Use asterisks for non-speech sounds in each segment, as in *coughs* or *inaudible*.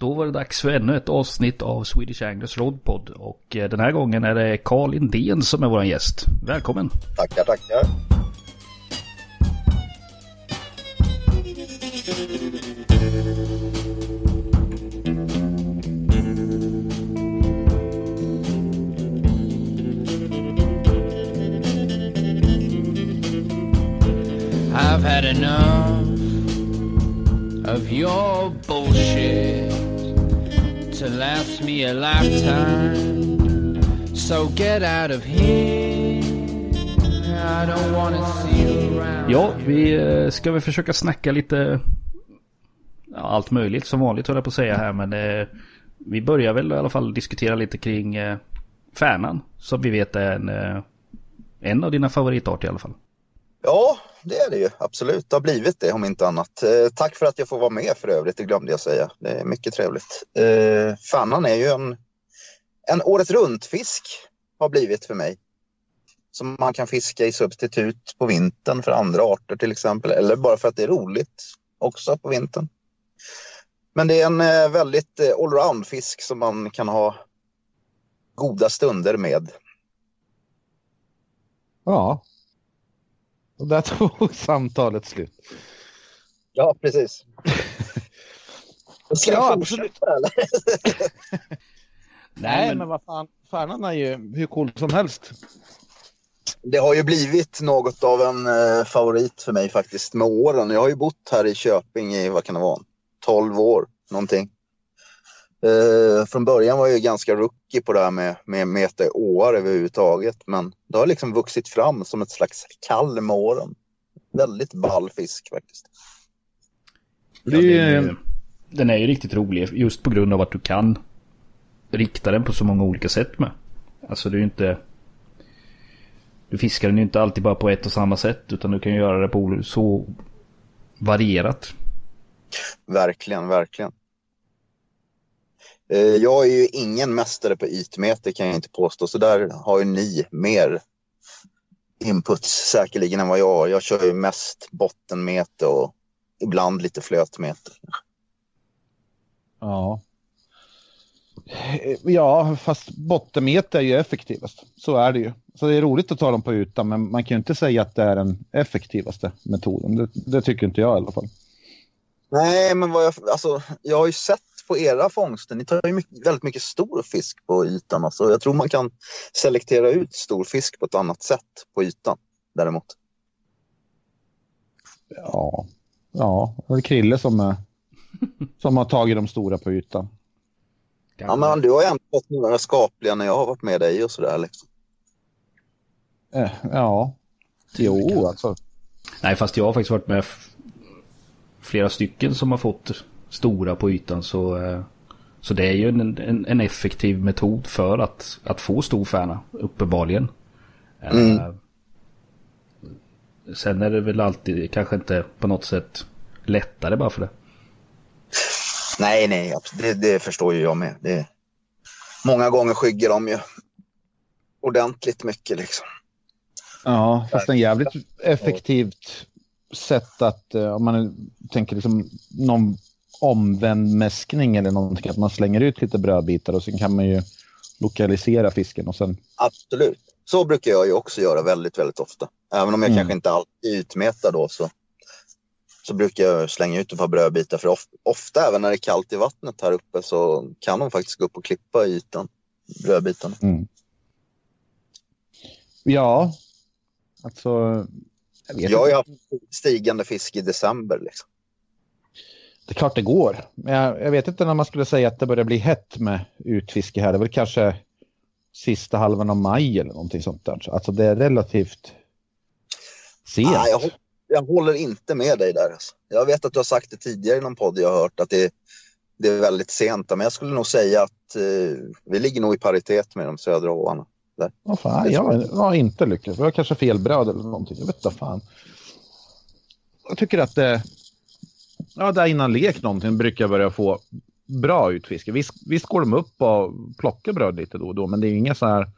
Då var det dags för ännu ett avsnitt av Swedish Anglers Rodpod och eh, den här gången är det Carl Indén som är vår gäst. Välkommen! Tackar, tackar! I've had enough of your bullshit to last me a lifetime. So get out of here. I don't wanna see you around. Ja, vi eh, ska väl försöka snacka lite ja, allt möjligt som vanligt höll jag på att säga här men eh, vi börjar väl i alla fall diskutera lite kring eh, Färnan som vi vet är en, eh, en av dina favoritarter i alla fall. Ja, det är det ju. Absolut, det har blivit det om inte annat. Eh, tack för att jag får vara med för övrigt, det glömde jag säga. Det är mycket trevligt. Eh, Fannan är ju en, en året runt-fisk har blivit för mig. Som man kan fiska i substitut på vintern för andra arter till exempel. Eller bara för att det är roligt också på vintern. Men det är en eh, väldigt eh, allround-fisk som man kan ha goda stunder med. Ja. Och där *laughs* tog samtalet slut. Ja, precis. Ska Ja, jag fortsätta eller? *laughs* Nej, men- men, vad fan. Färnan är ju hur cool som helst. Det har ju blivit något av en eh, favorit för mig faktiskt med åren. Jag har ju bott här i Köping i, vad kan det vara, 12 år någonting. Eh, från början var jag ju ganska rookie på det här med, med meta i åar överhuvudtaget. Men det har liksom vuxit fram som ett slags kall med åren. Väldigt ball fisk faktiskt. Ja, den, är, den är ju riktigt rolig just på grund av att du kan rikta den på så många olika sätt med. Alltså det är ju inte... Du fiskar den ju inte alltid bara på ett och samma sätt utan du kan ju göra det på så varierat. Verkligen, verkligen. Eh, jag är ju ingen mästare på ytmeter kan jag inte påstå. Så där har ju ni mer inputs säkerligen än vad jag har. Jag kör ju mest bottenmeter och ibland lite flötmeter. Ja. Ja, fast bottenmeter är ju effektivast. Så är det ju. Så det är roligt att ta dem på ytan, men man kan ju inte säga att det är den effektivaste metoden. Det, det tycker inte jag i alla fall. Nej, men vad jag, alltså, jag har ju sett på era fångster, ni tar ju mycket, väldigt mycket stor fisk på ytan. Alltså, jag tror man kan selektera ut stor fisk på ett annat sätt på ytan däremot. Ja, ja. Det är Krille som, är, som har tagit de stora på ytan. Ja, men du har ju ändå fått några skapliga när jag har varit med dig och sådär. Liksom. Eh, ja, jo alltså. Nej fast jag har faktiskt varit med flera stycken som har fått stora på ytan så... eh, Så det är ju en, en, en effektiv metod för att, att få stor färna, uppenbarligen. Eh, Mm. Sen är det väl alltid kanske inte på något sätt lättare bara för det. Nej, nej, det, det förstår ju jag med. Det, många gånger skyggar de ju ordentligt mycket liksom. Ja, fast en jävligt effektivt sätt att, eh, om man tänker liksom någon omvänd mäskning eller någonting, att man slänger ut lite brödbitar och sen kan man ju lokalisera fisken och sen, Absolut. Så brukar jag ju också göra väldigt, väldigt ofta. Även om jag Mm. kanske inte alltid utmetar då så, så brukar jag slänga ut ett par brödbitar. För of, ofta även när det är kallt i vattnet här uppe så kan de faktiskt gå upp och klippa i ytan, brödbitarna. mm. Ja, alltså, jag Jag har ju haft stigande fisk i december. Liksom. Det är klart det går. Men jag, jag vet inte när man skulle säga att det börjar bli hett med utfiske här. Det är väl kanske sista halvan av maj eller någonting sånt där. Alltså det är relativt sent. Nej, jag, jag håller inte med dig där. Alltså. Jag vet att du har sagt det tidigare i någon podd jag har hört att det, det är väldigt sent. Men jag skulle nog säga att eh, vi ligger nog i paritet med de södra åarna. Vad fan, jag har inte lyckats. Jag har kanske fel bröd eller någonting. Jag vet inte fan. Jag tycker att det... Ja, där innan lek någonting brukar jag börja få bra utfiske. Visst, visst går de upp och plockar bröd lite då och då, men det är inga så här...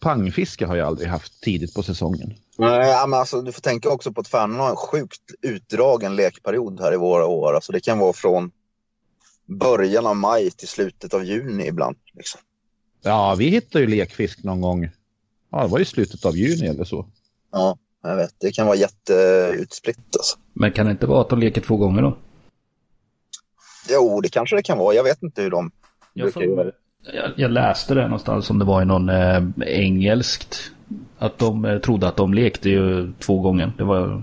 Pangfiske har jag aldrig haft tidigt på säsongen. Nej, men alltså, du får tänka också på att Färnan har en sjukt utdragen lekperiod här i våra år. Alltså, det kan vara från början av maj till slutet av juni ibland. Liksom. Ja, vi hittade ju lekfisk någon gång. Ja, det var i slutet av juni eller så. Ja, jag vet. Det kan vara jätteutspritt alltså. Men kan det inte vara att de leker två gånger då? Jo, det kanske det kan vara. Jag vet inte hur de Jag, brukar göra. får, jag, jag läste det någonstans om det var i någon eh, engelskt. Att de eh, trodde att de lekte ju två gånger. Det var...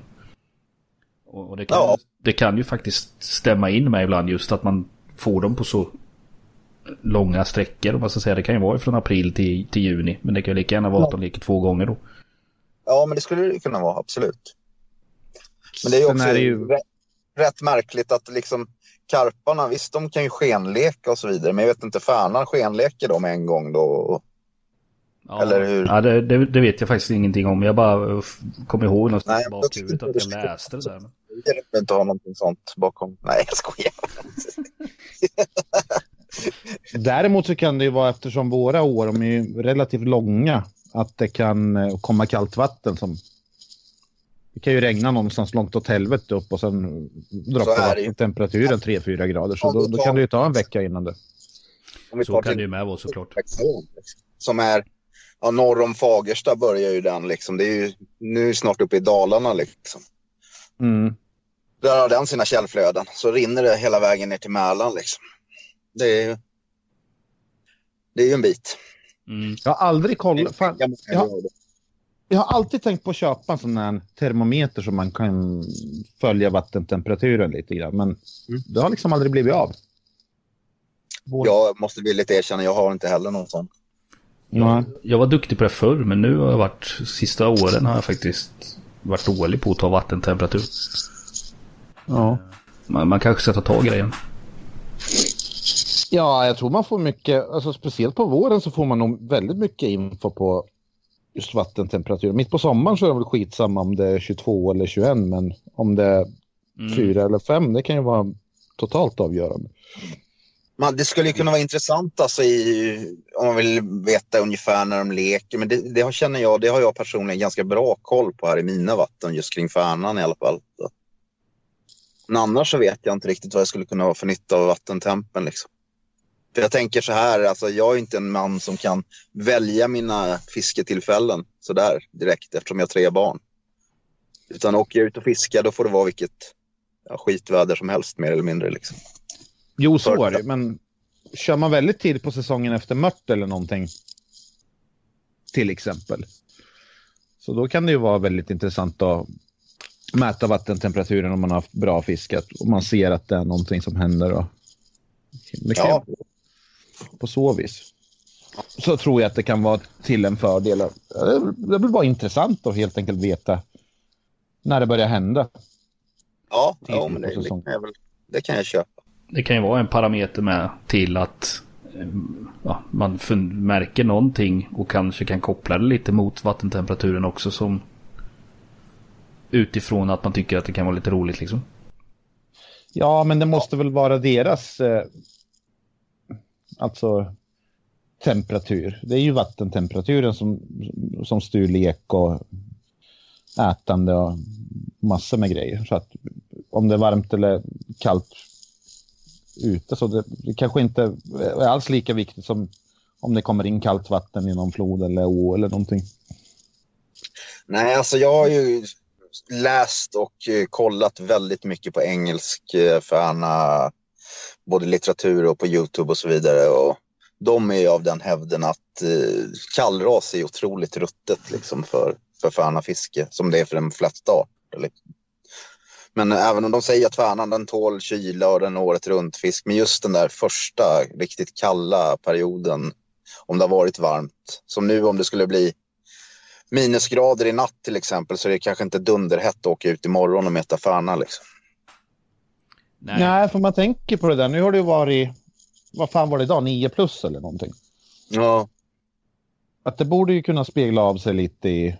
Och, och det, kan, Ja. det kan ju faktiskt stämma in med ibland just att man får dem på så långa sträckor om man ska säga. Det kan ju vara från april till, till juni. Men det kan ju lika gärna vara att de leker två gånger då. Ja, men det skulle det kunna vara, absolut. Men det är också är ju- rätt, rätt märkligt att liksom karparna, visst de kan ju skenleka och så vidare, men jag vet inte, färnan skenleker de en gång då? Ja. Eller hur? Ja, det, det, det vet jag faktiskt ingenting om. Jag bara kommer ihåg någonstans Nej, bakhuvudet att jag läste det där. Jag vill inte ha någonting sånt bakom. Nej, jag skojar. *laughs* Däremot så kan det ju vara, eftersom våra år de är ju relativt långa, att det kan eh, komma kallt vatten som... Det kan ju regna någonstans långt åt helvete upp och sen droppar ju. vattentemperaturen 3-4 grader. Så då, då kan det ju ta en vecka innan det. Om vi Så kan det ju med vara såklart. Som är, ja, norr om Fagersta börjar ju den liksom. Det är ju, nu snart uppe i Dalarna liksom. Mm. Där har den sina källflöden. Så rinner det hela vägen ner till Mälaren liksom. Det är ju, det är ju en bit. Mm. Jag har aldrig kollat. Fan, Jag det. jag har alltid tänkt på att köpa en sån här termometer som man kan följa vattentemperaturen lite grann. Men det har liksom aldrig blivit av. Vår- Jag måste villigt erkänna, jag har inte heller någon sån. Nej. Jag var duktig på det förr men nu har jag varit, sista åren har jag faktiskt varit dålig på att ta vattentemperatur. Ja. Man, man kanske ska ta tag i det igen. Ja, jag tror man får mycket, alltså speciellt på våren så får man nog väldigt mycket info på just vattentemperatur. Mitt på sommaren så är det väl skitsamma om det är 22 eller 21, men om det är Mm. 4 eller 5, det kan ju vara totalt avgörande. Man, det skulle ju kunna vara intressant alltså i, om man vill veta ungefär när de leker. Men det, det har, känner jag, det har jag personligen ganska bra koll på här i mina vatten, just kring Färnan i alla fall. Men annars så vet jag inte riktigt vad jag skulle kunna ha för nytta av vattentempen. Liksom. För jag tänker så här, alltså, jag är inte en man som kan välja mina fisketillfällen sådär direkt eftersom jag har tre barn. Utan åker jag ut och fiskar då får det vara vilket ja, skitväder som helst mer eller mindre. Liksom. Jo, så är det, men kör man väldigt tidigt på säsongen efter mört eller någonting, till exempel, så då kan det ju vara väldigt intressant att mäta vattentemperaturen om man har haft bra fiskat och man ser att det är någonting som händer. Och Ja. På så vis. Så tror jag att det kan vara till en fördel. Det blir bara intressant att helt enkelt veta när det börjar hända. Ja, ja men det, det, kan jag väl, det kan jag köpa. Det kan ju vara en parameter med till att eh, ja, man märker någonting och kanske kan koppla det lite mot vattentemperaturen också som utifrån att man tycker att det kan vara lite roligt liksom. Ja, men det måste väl vara deras eh, alltså temperatur. Det är ju vattentemperaturen som, som styr lek och ätande och massor med grejer. Så att om det är varmt eller kallt ute så det, det kanske inte är alls lika viktigt som om det kommer in kallt vatten i någon flod eller å eller någonting. Nej, alltså jag har ju läst och eh, kollat väldigt mycket på engelsk eh, för Anna både litteratur och på Youtube och så vidare. Och de är ju av den hävden att eh, kallras är otroligt ruttet liksom för, för färnafiske som det är för de flesta arter. Liksom. Men även om de säger att färnan den tål kyla och den är året runt fisk, men just den där första riktigt kalla perioden, om det har varit varmt, som nu om det skulle bli minusgrader i natt till exempel så är det kanske inte dunderhett att åka ut imorgon och mäta färna. Liksom. Nej. Nej, för man tänker på det där. Nu har det ju varit, vad fan var det idag, 9 plus eller någonting. Ja, Att det borde ju kunna spegla av sig lite i,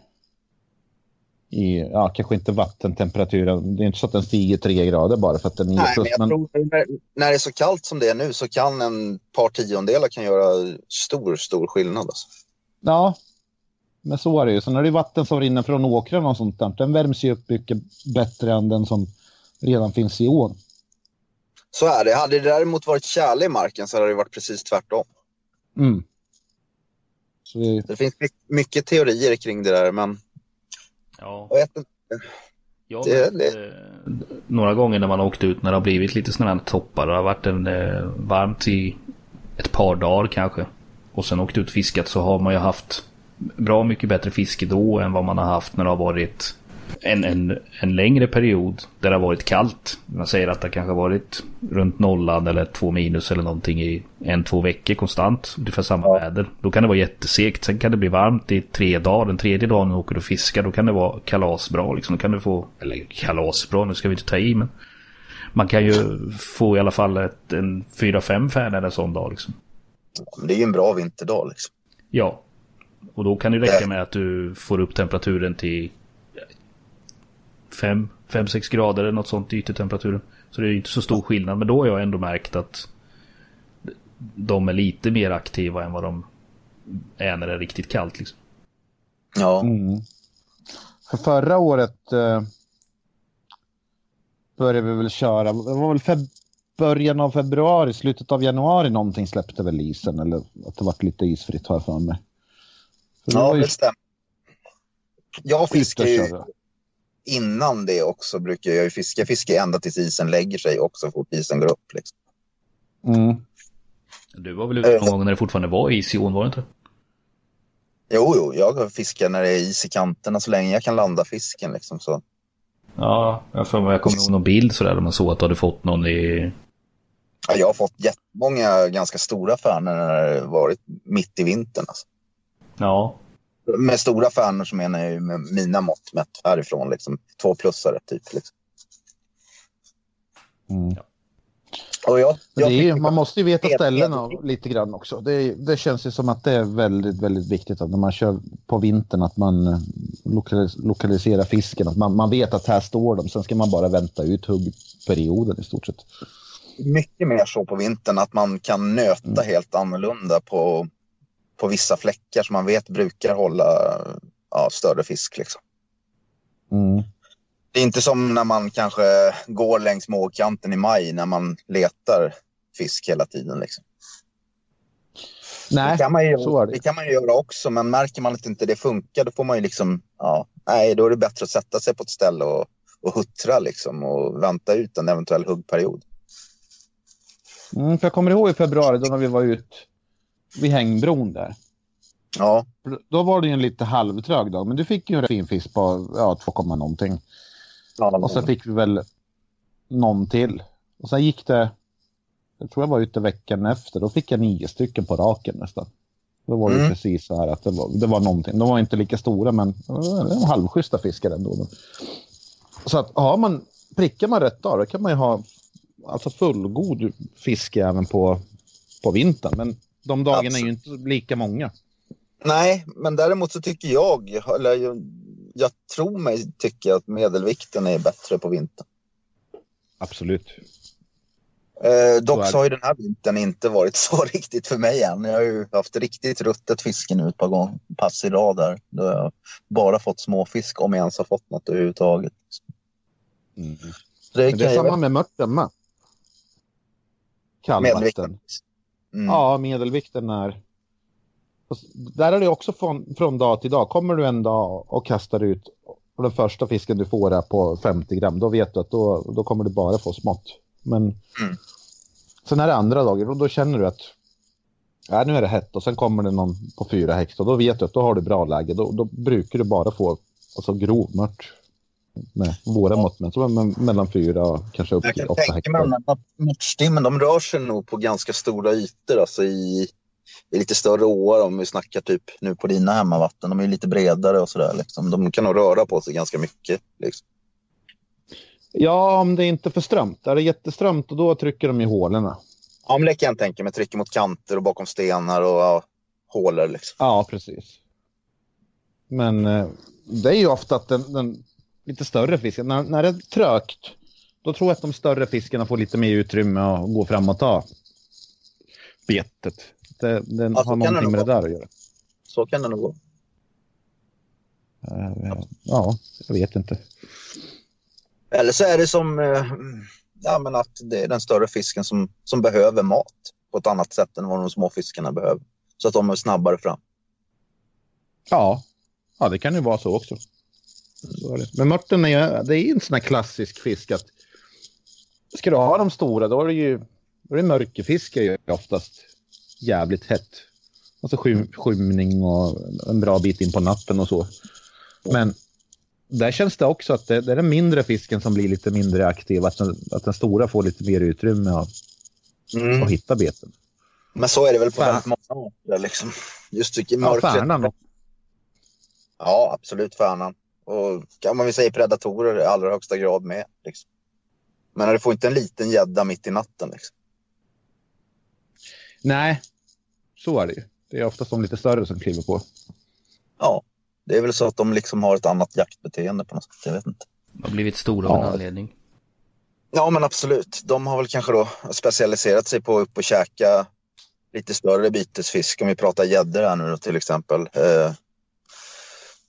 i ja, kanske inte vattentemperaturen. Det är inte så att den stiger tre grader bara för att den är 9 Nej, plus. men jag Men, tror när, när det är så kallt som det är nu så kan en par tiondelar kan göra stor, stor skillnad. Alltså. ja, men så är det ju. Sen är det vatten som rinner från åkrarna och sånt där. Den värms ju upp mycket bättre än den som redan finns i ån. Så är det. Hade det däremot varit tjäle i marken så hade det varit precis tvärtom. Mm. Så det, Det finns my- mycket teorier kring det där, men Ja. jag vet inte. Jag har Det- eh, några gånger när man har åkt ut när det har blivit lite sådana här toppar. Det har varit en eh, varmt i ett par dagar kanske. Och sen åkt ut och fiskat så har man ju haft bra mycket bättre fiske då än vad man har haft när det har varit en, en, en längre period där det har varit kallt. Man säger att det kanske har varit runt nollan eller två minus eller någonting i en, två veckor konstant. Ungefär samma Ja. väder. Då kan det vara jättesegt. Sen kan det bli varmt i tre dagar. Den tredje dagen du åker och fiskar då kan det vara kalasbra. Liksom. Då kan du få, eller kalasbra, nu ska vi inte ta i men. Man kan ju få i alla fall ett, en fyra fem färnor en sån dag liksom. Det är ju en bra vinterdag. Liksom. Ja. Och då kan det räcka med att du får upp temperaturen till 5-6 grader eller något sånt i yttertemperaturen. Så det är ju inte så stor skillnad. Men då har jag ändå märkt att de är lite mer aktiva än vad de är när det är riktigt kallt. Liksom. Ja. mm. För förra året eh, började vi väl köra, det var väl feb- början av februari, slutet av januari någonting släppte väl isen eller att det vart lite isfritt har jag för mig. Ja, ju det stämmer. Jag fiskar ju. Innan det också. brukar Jag ju fiska. Jag fiskar ända tills isen lägger sig också, så fort isen går upp. Liksom. Mm. Du var väl ute någon gång när det fortfarande var is i ån, var det inte? Jo, jo, jag fiskar när det är is i kanterna så länge jag kan landa fisken. Liksom, så. Ja, jag får mig jag kommer ihåg någon bild sådär där man såg att du hade fått någon i... Ja, jag har fått jättemånga ganska stora färnor när det varit mitt i vintern. Alltså. Ja, Med stora färnor så menar jag ju med mina mått mätt härifrån. Liksom, två plussare typ. Liksom. Mm. Och jag, jag det är, man måste ju veta ställena lite grann också. Det, det känns ju som att det är väldigt, väldigt viktigt att när man kör på vintern att man eh, lokalis lokaliserar fisken. Att man, man vet att här står de. Sen ska man bara vänta ut huggperioden i stort sett. mycket mer så på vintern att man kan nöta Mm. helt annorlunda på, på vissa fläckar som man vet brukar hålla ja, större fisk. Liksom. Mm. Det är inte som när man kanske går längs målkanten i maj när man letar fisk hela tiden. Liksom. Nej, det, kan man ju, det. det kan man göra också, men märker man att inte det funkar då får man ju liksom, ja, nej, då är det bättre att sätta sig på ett ställe och, och huttra liksom och vänta ut en eventuell huggperiod. Mm, för jag kommer ihåg i februari då när vi var ut vid hängbron där. Ja, Då var det ju en lite halvtrög dag, men du fick ju en fin fisk på ja, 2, komma någonting. Och sen fick vi väl någon till. Och sen gick det, jag tror jag var ute veckan efter, då fick jag nio stycken på raken nästan. Då var det Mm. precis så här att det var, det var någonting. De var inte lika stora men det var halvschyssta fiskar ändå. Så att har man, prickar man rätt dag då kan man ju ha alltså fullgod fiske även på, på vintern. Men de dagarna är ju inte lika många. Nej, men däremot så tycker jag, eller jag, jag tror mig tycka att medelvikten är bättre på vintern. Absolut. Eh, dock Så har ju den här vintern inte varit *laughs* så riktigt för mig än. Jag har ju haft riktigt ruttet fiske nu ett par gånger, pass i rad där. Då har jag bara fått småfisk om jag ens har fått något överhuvudtaget. Mm. Det det är kan samma med mörten med. Kallvatten. Mm. Ja, medelvikten är... Där är det också från, från dag till dag. Kommer du en dag och kastar ut och den första fisken du får är på 50 gram, då vet du att då, då kommer du bara få smått. Men Mm. sen är det andra dagar och då känner du att ja, nu är det hett och sen kommer det någon på fyra häxt och då vet du att då har du bra läge. Då, då brukar du bara få alltså, grov mört med våra mått med, mellan fyra och kanske upp Jag till kan åtta tänka mig hektar. att mörtstimmen, de rör sig nog på ganska stora ytor, alltså i, i lite större åar om vi snackar typ nu på dina hemmavatten. De är lite bredare och sådär. Liksom. De kan nog röra på sig ganska mycket. Liksom. Ja, om det är inte är för strömt. Är det jätteströmt och då trycker de i hålorna. Ja, men det kan jag tänka mig. Trycker mot kanter och bakom stenar och ja, hålor. Liksom. Ja, precis. Men eh, det är ju ofta att den, den lite större fisken, när, när det är trögt, då tror jag att de större fiskarna får lite mer utrymme att gå fram och ta betet. Det, det Ja, har någonting med det där att göra. Så kan det nog gå. Eh, ja, jag vet inte. Eller så är det som, eh, ja, men att det är den större fisken som, som behöver mat på ett annat sätt än vad de små fiskarna behöver. Så att de är snabbare fram. Ja, ja det kan ju vara så också. Är. Men mörten är, det är en sån här klassisk fisk att ska du ha de stora då är det ju då är det mörkerfiske ju oftast jävligt hett. Alltså skym, skymning och en bra bit in på natten och så. Men där känns det också att det, det är den mindre fisken som blir lite mindre aktiv. Att den, att den stora får lite mer utrymme att, Mm. hitta beten. Men så är det väl på väldigt många orter. Liksom. Just i Ja, mörkret. färnan då. Ja, absolut färnan. Och kan man väl säga predatorer i allra högsta grad med. Liksom. Men det får inte en liten gädda mitt i natten. Liksom. Nej, så är det ju. Det är oftast de lite större som kliver på. Ja, det är väl så att de liksom har ett annat jaktbeteende på något sätt. Jag vet inte. De har blivit stora av Ja. en anledning. Ja, men absolut. De har väl kanske då specialiserat sig på att upp och käka lite större bytesfisk. Om vi pratar gäddor här nu då, till exempel. Eh,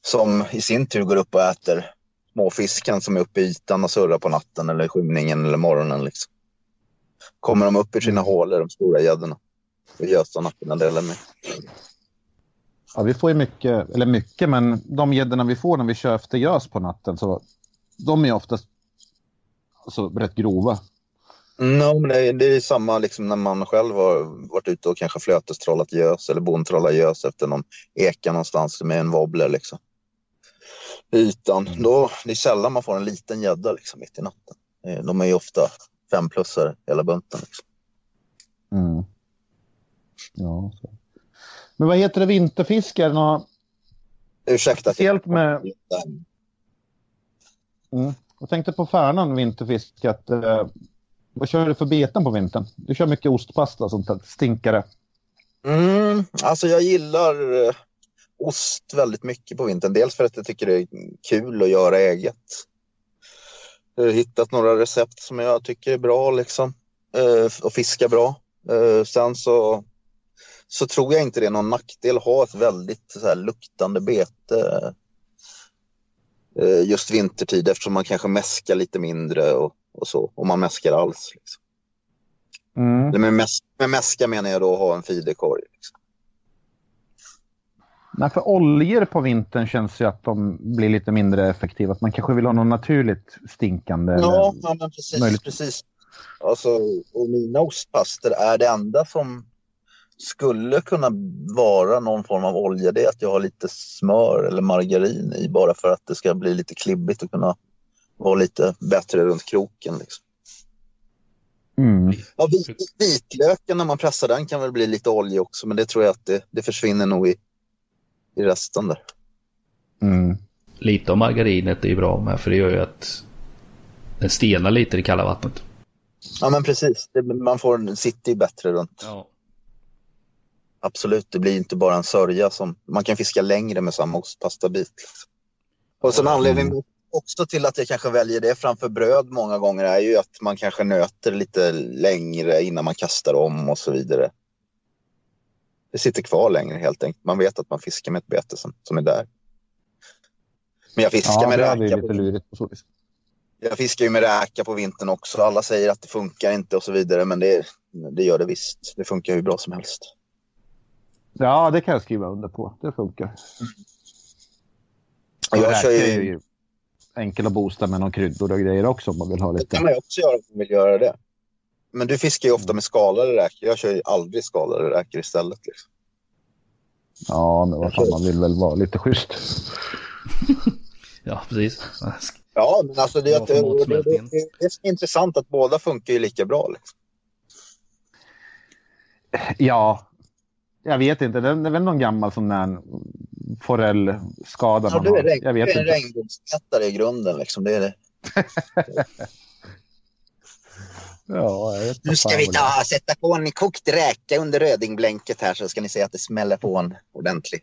som i sin tur går upp och äter småfisken som är uppe i ytan och surrar på natten eller skymningen eller morgonen. Liksom. Kommer de upp ur sina hålor, de stora gäddorna. Och gösar natten eller med. Ja, vi får ju mycket, eller mycket, men de gäddorna vi får när vi kör efter gös på natten så de är oftast alltså, rätt grova. No, men det, är, det är samma liksom när man själv har varit ute och kanske flötestrollat gös eller bondtrollat gös efter någon eka någonstans med en wobbler liksom. Ytan. Då, det är sällan man får en liten gädda liksom mitt i natten. Eh, De är ju ofta femplussare hela bunten. Liksom. Mm. Ja, så. Men vad heter det, vinterfiske? Är det något Ursäkta. speciellt med... Mm. Jag tänkte på färnan vinterfiske. Att, eh, vad kör du för beten på vintern? Du kör mycket ostpasta och sånt där. Stinkare. Mm, alltså jag gillar eh, ost väldigt mycket på vintern. Dels för att jag tycker det är kul att göra eget. Jag har hittat några recept som jag tycker är bra liksom. Eh, och fiska bra. Eh, sen så, så tror jag inte det är någon nackdel att ha ett väldigt så här, luktande bete eh, just vintertid eftersom man kanske mäskar lite mindre och, och så. Om man mäskar alls. Liksom. Mm. Med, mäs- med mäska menar jag då att ha en feederkorg. Liksom. Nej, för oljor på vintern känns ju att de blir lite mindre effektiva. Att man kanske vill ha något naturligt stinkande. Ja, men precis. möjligt. precis. Alltså, och mina ostpastor är det enda som skulle kunna vara någon form av olja. Det är att jag har lite smör eller margarin i bara för att det ska bli lite klibbigt och kunna vara lite bättre runt kroken. Liksom. Mm. Ja, vit, vitlöken när man pressar den kan väl bli lite olja också men det tror jag att det, det försvinner nog i, i resten där. Mm. Lite av margarinet är ju bra med för det gör ju att den stelnar lite i det kalla vattnet. Ja men precis, man får en city bättre runt. Ja. Absolut, det blir inte bara en sörja som man kan fiska längre med samma ostpastabit. Liksom. Och sen anledningen också till att jag kanske väljer det framför bröd många gånger är ju att man kanske nöter lite längre innan man kastar om och så vidare. Det sitter kvar längre helt enkelt. Man vet att man fiskar med ett bete som, som är där. Men jag fiskar Ja, med det räka. På, lurigt på så vis. jag fiskar ju med räka på vintern också. Alla säger att det funkar inte och så vidare. Men det, det gör det visst. Det funkar hur bra som helst. Ja, det kan jag skriva under på. Det funkar. Och jag kör ju... ju enkel att boosta med någon kryddor och grejer också om man vill ha Det lite. kan man också göra om man vill göra det. Men du fiskar ju ofta med skalade räkor. Jag kör ju aldrig skalade räkor istället. Liksom. Ja, men vad fan, man vill väl vara lite schysst. *laughs* Ja, precis. Ja, men alltså det, det, det, det, matsmältningen. det, det är intressant att båda funkar ju lika bra. Liksom. Ja, jag vet inte. Det är väl någon gammal sån där forellskada Ja, man du har. regn, Jag du vet är en inte. regnbågsättare i grunden. Liksom. Det är det. *laughs* Ja, Nu ska vi ta, sätta på en kokt räka under rödingblänket här så ska ni se att det smäller på en ordentligt.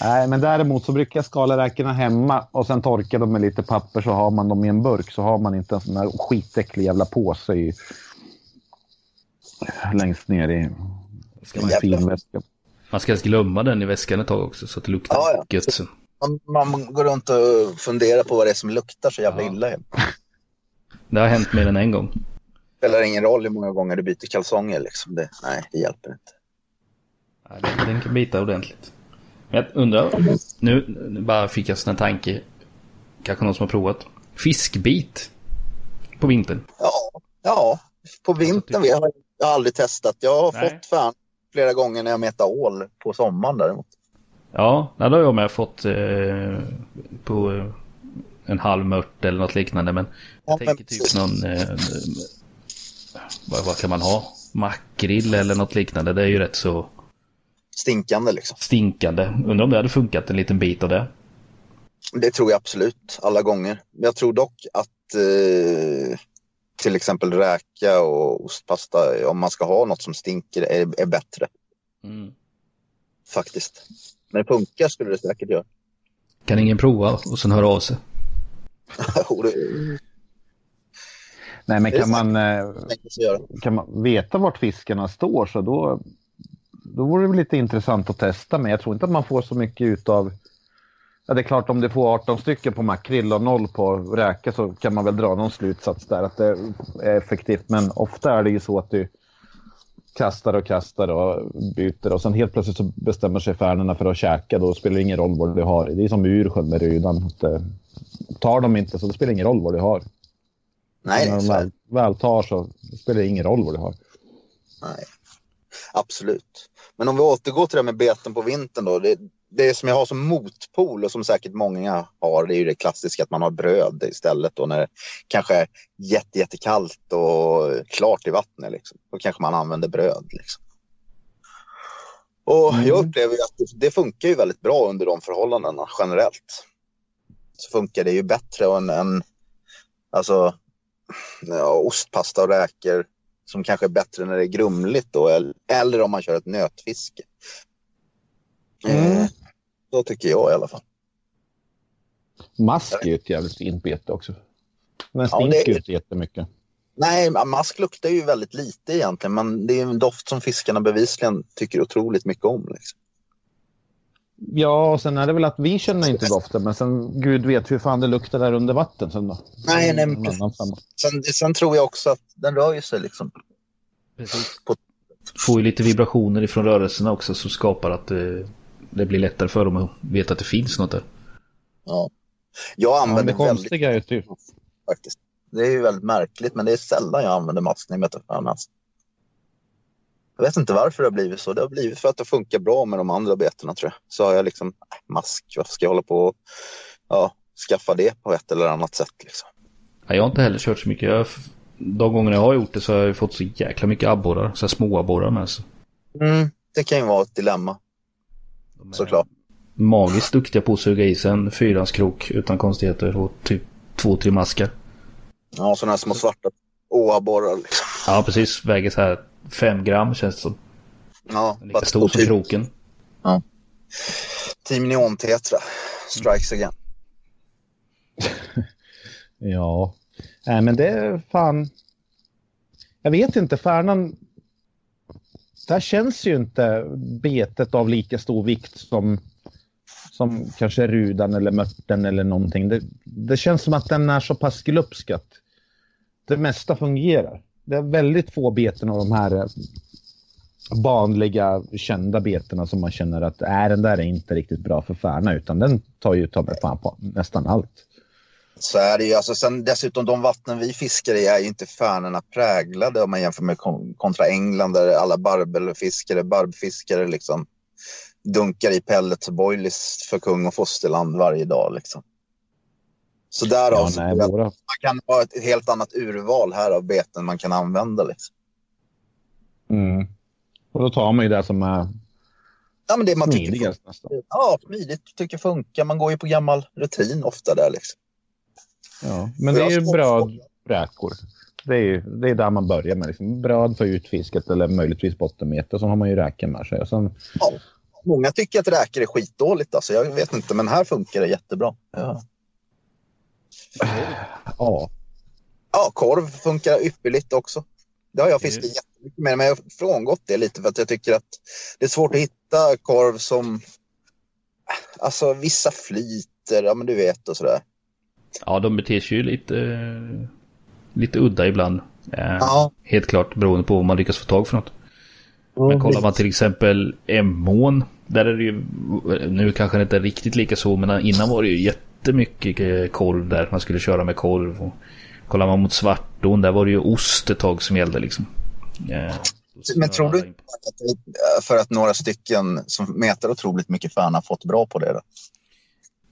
Nej, men däremot så brukar jag skala räkorna hemma och sen torka dem med lite papper så har man dem i en burk så har man inte en sån där skitäcklig jävla påse i, längst ner i Ska en man, fin väska. man ska glömma den i väskan ett tag också så att det luktar Ja, ja. gött. Man, man går runt och funderar på vad det är som luktar så jävla Ja. illa. Det har hänt mer än en gång. spelar ingen roll hur många gånger du byter kalsonger liksom. Det, nej, det hjälper inte. Den, den kan bita ordentligt. Men jag undrar, nu, nu bara fick jag en tanke. Kanske någon som har provat. Fiskbit. På vintern. Ja, ja. på vintern vi har jag aldrig testat. Jag har Nej. fått fan flera gånger när jag metar ål på sommaren däremot. Ja, det har jag med fått eh, på eh, en halv mört eller något liknande. Men jag tänker typ någon... Eh, vad, vad kan man ha? Makrill eller något liknande. Det är ju rätt så Stinkande liksom. stinkande. Undrar om det hade funkat en liten bit av det. Det tror jag absolut, alla gånger. Jag tror dock att eh, till exempel räka och ostpasta, om man ska ha något som stinker, är, är bättre Mm. faktiskt. Men det funkar skulle det säkert göra. Kan ingen prova och sen höra av sig? *laughs* Nej, men kan man, eh, kan man veta vart fiskarna står så då, då vore det väl lite intressant att testa. Men jag tror inte att man får så mycket utav... Ja, det är klart om du får 18 stycken på makrill och noll på räka så kan man väl dra någon slutsats där att det är effektivt. Men ofta är det ju så att du kastar och kastar och byter och sen helt plötsligt så bestämmer sig färnorna för att käka. Då spelar det ingen roll vad du har. Det är som ursjön med rydan. Eh, tar de inte så det spelar ingen roll vad du har. Nej, När de väl, väl tar så spelar det ingen roll vad du har. Nej, absolut. Men om vi återgår till det här med beten på vintern då. Det, det som jag har som motpol och som säkert många har, det är ju det klassiska att man har bröd istället då när det kanske är jätte, jättekallt och klart i vattnet. Liksom. Då kanske man använder bröd. Liksom. Och Mm. jag upplever ju att det, det funkar ju väldigt bra under de förhållandena generellt. Så funkar det ju bättre än, än alltså, ja, ostpasta och räkor som kanske är bättre när det är grumligt då, eller, eller om man kör ett nötfiske. Mm. Så tycker jag i alla fall. Mask är ju ett jävligt fint bete också. Den Ja, det stinker ju inte jättemycket. Nej, mask luktar ju väldigt lite egentligen, men det är en doft som fiskarna bevisligen tycker otroligt mycket om. Liksom. Ja, och sen är det väl att vi känner inte doften, men sen gud vet hur fan det luktar där under vatten sen då. Nej, nej, men. Sen, sen tror jag också att den rör ju sig liksom. Precis. På- Får ju lite vibrationer ifrån rörelserna också som skapar att eh, det blir lättare för dem att veta att det finns något där. Ja. Jag Ja, använder det väldigt konstiga är ju faktiskt. Det är ju väldigt märkligt, men det är sällan jag använder mask när jag möter annars. Jag vet inte varför det har blivit så. Det har blivit för att det funkar bra med de andra betena tror jag. Så har jag liksom, äh, mask, varför ska jag hålla på och ja, skaffa det på ett eller annat sätt liksom. Ja, jag har inte heller kört så mycket. Jag, de gångerna jag har gjort det så har jag ju fått så jäkla mycket abborrar. Så här små abborrar med. Så. Mm, det kan ju vara ett dilemma De såklart. Magiskt duktiga på att suga i sig en fyranskrok utan konstigheter och typ två, tre maskar. Ja, sådana här små svarta åabborrar liksom. Ja, precis. Väger så här fem gram känns det som. Ja, Lika stor som typ kroken. Team Neon Tetra. Strikes again. *laughs* Ja, nej men det är fan... Jag vet inte, Färnan... Där känns ju inte betet av lika stor vikt som, som kanske rudan eller mörten eller någonting. Det, det känns som att den är så pass glupsk att det mesta fungerar. Det är väldigt få beten av de här eh, vanliga kända betena som man känner att är den där är inte riktigt bra för Färna utan den tar ju ta mig fan på nästan allt. Så är det ju. Alltså, sen, dessutom de vattnen vi fiskar i är ju inte färnorna präglade om man jämför med kon- kontra England där alla barbelfiskare, barbfiskare liksom dunkar i pellets och boilies för kung och fosterland varje dag. Liksom. Så därav Ja, nej, man kan ha ett helt annat urval här av beten man kan använda. Liksom. Mm. Och då tar man ju det som är Ja, men det man tycker smidigast nästan. Ja, smidigt tycker funkar. Man går ju på gammal rutin ofta där. Liksom. Ja. Men det är ju Jag ska- brödräkor. Det är ju det är där man börjar med. Liksom. Bröd för utfisket eller möjligtvis bottenmeter. Så har man ju räkor med sig. Sen, Ja. Många tycker att räkor är skitdåligt. Alltså. Jag vet inte, men här funkar det jättebra. Ja. ja. Ja, korv funkar ypperligt också. Det har jag fiskat jättemycket med, men jag har frångått det lite för att jag tycker att det är svårt att hitta korv som... Alltså vissa flyter, ja men du vet och sådär. Ja, de beter sig ju lite... lite udda ibland. Eh, Ja. Helt klart beroende på vad man lyckas få tag för något. Men kollar man till exempel Emån. Där är det ju, nu kanske det inte är riktigt lika så, men innan var det ju jättemycket eh, korv där. Man skulle köra med korv. Och kollar man mot Svartån, där var det ju ost ett tag som gällde liksom. Eh, Men tror du att det- för att några stycken som mäter otroligt mycket fan har fått bra på det? Då?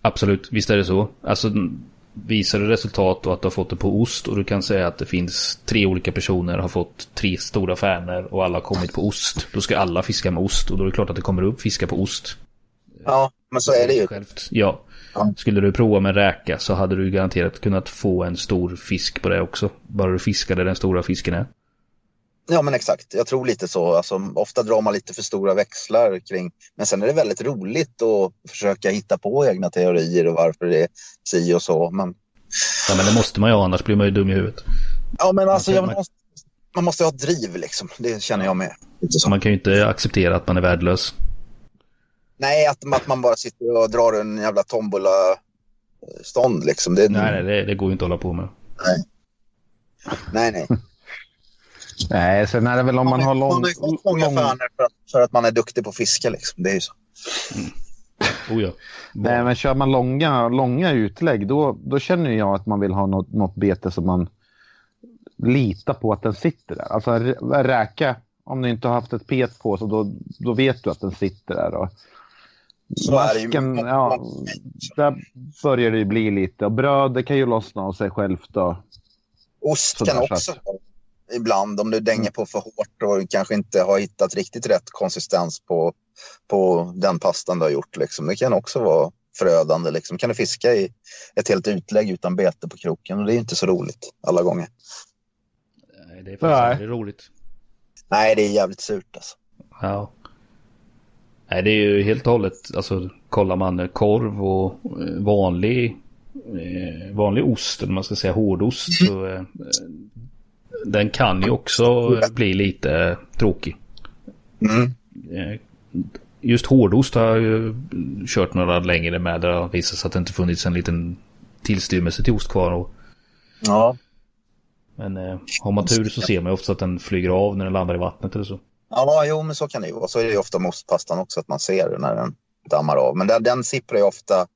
Absolut, visst är det så. Alltså visar du resultat och att du har fått det på ost och du kan säga att det finns tre olika personer har fått tre stora färnor och alla har kommit på ost. Då ska alla fiska med ost och då är det klart att det kommer upp fiskar på ost. Ja, men så är det ju. Självt. Ja. Ja. Skulle du prova med räka så hade du garanterat kunnat få en stor fisk på det också. Bara du fiskade den stora fisken är. Ja, men exakt. Jag tror lite så. Alltså, ofta drar man lite för stora växlar kring. Men sen är det väldigt roligt att försöka hitta på egna teorier och varför det är si och så. Men, Ja men det måste man ju ha annars blir man ju dum i huvudet. ja, men alltså, Man kan- måste, man måste ha driv liksom. Det känner jag med. Så. Man kan ju inte acceptera att man är värdelös. Nej, att, att man bara sitter och drar en jävla tombola-stånd liksom. Det, Nej, nej det, det går ju inte att hålla på med. nej, nej. Nej, *laughs* sen är det väl om man har lång... man har ju fått många lång... färnor för, att- för att man är duktig på att fiska liksom. Det är ju så. Oh ja. Nej, men kör man långa, långa utlägg då, då känner jag att man vill ha något, något bete som man litar på att den sitter där. Alltså rä- räka, om du inte har haft ett pet på så då, då vet du att den sitter där. Och Så är det ju. masken, ja, där börjar det ju bli lite. Och bröd, det kan ju lossna av sig självt. Då. Ost kan så också att- ibland om du dänger på för hårt och kanske inte har hittat riktigt rätt konsistens på, på den pastan du har gjort. Liksom. Det kan också vara förödande. Liksom. Kan du fiska i ett helt utlägg utan bete på kroken och det är inte så roligt alla gånger. Nej, det är faktiskt Nej. aldrig roligt. Nej, det är jävligt surt alltså. Ja. Nej, det är ju helt och hållet, alltså kollar man korv och eh, vanlig, eh, vanlig ost, eller man ska säga hårdost, så eh, den kan ju också bli lite tråkig. Mm. Eh, Just hårdost har jag ju kört några längre med där det har visat sig att det inte funnits en liten tillstymmelse till ost kvar. Och, Ja. men eh, har man tur så ser man ju ofta att den flyger av när den landar i vattnet eller så. ja, jo, men så kan det ju vara. Så är det ju ofta med ostpastan också, att man ser när den dammar av. Men den, den sipprar ju ofta...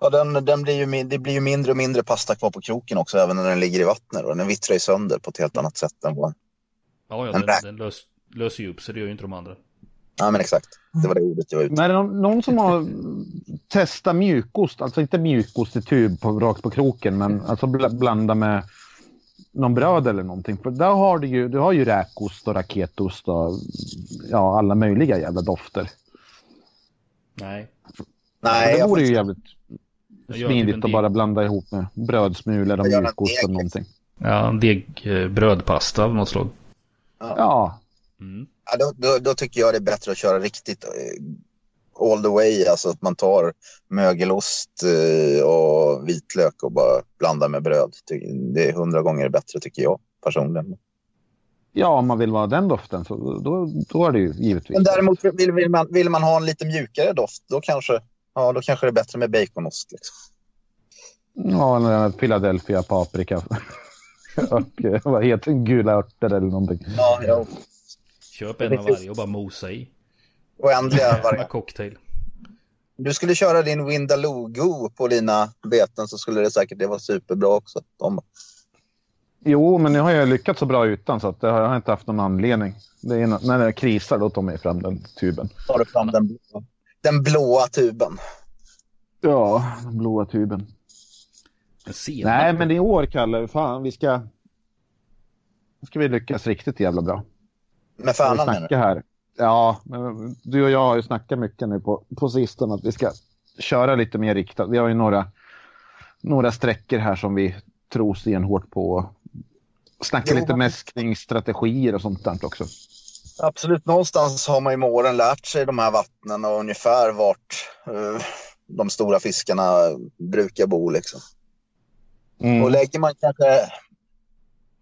Ja, den, den blir ju, det blir ju mindre och mindre pasta kvar på kroken också, även när den ligger i vattnet. Och den vittrar ju sönder på ett helt annat sätt än vad... Ja, ja En den, den lös, löser ju upp sig, det gör ju inte de andra. Ja, men exakt. Det var det ordet jag var ute Men är det någon, någon som har testat mjukost, alltså inte mjukost i tub på, rakt på kroken, men alltså bl- blanda med någon bröd eller någonting. För där har du ju, du har ju räkost och raketost och ja, alla möjliga jävla dofter. Nej. Nej, det vore ju jävligt Typ smidigt en att bara blanda ihop med brödsmulor och mjukost och någonting. Ja, en deg, eh, av något slag. Ja, Mm. Ja, då, då, då tycker jag det är bättre att köra riktigt eh, all the way. Alltså att man tar mögelost eh, och vitlök och bara blandar med bröd. Det är hundra gånger bättre tycker jag personligen. ja, om man vill vara den doften så då, då är det ju givetvis. Men däremot vill, vill, man, vill man ha en lite mjukare doft, då kanske, ja, då kanske det är bättre med baconost. Liksom. Ja, eller Philadelphia paprika. *laughs* och eh, vad heter? Gula örter eller någonting. Ja, ja. Köp en av varje och bara mosa i. Oändliga varianter. cocktail. Du skulle köra din Windaloo på dina beten så skulle det säkert det vara superbra också. De, Jo, men nu har jag lyckats så bra utan så att det har jag inte haft någon anledning. Det är när det krisar då tar jag fram den tuben. tar du fram den, blå- den blåa tuben. Ja, den blåa tuben. Nej, men i år, Kalle, fan, vi ska... Nu ska vi lyckas riktigt jävla bra. Med fanan menar här. Ja, men du och jag har ju snackat mycket nu på, på sistone att vi ska köra lite mer riktat. Vi har ju några, några sträckor här som vi tror stenhårt på. Snacka Jo, lite men- mäskningsstrategier och sånt där också. Absolut, någonstans har man ju med åren lärt sig de här vattnen och ungefär vart eh, de stora fiskarna brukar bo. Liksom. Mm. Och lägger man kanske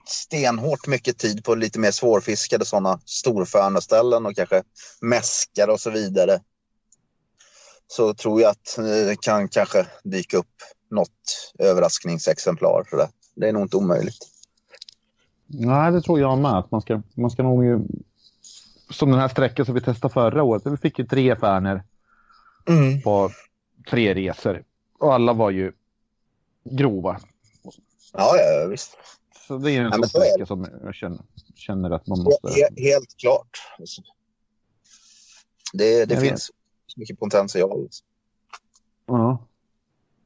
stenhårt mycket tid på lite mer svårfiskade sådana storförneställen och kanske mäskar och så vidare. Så tror jag att eh, det kan kanske dyka upp något överraskningsexemplar. Sådär. Det är nog inte omöjligt. Nej, det tror jag med. Att man, ska, man ska nog ju... Som den här sträckan som vi testade förra året. Vi fick ju tre färner Mm. på tre resor. Och alla var ju grova. Ja, ja, visst. Så det är en Ja, så är det. sträcka som jag känner, känner att man måste... He- helt klart. Det, det Jag finns mycket potential. Ja.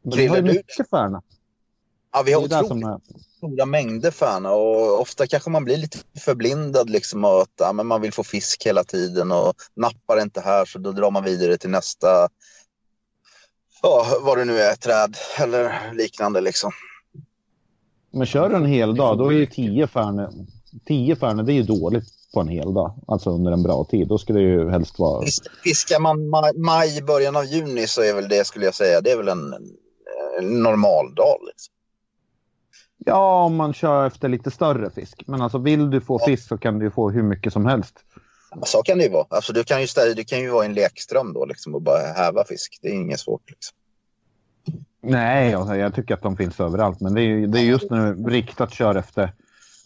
Men vi har ju mycket färna. Ja, vi har otroligt som stora mängder färna och ofta kanske man blir lite förblindad liksom och att ja, men man vill få fisk hela tiden och nappar inte här så då drar man vidare till nästa, ja, vad det nu är, träd eller liknande liksom. Men kör du en hel dag, då är ju tio färnor... Tio färnor, det är ju dåligt på en hel dag. Alltså under en bra tid. Då ska det ju helst vara... Fisk- Fiskar man maj, maj, början av juni så är väl det skulle jag säga, det är väl en, en normal dag. Liksom. Ja, om man kör efter lite större fisk. Men alltså vill du få Ja. fisk så kan du få hur mycket som helst. Ja, Så kan det ju vara. Alltså, du, kan ju stä- du kan ju vara i en lekström då liksom, och bara häva fisk. Det är inget svårt. Liksom. Nej, alltså, jag tycker att de finns överallt. Men det är, det är just när du riktat kör efter,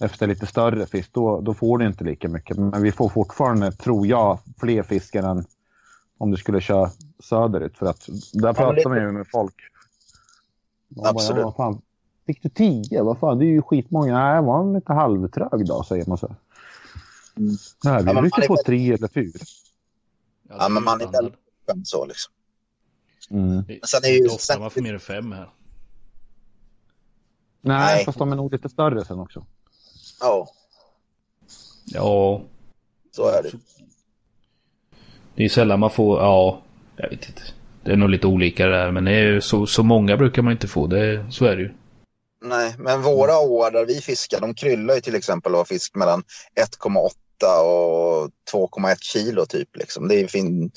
efter lite större fisk, då, då får du inte lika mycket. Men vi får fortfarande, tror jag, fler fiskar än om du skulle köra söderut. För att där pratar det- man ju med folk. Absolut. Bara, fan, fick du tio? Vad fan, det är ju skitmånga. Nej, jag var lite halvtrög då, säger man så. Mm. Nej, vi Ja, brukar är få väl- tre eller fyra. Ja, men man är öppen så liksom. Mm. Det sen är är ju- inte ofta sen- man får mer än fem här. Nej, Nej. fast de är nog lite större sen också. Ja, Ja, så är det. det är sällan man får, ja, jag vet inte. Det är nog lite olika där, men det är ju så, så många brukar man inte få. Det, så är det ju. Nej, men våra år där vi fiskar, de kryllar ju till exempel av fisk mellan 1,8 och 2,1 kilo typ. Liksom. Det fin,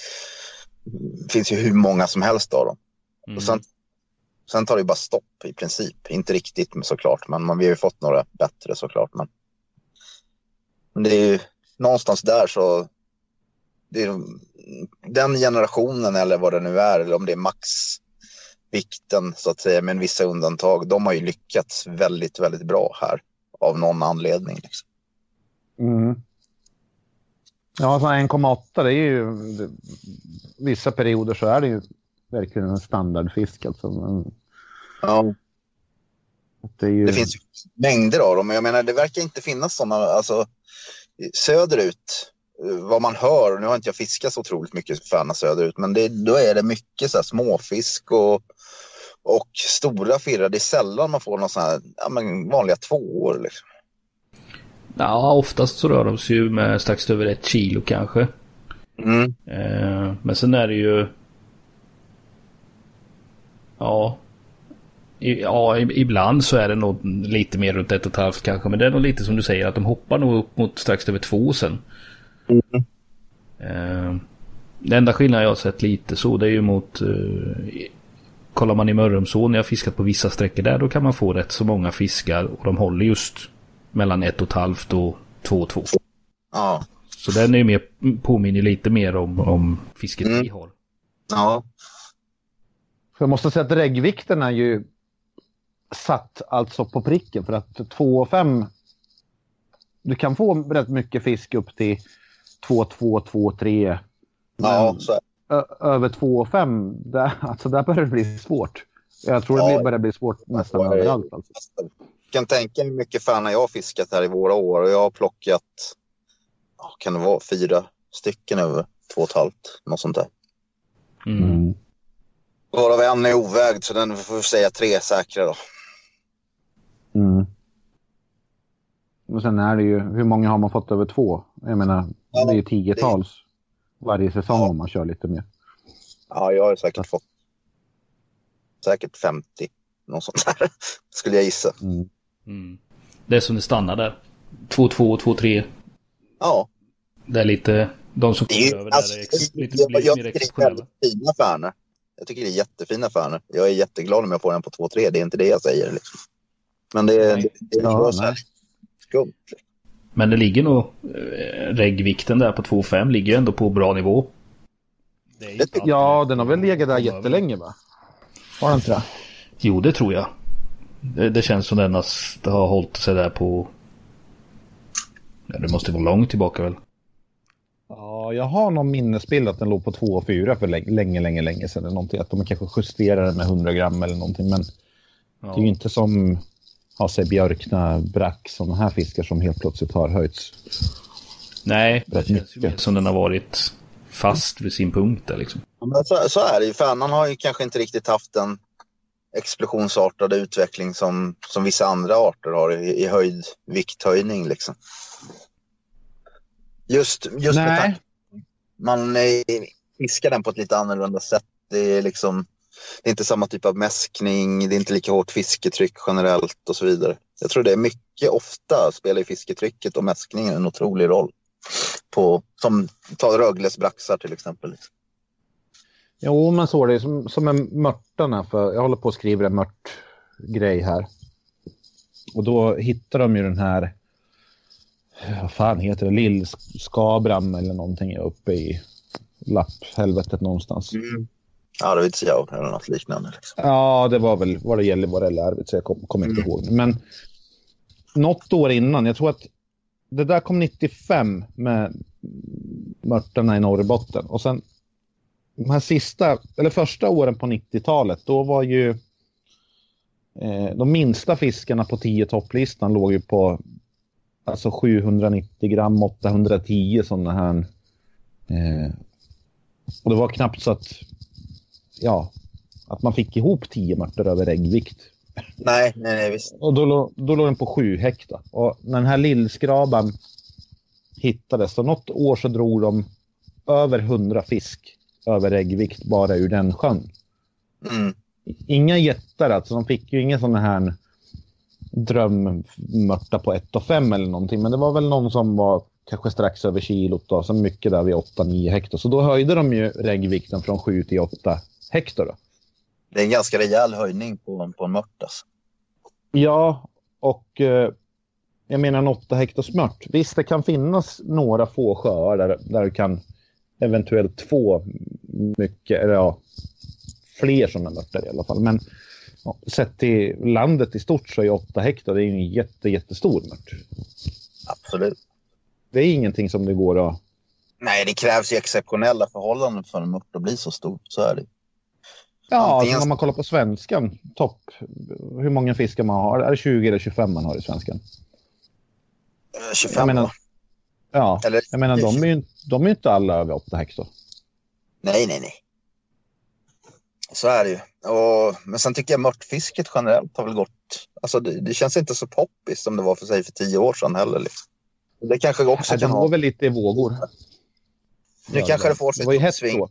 finns ju hur många som helst av dem. Mm. Och sen, sen tar det ju bara stopp i princip. Inte riktigt såklart, men man, vi har ju fått några bättre såklart. Men, men det är ju någonstans där så den generationen eller vad det nu är, eller om det är maxvikten så att säga, med vissa undantag, de har ju lyckats väldigt, väldigt bra här av någon anledning. Liksom. Mm. Ja, så 1,8 det är ju... Vissa perioder så är det ju verkligen en standardfisk. Alltså. Men Ja. det, ju, Det finns ju mängder av dem, men jag menar det verkar inte finnas sådana, alltså söderut, vad man hör, nu har inte jag fiskat så otroligt mycket färna söderut, men det, då är det mycket så här småfisk och, och stora firrar. Det är sällan man får någon sån här, ja men vanliga tvåor liksom. Ja, oftast så rör de sig ju med strax över ett kilo kanske. Mm. Eh, men sen är det ju... Ja. I, ja, ibland så är det nog lite mer runt ett och ett halvt kanske. Men det är nog lite som du säger att de hoppar nog upp mot strax över två sen. Eh, det enda skillnaden jag har sett lite så det är ju mot... Eh, kollar man i Mörrumsån, när jag har fiskat på vissa sträckor där, då kan man få rätt så många fiskar. Och de håller just mellan ett och ett halvt och två och två. Ja. Så den är ju mer, påminner lite mer om, om fisket Mm. vi har. Ja. För jag måste säga att reggvikten är ju satt alltså på pricken för att 2,5 du kan få rätt mycket fisk upp till 2,2, 2,3. Ja, Men så över 2,5 där, alltså där börjar det bli svårt. Jag tror det Ja. blir, börjar bli svårt nästan är det. överallt. Alltså. Jag kan tänka mig hur mycket färna jag har fiskat här i våra år och jag har plockat, kan det vara fyra stycken över två och ett halvt, något sånt där. Mm. Varav en är ovägd så den får vi säga tre säkra då. Mm. Och sen är det ju, hur många har man fått över två? Jag menar, Ja, det är ju tiotals varje säsong Ja. om man kör lite mer. Ja, jag har säkert fått säkert 50, något sånt där, *laughs* skulle jag gissa. Mm. Mm. Det är som det stannar där. 2-2, 2-3. Ja, Det är lite... De som det kommer över alltså, där är ex, lite, jag, lite jag mer tycker det är exceptionella. fina färnor. Jag tycker det är jättefina färnor. Jag är jätteglad om jag får en på 2-3, det är inte det jag säger. Liksom. Men det, Nej. det, det är Ja, så här nej. Skumt. Men det ligger nog... Eh, reggvikten där på 2-5 ligger ju ändå på bra nivå. Ja, den har väl legat där jättelänge va? Har den inte det? Jo, det tror jag. Det, det känns som den har, har hållit sig där på... Ja, det måste vara långt tillbaka väl? Ja, jag har någon minnesbild att den låg på 2,4 för länge, länge, länge, länge sedan. Eller någonting. Att de kanske justerade den med 100 gram eller någonting. Men Ja. det är ju inte som har sig björkna, brack, sådana här fiskar som helt plötsligt har höjts. Nej, det känns ju mer som den har varit fast vid sin punkt där liksom. Ja, Men så, så är det ju. Färnan har ju kanske inte riktigt haft den explosionsartade utveckling som, som vissa andra arter har i, i höjd, vikthöjning. Liksom. Just, just med Nej. tanke man eh, fiskar den på ett lite annorlunda sätt. Det är, liksom, det är inte samma typ av mäskning, det är inte lika hårt fisketryck generellt och så vidare. Jag tror det är mycket ofta spelar fisketrycket och mäskningen en otrolig roll. På, som ta Rögles braxar till exempel. Jo, men så är det som, som med mörtarna. För jag håller på att skriva en mört-grej här. Och då hittar de ju den här, vad fan heter det, Lillskabram eller någonting uppe i lapphelvetet någonstans. Mm. Arvidsjaur eller något liknande. Liksom. Ja, det var väl vad det gäller vad det eller Arvidsjaur, jag kommer kom inte Mm. ihåg. Men något år innan, jag tror att det där kom 95 med mörtarna i Norrbotten. Och sen de här sista, eller första åren på 90-talet, då var ju eh, de minsta fiskarna på 10 topplistan låg ju på alltså 790 gram, 810 sådana här. Eh, och det var knappt så att, ja, att man fick ihop 10 mörtar över äggvikt. Nej, nej, nej visst. Och då, då låg den på 7 hektar. Och när den här lillskraban hittades, så något år så drog de över 100 fisk över äggvikt bara ur den sjön. Mm. Inga jättar alltså, de fick ju ingen sån här drömmörta på 1 5 eller någonting. Men det var väl någon som var kanske strax över kilot då, så mycket där vid 8-9 hektar. Så då höjde de ju äggvikten från 7 till 8 hektar. Då. Det är en ganska rejäl höjning på, på en mört. Alltså. Ja, och eh, jag menar en 8 hektars mört. Visst, det kan finnas några få sjöar där, där du kan eventuellt få mycket, eller ja, fler sådana mörtar i alla fall. Men ja, sett till landet i stort så är 8 hektar det är en jätte, jättestor mört. Absolut. Det är ingenting som det går att... Nej, det krävs ju exceptionella förhållanden för en mört att bli så stor. Så är det. Ja, Antingen- alltså, om man kollar på svenskan, topp, hur många fiskar man har. Är det 20 eller 25 man har i svenskan? Eh, 25 Jag menar-? Ja, Eller, jag menar de är ju de är inte alla över 8 hektar. Nej, nej, nej. Så är det ju. Och, men sen tycker jag mörtfisket generellt har väl gått... Alltså det, det känns inte så poppis som det var för sig för tio år sedan heller. Liksom. Det kanske också Ja, det kan går ha... väl lite i vågor. Nu kanske det får sig Det ett uppsving.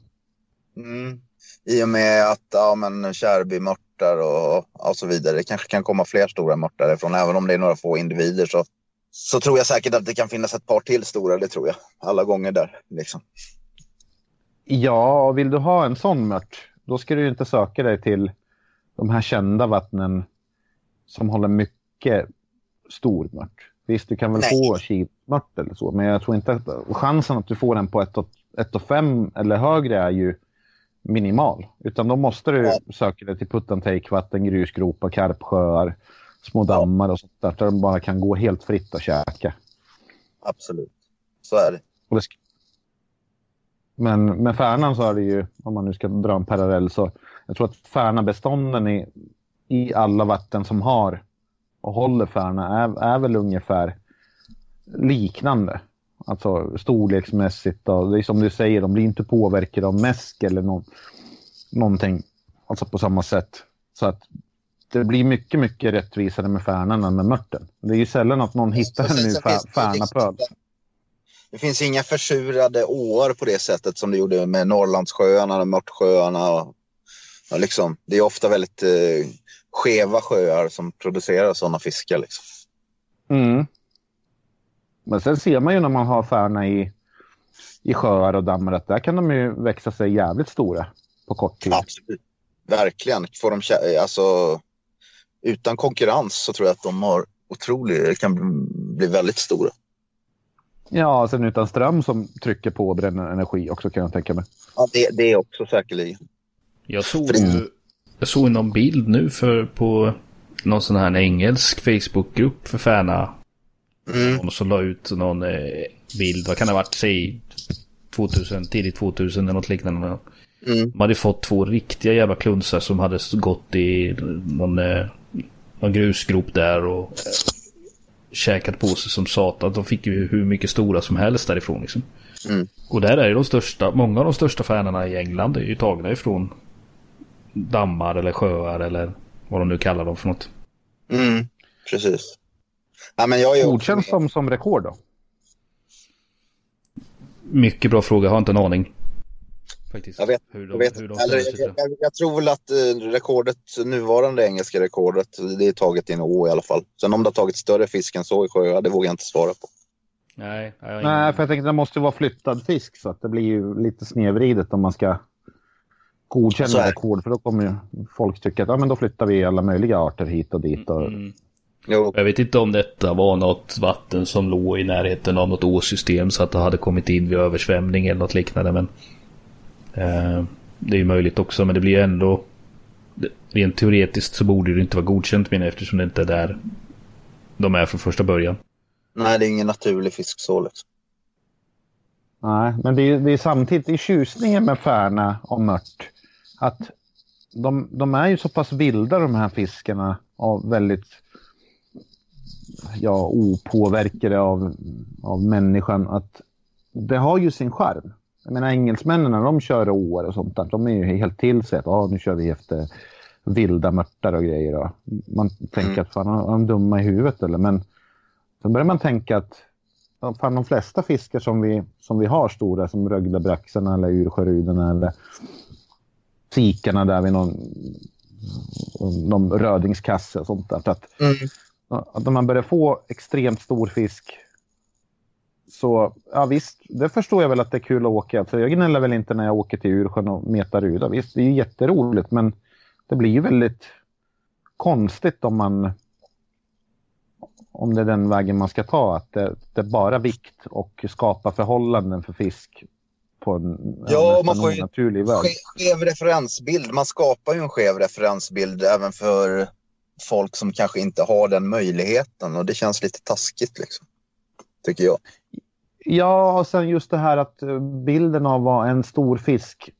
Mm. I och med att ja, men Kärrby-mörtar och, och så vidare. Det kanske kan komma fler stora mörtar därifrån. Även om det är några få individer så, så tror jag säkert att det kan finnas ett par till stora. Det tror jag. Alla gånger där. Liksom. Ja, och vill du ha en sån mört, då ska du inte söka dig till de här kända vattnen som håller mycket stor mört. Visst, du kan väl Nej. få kilmört eller så, men jag tror inte att chansen att du får den på 1,5 eller högre är ju minimal. Utan då måste du Ja. söka dig till puttantäckvatten, grusgropar, karpsjöar, små dammar och sånt där, där de bara kan gå helt fritt och käka. Absolut. Så är det. Det Men med färnan så är det ju, om man nu ska dra en parallell, så jag tror att färnabestånden i, i alla vatten som har och håller färna är, är väl ungefär liknande. Alltså storleksmässigt och det är som du säger, de blir inte påverkade av mäsk eller någon, någonting. Alltså på samma sätt. Så att det blir mycket, mycket rättvisare med färnan än med mörten. Det är ju sällan att någon hittar en ny färnapöl. Det finns inga försurade åar på det sättet som det gjorde med Norrlandssjöarna och Mörtsjöarna. Och, och liksom, det är ofta väldigt eh, skeva sjöar som producerar sådana fiskar. Liksom. Mm. Men sen ser man ju när man har färna i, i sjöar och dammar att där kan de ju växa sig jävligt stora på kort tid. Absolut. Verkligen. Får de, alltså, utan konkurrens så tror jag att de har otroligt, kan bli väldigt stora. Ja, sen utan ström som trycker på och bränner energi också kan jag tänka mig. Ja, det, det är också säkerligen. Jag såg jag såg någon bild nu för på någon sån här engelsk Facebookgrupp för Färna. Mm. Någon som la ut någon eh, bild, vad kan det ha varit, säg 2000, tidigt 2000 eller något liknande. Mm. De hade fått två riktiga jävla klunsar som hade gått i någon, eh, någon grusgrop där och eh, käkat på sig som satan. De fick ju hur mycket stora som helst därifrån liksom. Mm. Och där är ju de största, många av de största fanerna i England är ju tagna ifrån dammar eller sjöar eller vad de nu kallar dem för något. Mm. Precis. Ja, men jag är ju också Godkänns de som rekord då? Mycket bra fråga, jag har inte en aning. Faktiskt. Jag vet, hur de, jag, vet, hur de eller, ställer sig till jag, det. jag, jag tror väl att eh, rekordet, nuvarande engelska rekordet, det är taget i en å i alla fall. Sen om det har tagit större fisk än så i sjöar, det vågar jag inte svara på. Nej, jag Nej, för jag tänkte att det måste vara flyttad fisk så att det blir ju lite snedvridet om man ska godkänna rekord. För då kommer ju folk tycka att ja, men då flyttar vi alla möjliga arter hit och dit. Och... Mm. Jo, Jag vet inte om detta var något vatten som låg i närheten av något åsystem så att det hade kommit in vid översvämning eller något liknande. Men eh, Det är ju möjligt också men det blir ju ändå Rent teoretiskt så borde det inte vara godkänt menar eftersom det inte är där de är från första början. nej det är ingen naturlig fisk så liksom. Nej, men det är, det är samtidigt i tjusningen med färna och mört att de, de är ju så pass vilda de här fiskarna av väldigt ja, opåverkade av, av människan att det har ju sin charm. Jag menar engelsmännen när de kör åar och sånt där, de är ju helt till sig att ah, nu kör vi efter vilda mörtar och grejer. Och man tänker Mm. att fan, är de dumma i huvudet eller? Men sen börjar man tänka att fan, de flesta fiskar som vi, som vi har stora som röglebraxarna eller ursjörudarna eller sikarna där vid någon, någon rödingskasse och sånt där. Så att, Mm att när man börjar få extremt stor fisk så ja visst, det förstår jag väl att det är kul att åka. Alltså, jag gnäller väl inte när jag åker till Ursjön och metar ruda. Visst, det är ju jätteroligt men det blir ju väldigt konstigt om man om det är den vägen man ska ta, att det, det är bara vikt och skapa förhållanden för fisk på en Ja, man får ju- onaturlig väg. Ske- Skev referensbild. Man skapar ju en skev referensbild även för folk som kanske inte har den möjligheten och det känns lite taskigt liksom. Tycker jag. Ja, och sen just det här att bilden av vad en stor fisk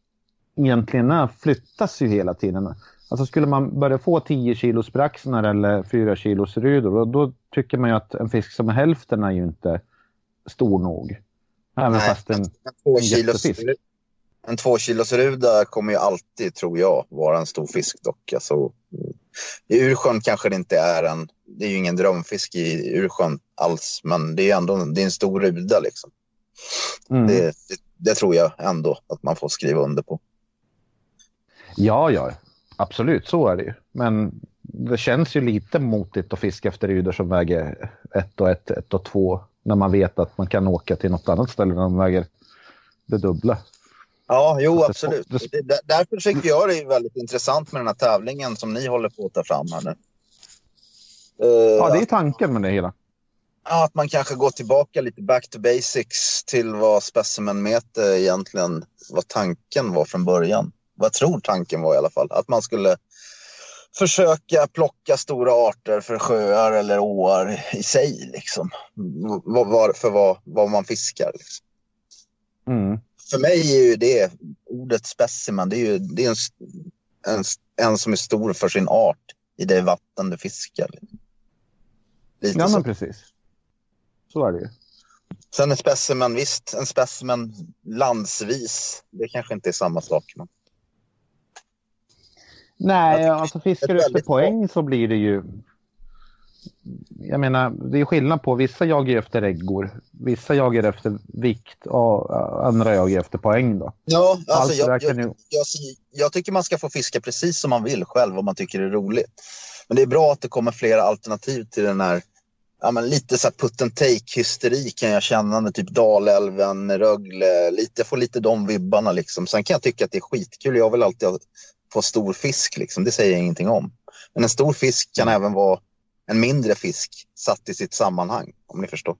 egentligen är flyttas ju hela tiden. Alltså skulle man börja få 10 kilos braxnar eller 4 kilos rudor, och då tycker man ju att en fisk som är hälften är ju inte stor nog. Även Nej. fast den... En två En kilos, en två kilos ruda kommer ju alltid, tror jag, vara en stor fisk dock. Alltså, I Ursjön kanske det inte är en, det är ju ingen drömfisk i Ursjön alls, men det är ändå det är en stor ruda liksom. Mm. Det, det, det tror jag ändå att man får skriva under på. Ja, ja, absolut så är det ju. Men det känns ju lite motigt att fiska efter rudor som väger ett och ett, ett och två när man vet att man kan åka till något annat ställe där de väger det dubbla. Ja, jo det- absolut. det- Det, där- därför tycker jag det är väldigt intressant med den här tävlingen som ni håller på att ta fram här nu. Eh, Ja, det är tanken med det hela. Ja, att man kanske går tillbaka lite back to basics till vad specimenmeter egentligen, vad tanken var från början. Vad jag tror tanken var i alla fall. Att man skulle försöka plocka stora arter för sjöar eller åar i sig. Liksom. För vad, vad man fiskar. Liksom. Mm. För mig är ju det ordet specimen, det är ju det är en, en, en som är stor för sin art i det vatten du fiskar. Lite Ja, så. men precis. Så är det ju. Sen en specimen, visst, en specimen landsvis, det kanske inte är samma sak. Men... Nej, alltså fiskar du efter poäng så blir det ju... Jag menar, det är skillnad på vissa jagar efter äggor, vissa jagar efter vikt och äh, andra jagar efter poäng då. Ja, alltså, Allt jag, jag, ju- jag, jag tycker man ska få fiska precis som man vill själv om man tycker det är roligt. Men det är bra att det kommer flera alternativ till den här Ja, men lite så här put and take-hysteri kan jag känna med typ Dalälven, Rögle. Lite, jag får lite de vibbarna. Liksom. Sen kan jag tycka att det är skitkul. Jag vill alltid få stor fisk. Liksom. Det säger jag ingenting om. Men en stor fisk kan även vara en mindre fisk satt i sitt sammanhang. Om ni förstår.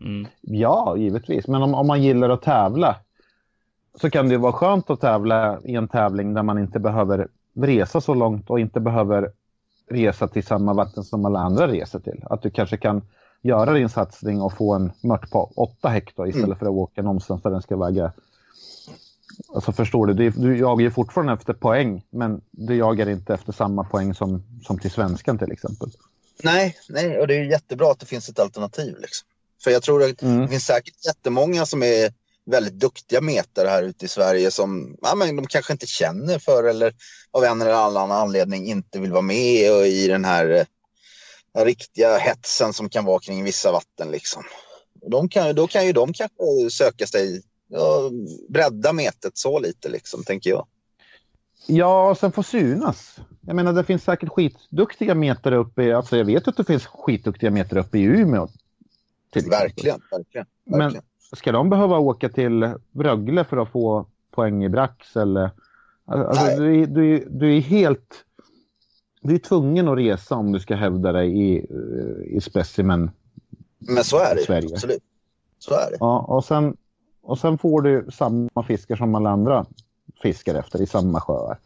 Mm. Ja, givetvis. Men om, om man gillar att tävla så kan det ju vara skönt att tävla i en tävling där man inte behöver resa så långt och inte behöver resa till samma vatten som alla andra reser till. Att du kanske kan göra din satsning och få en mört på 8 hektar istället mm. för att åka någonstans där den ska väga Alltså förstår du, du jagar ju fortfarande efter poäng, men du jagar inte efter samma poäng som, som till svenskan till exempel. Nej, nej, och det är jättebra att det finns ett alternativ. Liksom. För jag tror att mm. det finns säkert jättemånga som är väldigt duktiga metare här ute i Sverige som ja, men de kanske inte känner för eller av en eller annan anledning inte vill vara med i den här, den eh, riktiga hetsen som kan vara kring vissa vatten. Liksom. De kan, då kan ju de kanske söka sig ja, bredda metet så lite, liksom, tänker jag. Ja, och sen få synas. Jag menar, det finns säkert skitduktiga metare uppe i... Alltså jag vet att det finns skitduktiga metare uppe i Umeå. Verkligen, verkligen, verkligen. Men ska de behöva åka till Rögle för att få poäng i Brax eller? Alltså, du, du, du är helt... Du är tvungen att resa om du ska hävda dig i, i specimen Men så är det, Sverige. absolut. Så är det. Ja, och sen och sen får du samma fiskar som alla andra fiskar efter i samma sjöar.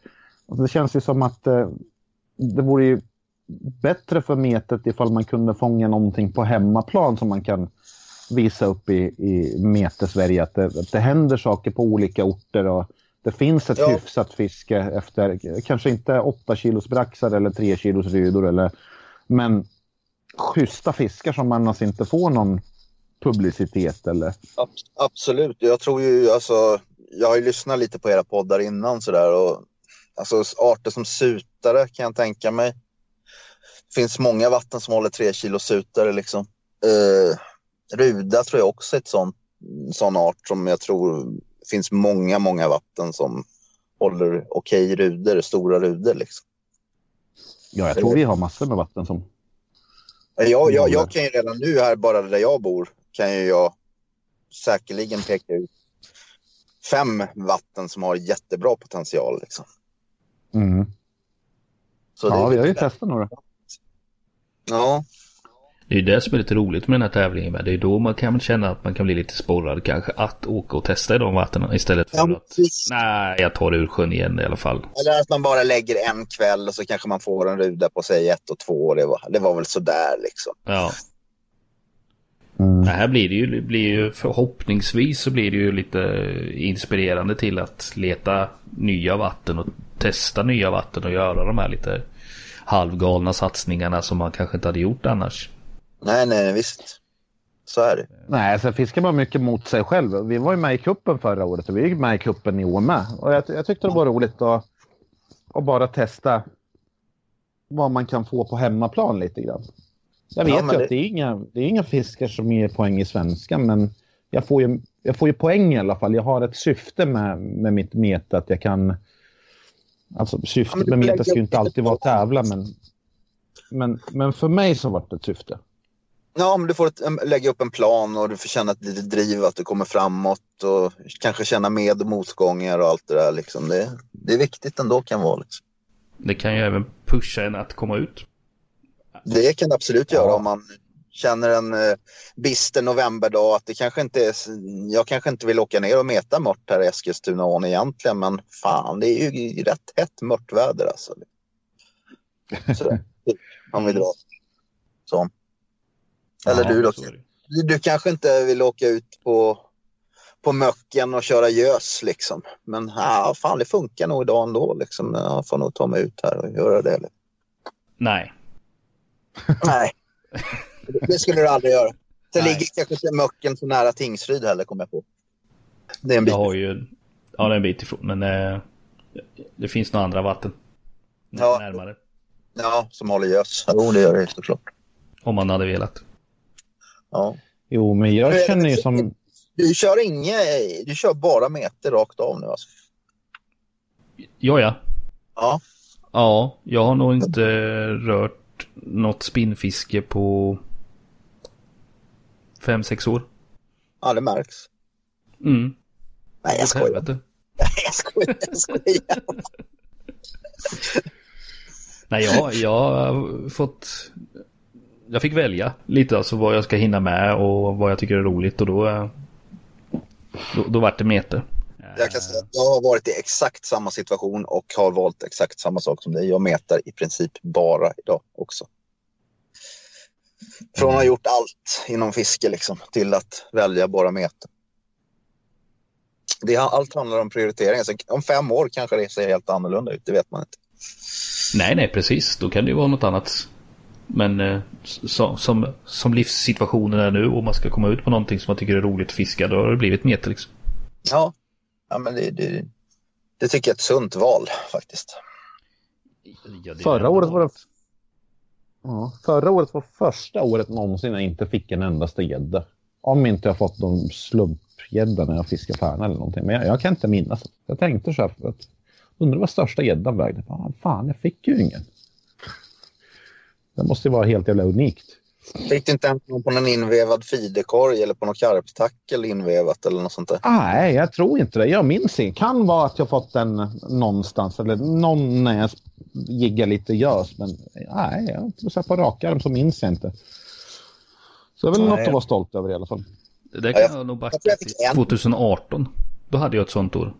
Och det känns ju som att eh, det vore ju bättre för metet ifall man kunde fånga någonting på hemmaplan som man kan visa upp i, i Mete-Sverige. Att det, att det händer saker på olika orter och det finns ett ja. hyfsat fiske efter, kanske inte 8 kilos braxar eller 3 kilos rydor eller, men schyssta fiskar som alltså inte får någon publicitet eller? Absolut. Jag tror ju alltså, jag har ju lyssnat lite på era poddar innan sådär och alltså arter som sutare kan jag tänka mig. Det finns många vatten som håller tre kilo sutare liksom. Uh, ruda tror jag också är ett sånt, sån art som jag tror finns många, många vatten som håller okej okay ruder, stora ruder liksom. Ja, jag tror vi har massor med vatten som... Jag, jag, jag kan ju redan nu här, bara där jag bor, kan ju jag säkerligen peka ut fem vatten som har jättebra potential. Liksom. Mm. Så ja, vi har ju testat några. Ja. Det är ju det som är lite roligt med den här tävlingen. Det är då man kan känna att man kan bli lite sporrad kanske att åka och testa i de vattnen istället för ja, att nej, jag tar det ur sjön igen i alla fall. Eller att man bara lägger en kväll och så kanske man får en ruda på sig ett och två. Det var, det var väl sådär liksom. Ja. Mm. Här blir det ju, blir ju förhoppningsvis så blir det ju lite inspirerande till att leta nya vatten och testa nya vatten och göra de här lite halvgalna satsningarna som man kanske inte hade gjort annars. Nej, nej, visst. Så är det. Nej, sen fiskar man mycket mot sig själv. Vi var ju med i kuppen förra året och vi gick med i kuppen i år med. Och jag, jag tyckte det var roligt att, att bara testa vad man kan få på hemmaplan lite grann. Jag vet ja, ju det... att det är, inga, det är inga fiskar som ger poäng i svenskan, men jag får, ju, jag får ju poäng i alla fall. Jag har ett syfte med, med mitt meta, att jag kan... Alltså syftet ja, med meta ska ju inte alltid vara att tävla, men, men, men för mig så var det ett syfte. Ja, men du får ett, lägga upp en plan och du får känna ett litet driv, att du kommer framåt och kanske känna med och motgångar och allt det där. Liksom. Det, det är viktigt ändå kan vara. Liksom. Det kan ju även pusha en att komma ut. Det kan det absolut göra ja. om man känner en eh, bister novemberdag att det kanske inte är, jag kanske inte vill åka ner och meta mört här i Eskilstunaån egentligen men fan det är ju rätt hett mört väder alltså. Sådär, *laughs* om vi drar. Så. Eller ja, du då? Du, du kanske inte vill åka ut på, på möcken och köra gös liksom. Men ja, fan det funkar nog idag ändå liksom. Jag får nog ta mig ut här och göra det. Nej, Nej, det skulle du aldrig göra. Sen ligger kanske inte möcken så nära Tingsryd heller, kommer jag på. Det är en bit. Jag har ju, ja, det är en bit ifrån, men eh, det finns några andra vatten ja. närmare. Ja, som håller gös. Jo, det gör det såklart. Om man hade velat. Ja. Jo, men jag känner ju som... Du kör inga, du kör bara meter rakt av nu alltså? Ja, ja. Ja. Ja, jag har nog inte rört något spinnfiske på fem sex år. Ja, det märks. Mm. Nej, jag skojar. Nej, *laughs* jag skojar. Jag skojar. Nej, jag, jag har fått... Jag fick välja lite alltså vad jag ska hinna med och vad jag tycker är roligt och då... Då, då vart det meter. Jag, kan säga, jag har varit i exakt samma situation och har valt exakt samma sak som dig. Jag metar i princip bara idag också. Från att ha gjort allt inom fiske liksom, till att välja bara meta. Det, allt handlar om prioriteringar. Så om fem år kanske det ser helt annorlunda ut, det vet man inte. Nej, nej, precis. Då kan det ju vara något annat. Men eh, så, som, som livssituationen är nu och man ska komma ut på någonting som man tycker är roligt att fiska, då har det blivit mete liksom. Ja, ja men det, det, det tycker jag är ett sunt val faktiskt. Ja, Förra året var det... Ja, förra året var första året någonsin jag inte fick en endaste gädda. Om inte jag fått någon slumpgädda när jag fiskade färna eller någonting. Men jag, jag, kan inte minnas. Jag tänkte så här, för att, undrar vad största gäddan vägde. Fan, jag fick ju ingen. Det måste ju vara helt jävla unikt. Fick du inte ens någon på någon invevad fidekorg eller på något karptackel invevat eller något sånt där? Nej, jag tror inte det. Jag minns inte. Kan vara att jag fått den någonstans eller någon när jag giggar lite gös. Men nej, jag så på rak arm så minns jag inte. Så det är väl nej. något att vara stolt över i alla fall. Det där kan jag, jag nog backa till 2018. Då hade jag ett sånt år.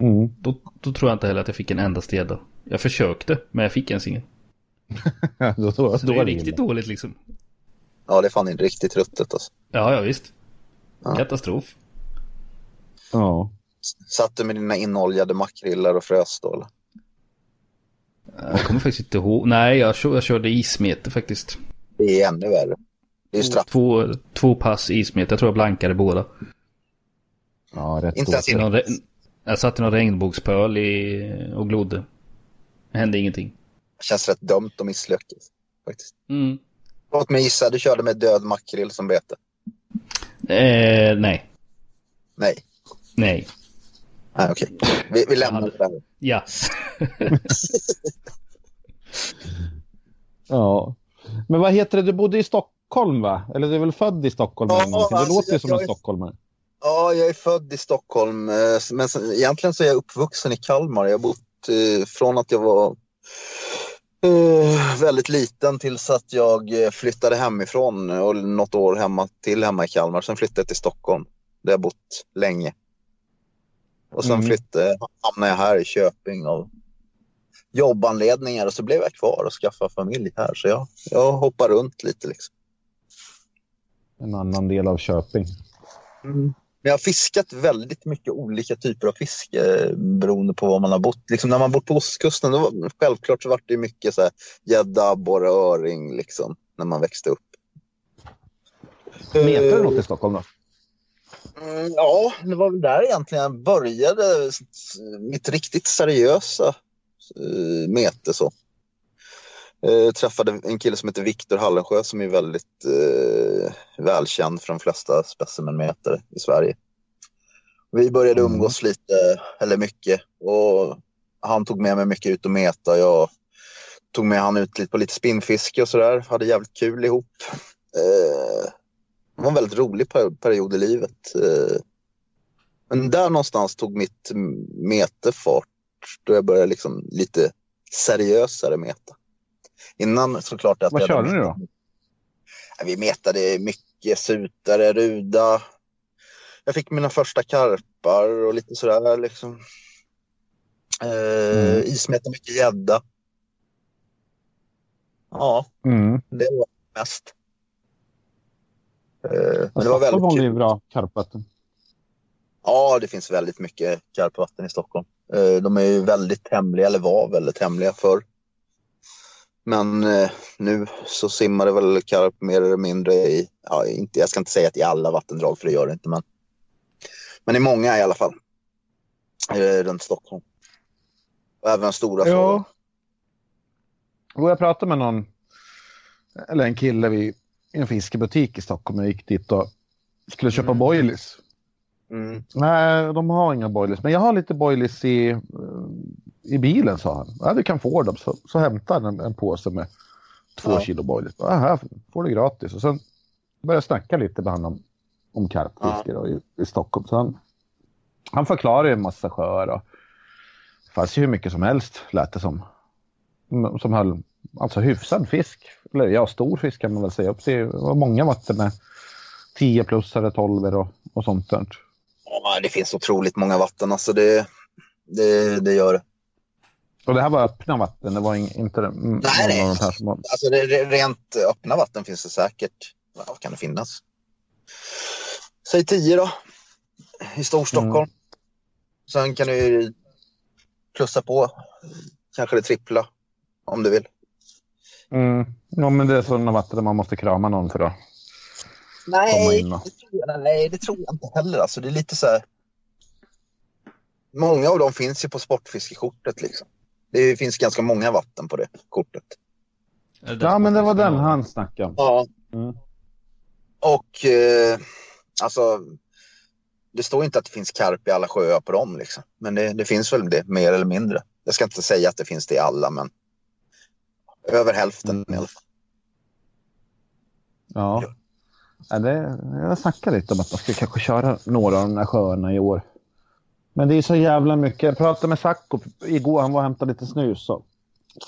Mm. Då, då tror jag inte heller att jag fick en enda gädda. Jag försökte, men jag fick ens ingen. Då, då, så då det är riktigt illa. dåligt liksom. Ja, det är fan riktigt ruttet alltså. Ja, ja visst. Ja. Katastrof. Ja. Satt du med dina inoljade makrillar och frös då eller? Jag kommer faktiskt inte ihåg. Nej, jag, kör, jag körde ismete faktiskt. Det är ännu värre. Det är straff. Två, två pass ismete. Jag tror jag blankade båda. Ja, rätt Inte ens Jag satt i någon regnbågspöl i, och glodde. Det hände ingenting. Känns rätt dumt att misslyckas. Faktiskt. Mm. Låt mig gissa, du körde med död makrill som bete? Eh, nej. Nej. Nej. Ah, Okej, okay. vi, vi lämnar hade... det där. Ja. *laughs* ja. Men vad heter det, du bodde i Stockholm va? Eller du är väl född i Stockholm? Ja, eller någonting. Det alltså, låter ju som en stockholmare. Ja, jag är född i Stockholm. Eh, men egentligen så är jag uppvuxen i Kalmar. Jag har bott eh, från att jag var Uh, väldigt liten tills att jag eh, flyttade hemifrån och något år hemma till hemma i Kalmar. Sen flyttade jag till Stockholm där jag bott länge. Och sen mm. flyttade, hamnade jag här i Köping av jobbanledningar och så blev jag kvar och skaffade familj här. Så jag, jag hoppar runt lite liksom. En annan del av Köping. Mm jag har fiskat väldigt mycket olika typer av fiske beroende på var man har bott. Liksom när man bott på ostkusten, då, självklart så var det mycket så gädda, abborre, öring liksom, när man växte upp. Metar du något i Stockholm då? Mm, ja, det var väl där egentligen jag började mitt riktigt seriösa uh, mete. Så. Uh, träffade en kille som heter Viktor Hallensjö som är väldigt uh, välkänd för de flesta specimenmätare i Sverige. Vi började mm. umgås lite, eller mycket. Och han tog med mig mycket ut och meta. Jag tog med han ut lite på lite spinnfiske och sådär. Hade jävligt kul ihop. Uh, det var en väldigt rolig period i livet. Men där någonstans tog mitt mete fart. Då jag började liksom lite seriösare meta. Innan såklart att... Vad körde ni då? Vi metade mycket sutare, ruda. Jag fick mina första karpar och lite sådär liksom. Eh, mm. Ismeta mycket gädda. Ja, mm. det var mest. Eh, det var väldigt kul. bra karpvatten. Ja, det finns väldigt mycket karpvatten i Stockholm. Eh, de är ju väldigt hemliga, eller var väldigt hemliga förr. Men eh, nu så simmar det väl karp mer eller mindre i, ja, inte, jag ska inte säga att i alla vattendrag för det gör det inte, men, men i många i alla fall. Eh, runt Stockholm. Och även stora ja. Och jag pratade med någon, eller en kille vid en fiskebutik i Stockholm. Jag gick dit och skulle köpa mm. boilies. Mm. Nej, de har inga boilies. Men jag har lite boilies i, i bilen, sa han. Ja, du kan få dem. Så, så hämtar han en, en påse med två ja. kilo boilies. Ja, här får du gratis. Och sen började jag snacka lite med honom om, om karpfiske ja. i, i Stockholm. Så han, han förklarade en massa sjöar. Och det fanns ju hur mycket som helst, lät det som. Som höll alltså hyfsad fisk. Eller ja, stor fisk kan man väl säga. Det var många vatten med 10 plus eller 12 och, och sånt där. Ja, det finns otroligt många vatten. Alltså det, det, det gör det. Och det här var öppna vatten? Det var inte nej, nej. Av de här som... Alltså det, rent öppna vatten finns det säkert. Vad kan det finnas? Säg tio då. I Storstockholm. Mm. Sen kan du plussa på. Kanske det trippla. Om du vill. Mm. Ja, men det är sådana vatten där man måste krama någon för att nej, komma in. Det tror jag, nej, det tror jag inte heller. Alltså, det är lite så här... Många av dem finns ju på sportfiskekortet. Liksom. Det finns ganska många vatten på det kortet. Det ja, men det var den han snackade om. Ja. Mm. Och eh, alltså, det står inte att det finns karp i alla sjöar på dem. Liksom. Men det, det, finns väl det, mer eller mindre. Jag ska inte säga att det finns det i alla, men över hälften mm. i alla fall. Ja. ja. det, jag snackade lite om att man ska kanske köra några av de här sjöarna i år. Men det är så jävla mycket. Jag pratade med Sacco igår, han var och hämtade lite snus. Så.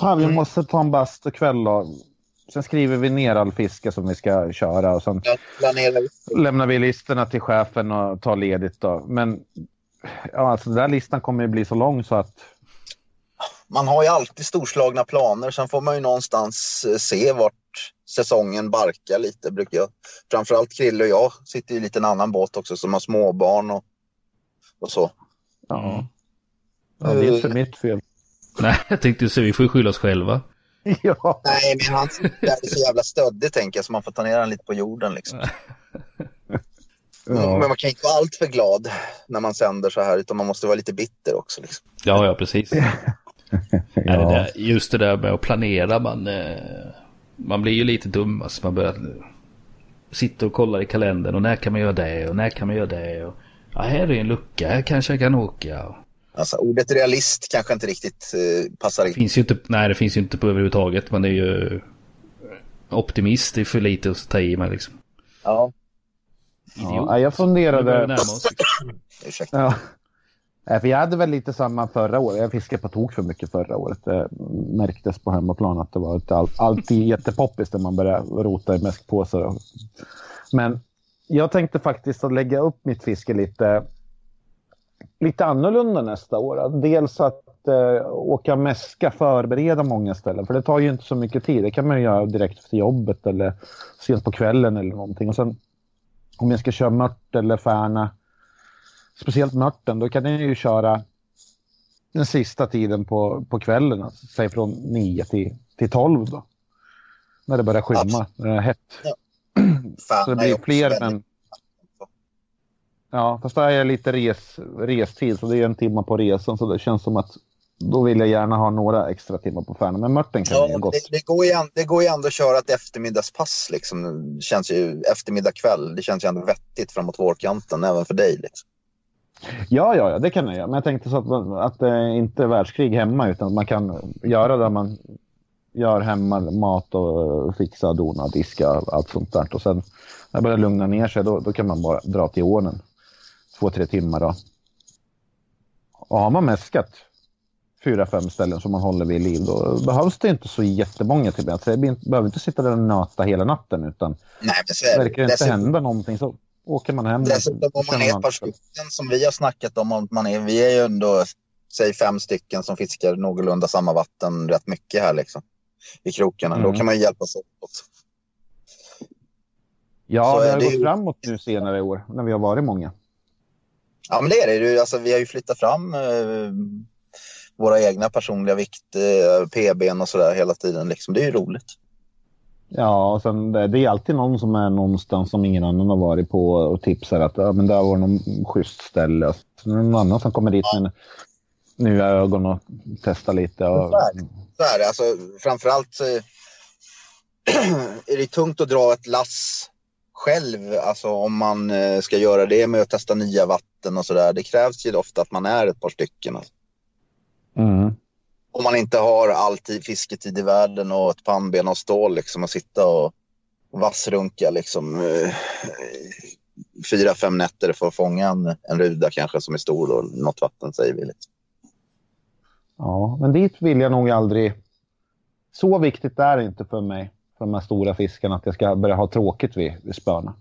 Fan, vi mm. måste ta en bastukväll då. Sen skriver vi ner all fiske som vi ska köra och sen lämnar vi listorna till chefen och tar ledigt. Då. Men ja, alltså, den där listan kommer ju bli så lång så att... Man har ju alltid storslagna planer. Sen får man ju någonstans eh, se vart säsongen barkar lite. Brukar jag. Framförallt Krille och jag sitter i lite en annan båt också som har småbarn och, och så. Ja. ja. Det är inte mitt fel. *laughs* Nej, jag tänkte säga vi får skylla oss själva. *laughs* Ja. Nej, men han är så jävla stöddig tänker jag så man får ta ner honom lite på jorden liksom. *laughs* Ja. Men man kan inte vara allt för glad när man sänder så här utan man måste vara lite bitter också. Liksom. Ja, ja, precis. ja. Det just det där med att planera, man, eh, man blir ju lite dum. Alltså man börjar sitta och kolla i kalendern och när kan man göra det och när kan man göra det. Och, ja, här är en lucka, här kanske jag kan åka. Alltså, ordet realist kanske inte riktigt uh, passar in. Finns ju inte, nej, det finns ju inte på överhuvudtaget. Men det är ju optimist, det är för lite att ta i med liksom. Ja. Idiot. Ja, jag funderade... *laughs* Ursäkta. Ja. För jag hade väl lite samma förra året. Jag fiskade på tok för mycket förra året. Det märktes på hemmaplan att det var all, alltid *laughs* jättepoppis när man började rota i mäskpåsar. Men jag tänkte faktiskt att lägga upp mitt fiske lite lite annorlunda nästa år. Dels att eh, åka mäska, förbereda många ställen. För det tar ju inte så mycket tid. Det kan man göra direkt efter jobbet eller sent på kvällen eller någonting. Och sen om jag ska köra mört eller färna, speciellt mörten, då kan jag ju köra den sista tiden på, på kvällen, alltså, säg från 9 till, till 12 då. När det börjar skymma, när det är hett. Ja. *clears throat* så det blir fler men Ja, fast det är lite res, restid, så det är en timme på resan. Så det känns som att då vill jag gärna ha några extra timmar på Färna. Men Mörten kan ja, gott. Det, det, går ju, det går ju ändå att köra ett eftermiddagspass. Liksom. Det känns ju eftermiddag kväll. Det känns ju ändå vettigt framåt vårkanten, även för dig. Liksom. Ja, ja, ja, det kan jag göra. Men jag tänkte så att, att det inte är världskrig hemma, utan att man kan göra det man gör hemma, mat och fixa, dona, diska, allt sånt där. Och sen när det börjar lugna ner sig, då, då kan man bara dra till ånen två, tre timmar. Då. Och har man mäskat fyra, fem ställen som man håller vid liv, då behövs det inte så jättemånga timmar. Alltså, jag behöver inte sitta där och nöta hela natten, utan Nej, men så verkar det inte hända någonting så åker man hem. Dessutom om man är ett par stycken som vi har snackat om, om man är, vi är ju ändå, säg fem stycken som fiskar någorlunda samma vatten rätt mycket här liksom. I krokarna. Mm. Då kan man hjälpas åt. Ja, så det har gått ju... framåt nu senare i år när vi har varit många. Ja, men det är det. Alltså, vi har ju flyttat fram eh, våra egna personliga vikt, eh, PBn och sådär hela tiden. Liksom. Det är ju roligt. Ja, och sen det, det är alltid någon som är någonstans som ingen annan har varit på och tipsar att ja, men där var någon schysst ställe. Så någon annan som kommer dit ja. Nya ögon och testar lite. Och... Så är. Så är det. Alltså, framförallt *clears throat* är det tungt att dra ett lass själv, alltså om man eh, ska göra det med att testa nya vatten och sådär. Det krävs ju ofta att man är ett par stycken. Alltså. Mm. Om man inte har all fisketid i världen och ett pannben av stål liksom att sitta och vassrunka liksom eh, fyra, fem nätter för att fånga en, en ruda kanske som är stor och något vatten säger vi. Liksom. Ja, men dit vill jag nog aldrig. Så viktigt är det inte för mig för de här stora fiskarna att jag ska börja ha tråkigt vid, vid spöna?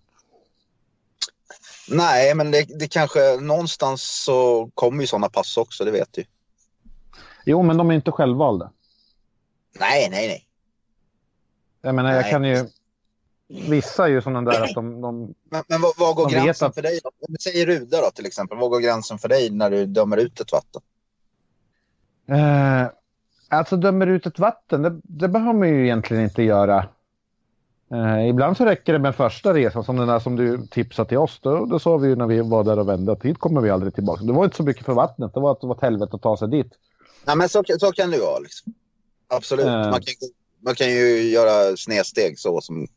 Nej, men det, det kanske någonstans så kommer ju sådana pass också, det vet du. Jo, men de är inte självvalda. Nej, nej, nej. Jag menar, jag Nej. kan ju... Vissa är ju sådana där att de... de Men, men vad, vad går gränsen att- för dig? då? Om vi säger Ruda då till exempel. Vad går gränsen för dig när du dömer ut ett vatten? Eh, alltså dömer ut ett vatten, det, det behöver man ju egentligen inte göra. Eh, ibland så räcker det med första resan, som den där som du tipsade till oss. Då, då sa vi ju när vi var där och vände att hit kommer vi aldrig tillbaka. Det var inte så mycket för vattnet, det var att det var ett helvete att ta sig dit. Nej, men så, så kan det ju vara. Liksom. Absolut. Eh. Man, kan, man kan ju göra snedsteg så som...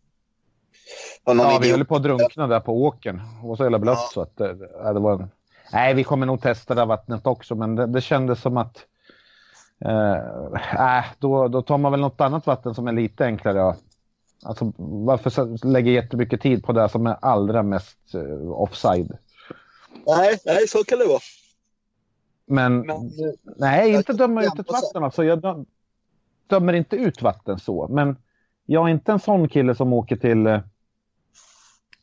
Ja, vi idiot- höll på att drunkna där på åkern. Det var så jävla blött Ja. så att det, ja, det var en... Nej, vi kommer nog testa det vattnet också, men det, det kändes som att... Eh, äh, då, då tar man väl något annat vatten som är lite enklare. Alltså, varför lägga jättemycket tid på det som är allra mest eh, offside? Nej, nej, så kan det vara. Men, Men, nej, jag inte döma ut ett vatten. Alltså, jag dö- dömer inte ut vatten så, men jag är inte en sån kille som åker till, eh,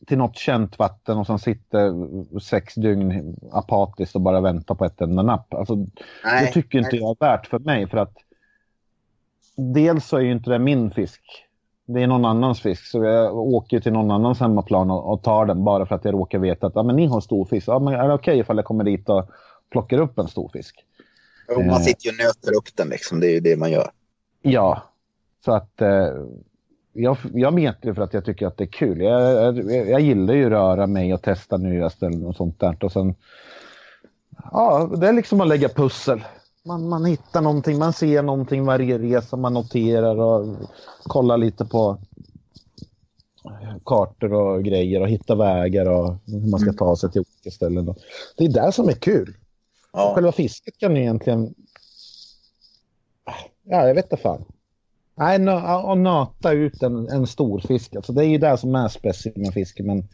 till något känt vatten och sen sitter sex dygn apatiskt och bara väntar på ett enda napp. Alltså, nej, det tycker inte nej. jag är värt för mig för att dels så är ju inte det min fisk. Det är någon annans fisk så jag åker till någon annans hemmaplan och, och tar den bara för att jag råkar veta att ja, men ni har stor fisk. Ja, men är det okej ifall jag kommer dit och plockar upp en stor fisk? Jo, man sitter ju och nöter upp den liksom. Det är ju det man gör. Ja, så att eh, jag, jag metar det för att jag tycker att det är kul. Jag, jag, jag gillar ju röra mig och testa nya ställen och sånt där. Och sen, ja, det är liksom att lägga pussel. Man, man hittar någonting, man ser någonting varje resa, man noterar och kollar lite på kartor och grejer och hittar vägar och hur man ska ta sig till olika ställen. Det är det som är kul. Ja. Själva fisket kan ju egentligen... Ja, jag vet inte fan. Nej, att nöta ut en, en stor fisk. Alltså, det är ju det som är specimenfiske, men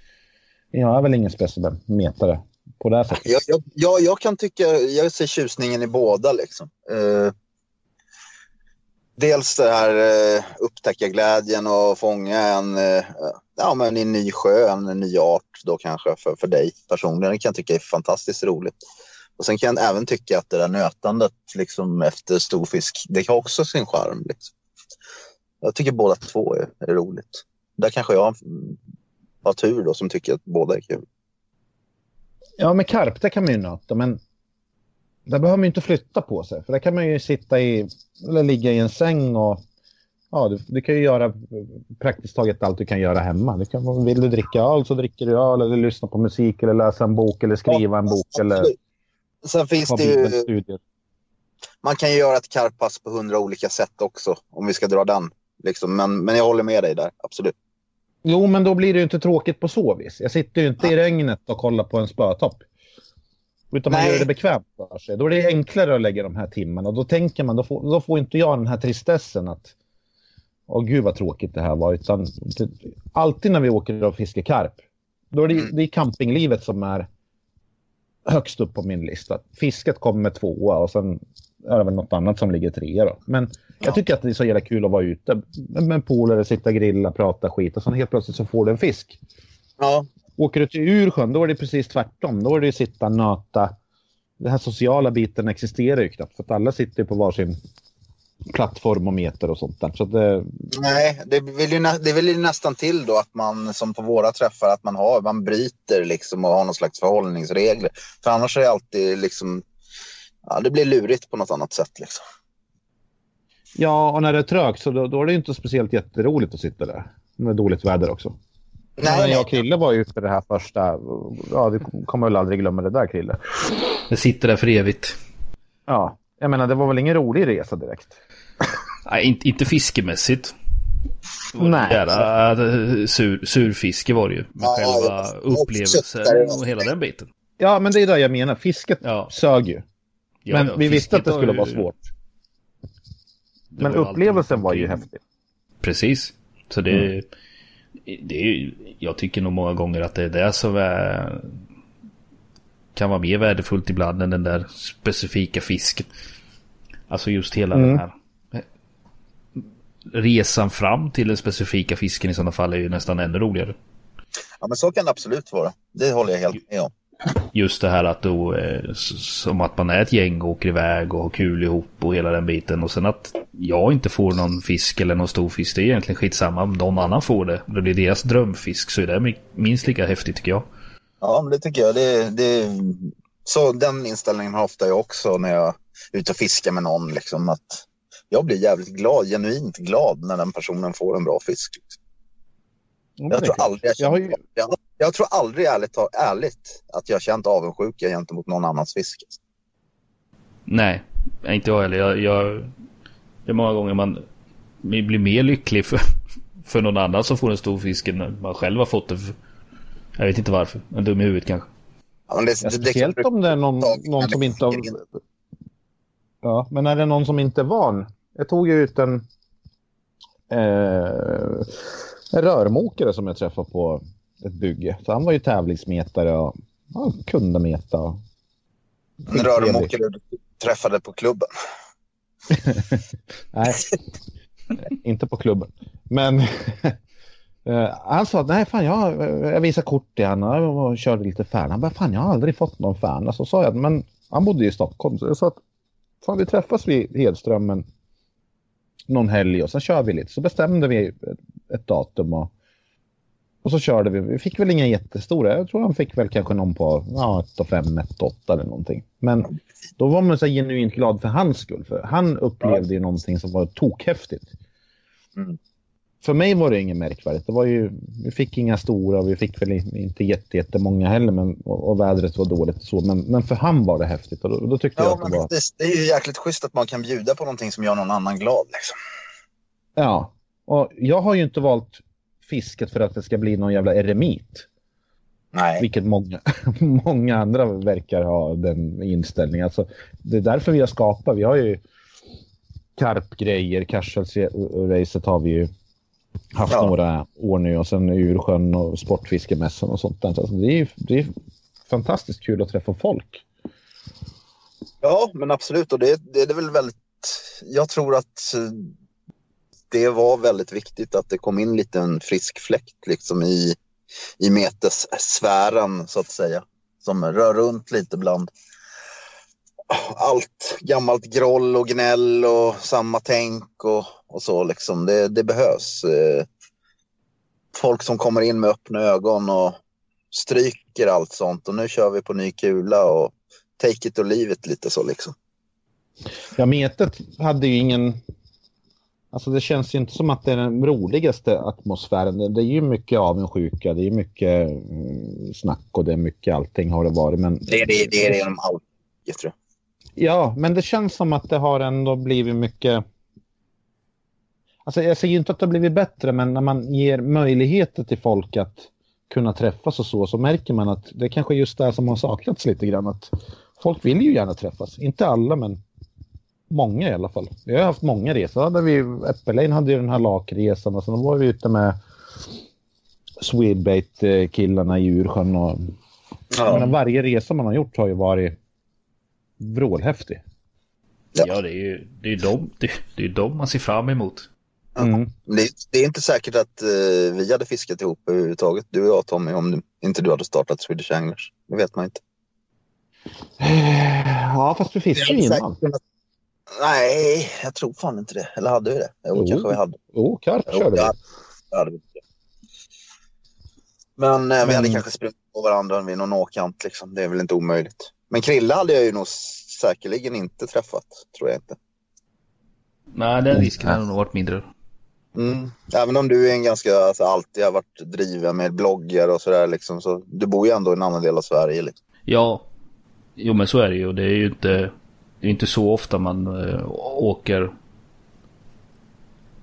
jag är väl ingen specimenmetare på det här sättet. Jag, jag, jag, jag kan tycka, jag ser tjusningen i båda liksom. Eh, dels det här eh, upptäcka glädjen och fånga en, eh, ja, men en ny sjö, en ny art då kanske för, för dig personligen. Det kan jag tycka är fantastiskt roligt. Och sen kan jag även tycka att det där nötandet liksom efter stor fisk, det har också sin charm. Liksom. Jag tycker båda två är, är roligt. Där kanske jag har tur då som tycker att båda är kul. Ja, med karp, det kan man ju nöta, men där behöver man ju inte flytta på sig. För där kan man ju sitta i, eller ligga i en säng och ja, du, du kan ju göra praktiskt taget allt du kan göra hemma. Du kan, vill du dricka öl så dricker du öl, eller lyssna på musik, eller läsa en bok, eller skriva en bok, eller. Sen finns det ju, man kan ju göra ett karpass på hundra olika sätt också om vi ska dra den. Liksom. Men, men jag håller med dig där, absolut. Jo, men då blir det ju inte tråkigt på så vis. Jag sitter ju inte i regnet och kollar på en spötopp. Utan man Nej. gör det bekvämt för sig. Då är det enklare att lägga de här timmarna. Då tänker man, då får, då får inte jag den här tristessen att Åh gud vad tråkigt det här var. Utan alltid när vi åker och fiskar karp, då är det, det är campinglivet som är högst upp på min lista. Fisket kommer med tvåa och sen är det väl något annat som ligger trea då. Men jag tycker att det är så jävla kul att vara ute med polare, sitta och grilla, prata skit och sen helt plötsligt så får du en fisk. Ja, Åker du till Ursjön, då är det precis tvärtom. Då är det ju sitta, nöta. Den här sociala biten existerar ju knappt för att alla sitter ju på varsin plattform och meter och sånt där. Så det, nej, det vill, ju, det vill ju nästan till då att man som på våra träffar att man har, man bryter liksom och har någon slags förhållningsregler. För annars är det alltid liksom, ja, det blir lurigt på något annat sätt liksom. ja, och när det är trögt så då, då är det inte speciellt jätteroligt att sitta där. När det är dåligt väder också. Nej, Men jag och Krille var ju ute det här första, ja du kommer väl aldrig glömma det där Krille. Det sitter där för evigt. Ja, jag menar det var väl ingen rolig resa direkt. Nej, inte, inte fiskemässigt. Nej, Jävla äh, sur, surfiske var det ju. Med Ja, själva jag- upplevelsen och hela den biten. Ja, men det är det jag menar. Fisket Ja. sög ju. Ja, Men vi visste att det skulle har vara ju- svårt. det Men var ju upplevelsen alltid var ju häftig. Precis. Så det, Mm. det är ju, jag tycker nog många gånger att det är det som är, kan vara mer värdefullt ibland än den där specifika fisken. Alltså just hela Mm. den här resan fram till den specifika fisken i sådana fall är ju nästan ännu roligare. Ja, men så kan det absolut vara. Det håller jag helt med om. Just det här att då, eh, som att man är ett gäng och åker iväg och har kul ihop och hela den biten. Och sen att jag inte får någon fisk eller någon stor fisk, det är egentligen skitsamma om någon annan får det. Det är deras drömfisk så är det minst lika häftigt tycker jag. Ja, men det tycker jag. Det, det, så den inställningen har ofta jag också när jag är ute och fiskar med någon. Liksom, att jag blir jävligt glad, genuint glad när den personen får en bra fisk. Liksom. Jag, tror aldrig jag, jag, jag, jag, tror aldrig ärligt, ärligt att jag känt avundsjuka gentemot någon annans fisk. Nej, inte jag heller. Jag, jag, det är många gånger man blir mer lycklig för, *laughs* för någon annan som får en stor fisk än man själv har fått det. För, jag vet inte varför. En dum i huvudet kanske. Ja, det, ja, speciellt det, om det är någon, någon som inte har... Ja, men är det någon som inte är van? Jag tog ju ut en, eh, en rörmokare som jag träffade på ett bygge. Så han var ju tävlingsmetare och ja, kunde meta. Rörmokare du träffade på klubben? *laughs* Nej, inte på klubben. Men Uh, *laughs* han sa att nej fan jag, jag visade kort till honom och körde lite färna. Han bara fan jag har aldrig fått någon färna. Så sa jag men han bodde i Stockholm. Så jag sa att fan vi träffas vid Hedströmmen någon helg och sen kör vi lite. Så bestämde vi ett datum och, och så körde vi. Vi fick väl inga jättestora. Jag tror han fick väl kanske någon på ja, 1 5, 1 8 eller någonting. Men då var man så genuint glad för hans skull. För han upplevde ju någonting som var tokhäftigt. Mm för mig var det inget märkvärdigt. Det var ju, vi fick inga stora, vi fick väl inte jättemånga heller men, och, och vädret var dåligt och så. Men, men för han var det häftigt och då, då tyckte ja, jag att det var... Det, det är ju jäkligt schysst att man kan bjuda på någonting som gör någon annan glad. Liksom. Ja, och jag har ju inte valt fisket för att det ska bli någon jävla eremit. Nej. Vilket många, *laughs* många andra verkar ha den inställningen. Alltså, det är därför vi har skapat. Vi har ju karpgrejer, Karshalsracet har vi ju haft ja. några år nu och sen Ursjön och Sportfiskemässan och sånt. Alltså det, är, det är fantastiskt kul att träffa folk. Ja, men absolut. Och det, det är väl väldigt... Jag tror att det var väldigt viktigt att det kom in lite en frisk fläkt liksom i, i metessfären så att säga. Som rör runt lite bland allt gammalt groll och gnäll och samma tänk och, och så liksom. Det, det behövs. Eh, folk som kommer in med öppna ögon och stryker allt sånt och nu kör vi på ny kula och take it or leave it lite så liksom. Ja, metet hade ju ingen... Alltså det känns ju inte som att det är den roligaste atmosfären. Det är ju mycket avundsjuka, det är mycket mm, snack och det är mycket allting har det varit. Men... Det är det, det, är det de alltid, tror jag. Ja, men det känns som att det har ändå blivit mycket... Alltså jag säger inte att det har blivit bättre, men när man ger möjligheter till folk att kunna träffas och så, så märker man att det kanske är just det som har saknats lite grann. Att folk vill ju gärna träffas. Inte alla, men många i alla fall. Vi har haft många resor. Hade vi, Äppelin hade ju den här lakresan och sen var vi ute med Swedbait-killarna i Djursjön. Och, ja. men varje resa man har gjort har ju varit vrålhäftig. Ja. ja, det är ju det är de, det, det är de man ser fram emot. Mm. Det, det, är inte säkert att uh, vi hade fiskat ihop överhuvudtaget, du och jag Tommy, om du, inte du hade startat Swedish Anglers. Det vet man inte. Ja, fast du fiskade ju innan. Att... Nej, jag tror fan inte det. Eller hade vi det? Jo, oh. kanske vi hade. Jo, oh, karp körde vi. Hade vi. Men, Men, vi hade kanske sprungit på varandra vid någon åkant. Liksom. Det är väl inte omöjligt. Men Krille hade jag ju nog säkerligen inte träffat, tror jag inte. Nej, den risken hade nog varit mindre. Mm. Även om du är en ganska, alltså, alltid har varit driven med bloggar och sådär liksom, så du bor ju ändå i en annan del av Sverige. Liksom. Ja, jo men så är det ju. Det är ju inte, det är inte så ofta man äh, åker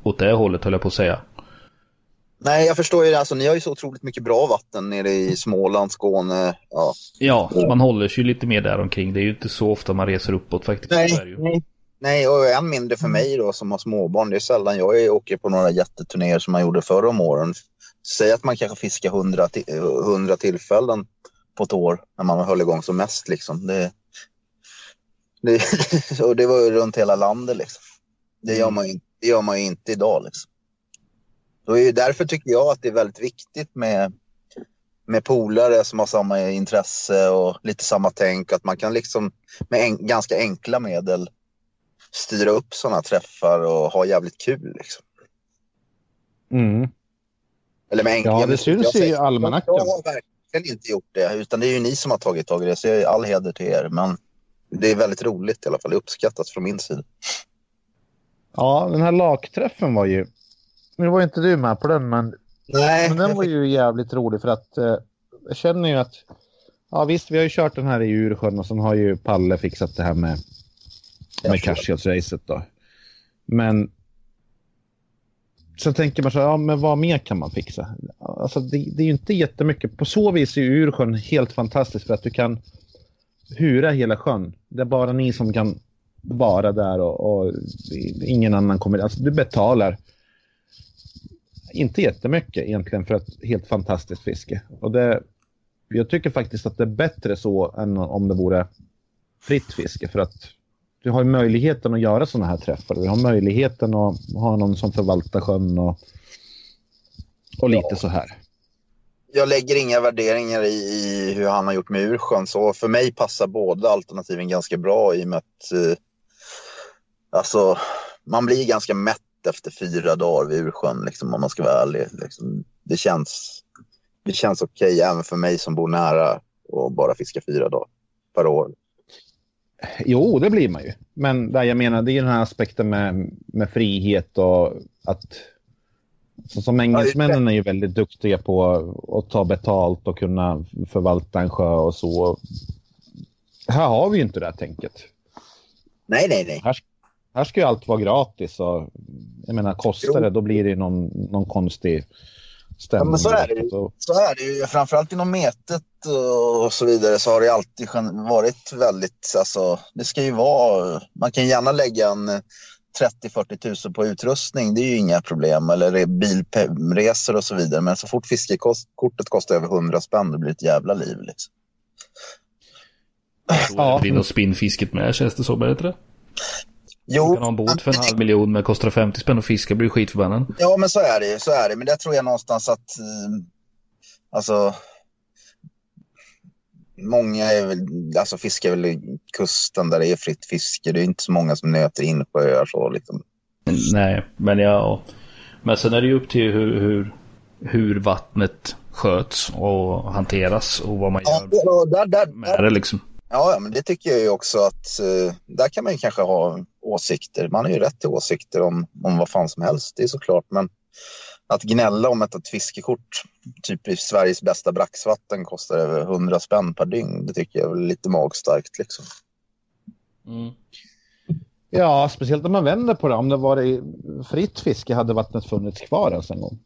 åt det hållet höll jag på att säga. Nej, jag förstår ju. Alltså, ni har ju så otroligt mycket bra vatten nere i Småland, Skåne. Ja, ja man håller sig ju lite mer där omkring. Det är ju inte så ofta man reser uppåt faktiskt. Nej, nej. nej och än mindre för mig då som har småbarn. Det är sällan jag åker på några jätteturnéer som man gjorde förra om åren. Säg att man kanske fiskar hundra, hundra tillfällen på ett år när man höll igång som mest. Liksom. Det, det, *laughs* och det var ju runt hela landet. Liksom. Det, gör man, det gör man ju inte idag. Liksom. Så är därför tycker jag att det är väldigt viktigt med med polare som har samma intresse och lite samma tänk. Att man kan liksom med en, ganska enkla medel styra upp sådana träffar och ha jävligt kul. Liksom. Mm. Eller med enkla, Ja, det syns ju i almanackan. Jag har verkligen inte gjort det, utan det är ju ni som har tagit tag i det. Så jag är all heder till er. Men det är väldigt roligt i alla fall. Det uppskattas från min sida. Ja, den här lakträffen var ju... Nu var inte du med på den, men, Nej, men den var ju jävligt rolig för att eh, jag känner ju att... Ja visst, vi har ju kört den här i Djursjön och sen har ju Palle fixat det här med, med Cashios-racet då. Men... Så tänker man så här, ja men vad mer kan man fixa? Alltså det, det är ju inte jättemycket. På så vis är ju Djursjön helt fantastiskt för att du kan hura hela sjön. Det är bara ni som kan vara där och, och ingen annan kommer. Alltså du betalar inte jättemycket egentligen för ett helt fantastiskt fiske. Och det, jag tycker faktiskt att det är bättre så än om det vore fritt fiske för att du har möjligheten att göra sådana här träffar. Du har möjligheten att ha någon som förvaltar sjön och, och lite Ja. så här jag lägger inga värderingar i, i hur han har gjort med Ursjön. Så för mig passar båda alternativen ganska bra i och med att eh, alltså, man blir ganska mätt efter fyra dagar vid Ursjön, liksom, om man ska vara ärlig. Liksom, det känns, det känns okej även för mig som bor nära och bara fiskar fyra dagar per år. Jo, det blir man ju. Men där jag menar, det är den här aspekten med, med frihet och att... Så som engelsmännen är ju väldigt duktiga på att ta betalt och kunna förvalta en sjö och så. Här har vi ju inte det här tänket. Nej, nej, nej. Här, här ska ju allt vara gratis och jag menar kostar det då blir det någon, någon konstig stämning. Ja, men så är det ju. Så- är det ju. Framförallt inom metet och så vidare så har det alltid varit väldigt, alltså det ska ju vara, man kan gärna lägga en 30-40 tusen på utrustning, det är ju inga problem, eller re- bilresor och så vidare. Men så fort fiskekortet kostar över 100 spänn, det blir ett jävla liv. Liksom. Ja. är det inom spinnfisket med känns det så, inte det? Du Jo, kan ha en båt för en halv miljon men kostar det 50 spänn att fiska blir du skitförbannad. Ja, men så är det ju. Så är det. Men där tror jag någonstans att... Eh, alltså... Många är väl, alltså fiskar väl i kusten där det är fritt fiske. Det är inte så många som nöter insjöar så liksom. Nej, men ja. Men sen är det ju upp till hur, hur, hur vattnet sköts och hanteras och vad man Ja, gör och där, där, med det liksom. ja, ja, men det tycker jag ju också att eh, där kan man ju kanske ha åsikter. Man har ju rätt till åsikter om, om vad fan som helst, det är såklart. Men att gnälla om att ett fiskekort, typ i Sveriges bästa braxvatten, kostar över 100 spänn per dygn, det tycker jag är lite magstarkt liksom. Ja, speciellt om man vänder på det. Om det var fritt fiske hade vattnet funnits kvar ens en gång.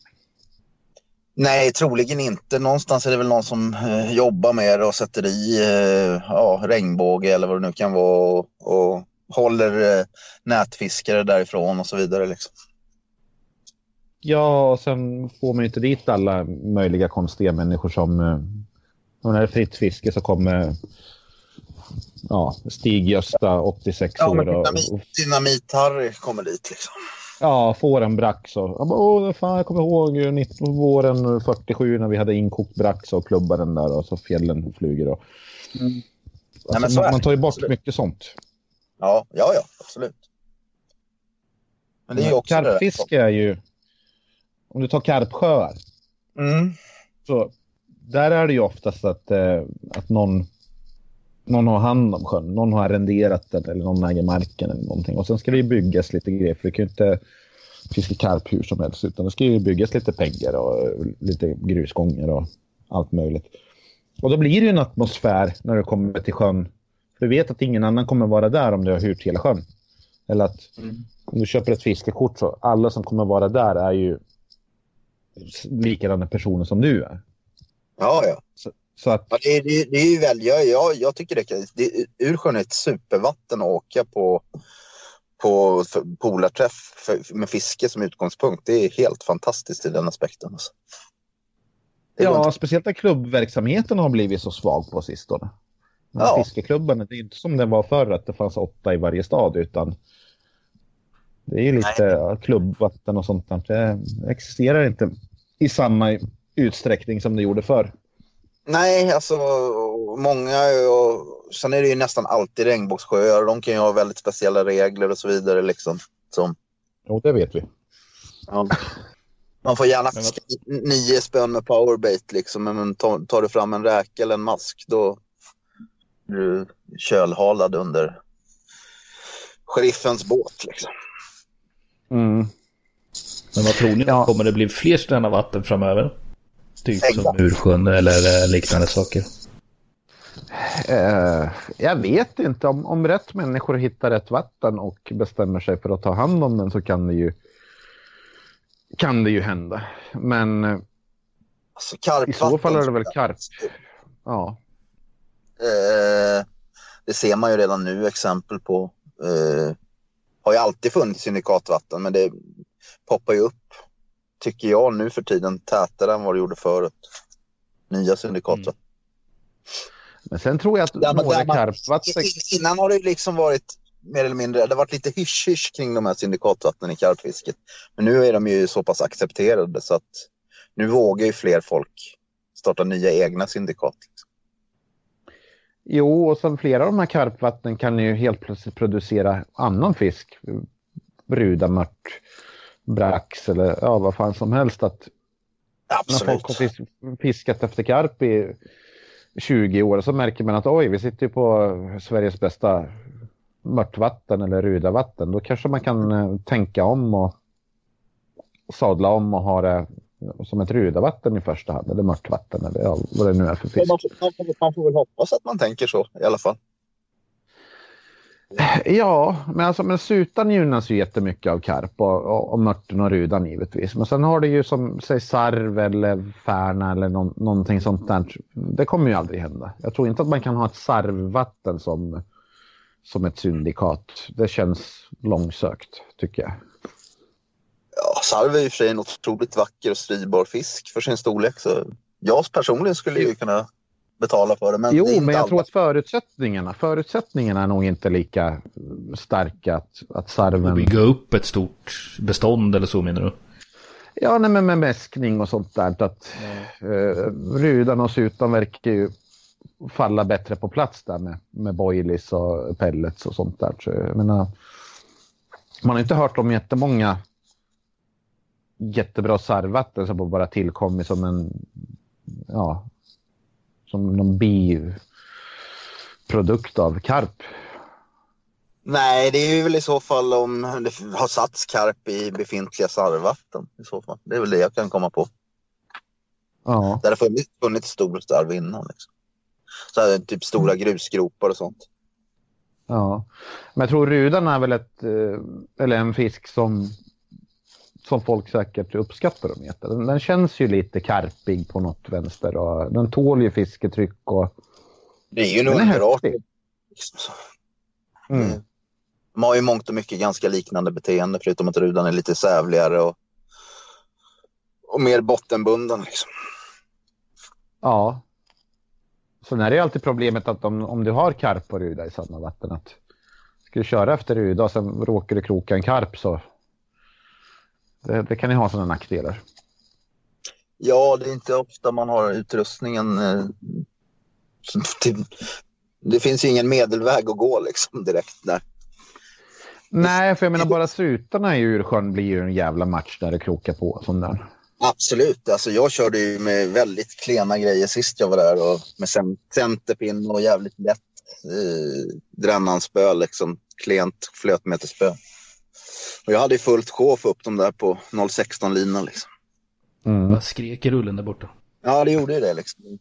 Nej, troligen inte. Någonstans är det väl någon som eh, jobbar med det och sätter i eh, ja, regnbåge eller vad det nu kan vara och, och håller eh, nätfiskare därifrån och så vidare. Liksom. Ja, och sen får man ju inte dit alla möjliga konstiga människor som... eh, Om det är fritt fiske så kommer ja, Stig-Gösta, 86 Ja, år och, dynamit- och Dynamit-Harry kommer dit. Liksom. ja, får en brax. Och, jag bara, Åh, fan, jag kommer ihåg ju 19, våren 47 när vi hade inkokt brax och klubbade den där och så fjällen flyger. Och, Nej, alltså, men så är man, man tar ju bort Absolut. mycket sånt. Ja, ja, ja, absolut. Men det är ju också det. Karpfiske är ju... Om du tar karpsjöar. Mm. Så där är det ju oftast att, eh, att någon, någon har hand om sjön. Någon har arrenderat den eller någon äger marken eller någonting. Och sen ska det ju byggas lite grejer för det kan ju inte fiska karp hur som helst. Utan det ska ju byggas lite pengar och lite grusgångar och allt möjligt. Och då blir det ju en atmosfär när du kommer till sjön. För du vet att ingen annan kommer vara där om du har hyrt hela sjön. Eller att om du köper ett fiskekort så alla som kommer vara där är ju likadana personer som du är. Ja, ja. Så att ja det, det, det är ju väl, jag, jag, jag tycker det, det Ursjön är ett supervatten att åka på på polarträff med fiske som utgångspunkt. Det är helt fantastiskt i den aspekten. Alltså. Ja, inte- speciellt när klubbverksamheten har blivit så svag på sistone. Här Ja. Fiskeklubbarna, det är inte som det var förr att det fanns åtta i varje stad utan det är ju lite ja, klubbvatten och sånt där. Det existerar inte i samma utsträckning som det gjorde förr. Nej, alltså många och sen är det ju nästan alltid regnbågssjöar. De kan ju ha väldigt speciella regler och så vidare liksom. Som, Jo, det vet vi. ja. Man får gärna Men nio spön med powerbait liksom. Men tar, du fram en räka eller en mask då är du kölhalad under sheriffens båt liksom. Mm. Men vad tror ni? Ja. Kommer det bli fler sådana vatten framöver? Typ som Exakt. Mursjön eller eh, liknande saker. Eh, jag vet inte. Om, om rätt människor hittar rätt vatten och bestämmer sig för att ta hand om den så kan det ju, kan det ju hända. Men eh, Alltså, i så fall är det väl karp. Ja. Eh, det ser man ju redan nu exempel på. Eh, har ju alltid funnits syndikatvatten men det poppar ju upp, tycker jag nu för tiden, tätare än vad det gjorde förut. Nya syndikatvatten. Men sen tror jag att man- karpvatten... I- Innan har det liksom varit mer eller mindre, det har varit lite hysch-hysch kring de här syndikatvattnen i karpfisket. Men nu är de ju så pass accepterade så att nu vågar ju fler folk starta nya egna syndikat. Jo, och sen flera av de här karpvattnen kan ju helt plötsligt producera annan fisk. Brudamört, brax eller ja, vad fan som helst. Att när Absolut. folk har fis- fiskat efter karp i 20 år så märker man att oj, vi sitter ju på Sveriges bästa mörtvatten eller rudavatten. Då kanske man kan eh, tänka om och sadla om och ha det som ett rudavatten i första hand eller mörtvatten eller ja, vad det nu är för fisk. Man får, man, får, man får väl hoppas att man tänker så i alla fall. Ja, men alltså men sutan gynnas ju jättemycket av karp och, och, och mörten och rudan givetvis. Men sen har det ju som säg sarv eller färna eller någon, någonting sånt där. Det kommer ju aldrig hända. Jag tror inte att man kan ha ett sarvvatten som, som ett syndikat. Det känns långsökt tycker jag. Ja, sarv är i och för sig en otroligt vacker och stridbar fisk för sin storlek. Så jag personligen skulle ju kunna betala för det. Men Jo, det men jag alla. tror att förutsättningarna, förutsättningarna är nog inte lika starka att, att sarven... Bygga upp ett stort bestånd eller så menar du? Ja, nej, men med mäskning och sånt där. Att, eh, rudan och sutan verkar ju falla bättre på plats där med, med boilies och pellets och sånt där. Så, jag menar, man har inte hört om jättemånga jättebra sarvvatten som bara tillkommit som en, ja, som någon biprodukt av karp. Nej, det är väl i så fall om det har satts karp i befintliga sarvvatten. I så fall. Det är väl det jag kan komma på. Ja, Där det funnits, funnits stor sarv innan. Liksom. Så här, typ stora grusgropar och sånt. ja. Men jag tror rudan är väl ett, eh, eller en fisk som som folk säkert uppskattar att äta. Den, den känns ju lite karpig på något vänster och den tål ju fisketryck och... Det är ju en Den är underart. häftig. Liksom. så. Mm. De har ju mångt och mycket ganska liknande beteende förutom att rudan är lite sävligare och, och mer bottenbunden. Liksom. Ja. Sen är det ju alltid problemet att om, om du har karp och ruda i samma vatten att ska du köra efter ruda och sen råkar du kroka en karp så det, det kan ju ha sådana nackdelar. Ja, det är inte ofta man har utrustningen. Eh, det finns ju ingen medelväg att gå liksom direkt där. Nej, för jag menar bara sutarna i Ursjön blir ju en jävla match där det krokar på sån där. Absolut, alltså jag körde ju med väldigt klena grejer sist jag var där och med cen- centerpinn och jävligt lätt eh, drännanspö liksom. Klent flötmeterspö. Och jag hade ju fullt sjå att få upp dem där på 0,16 linan liksom. Mm. Vad skrek i rullen där borta? Ja, det gjorde ju det liksom.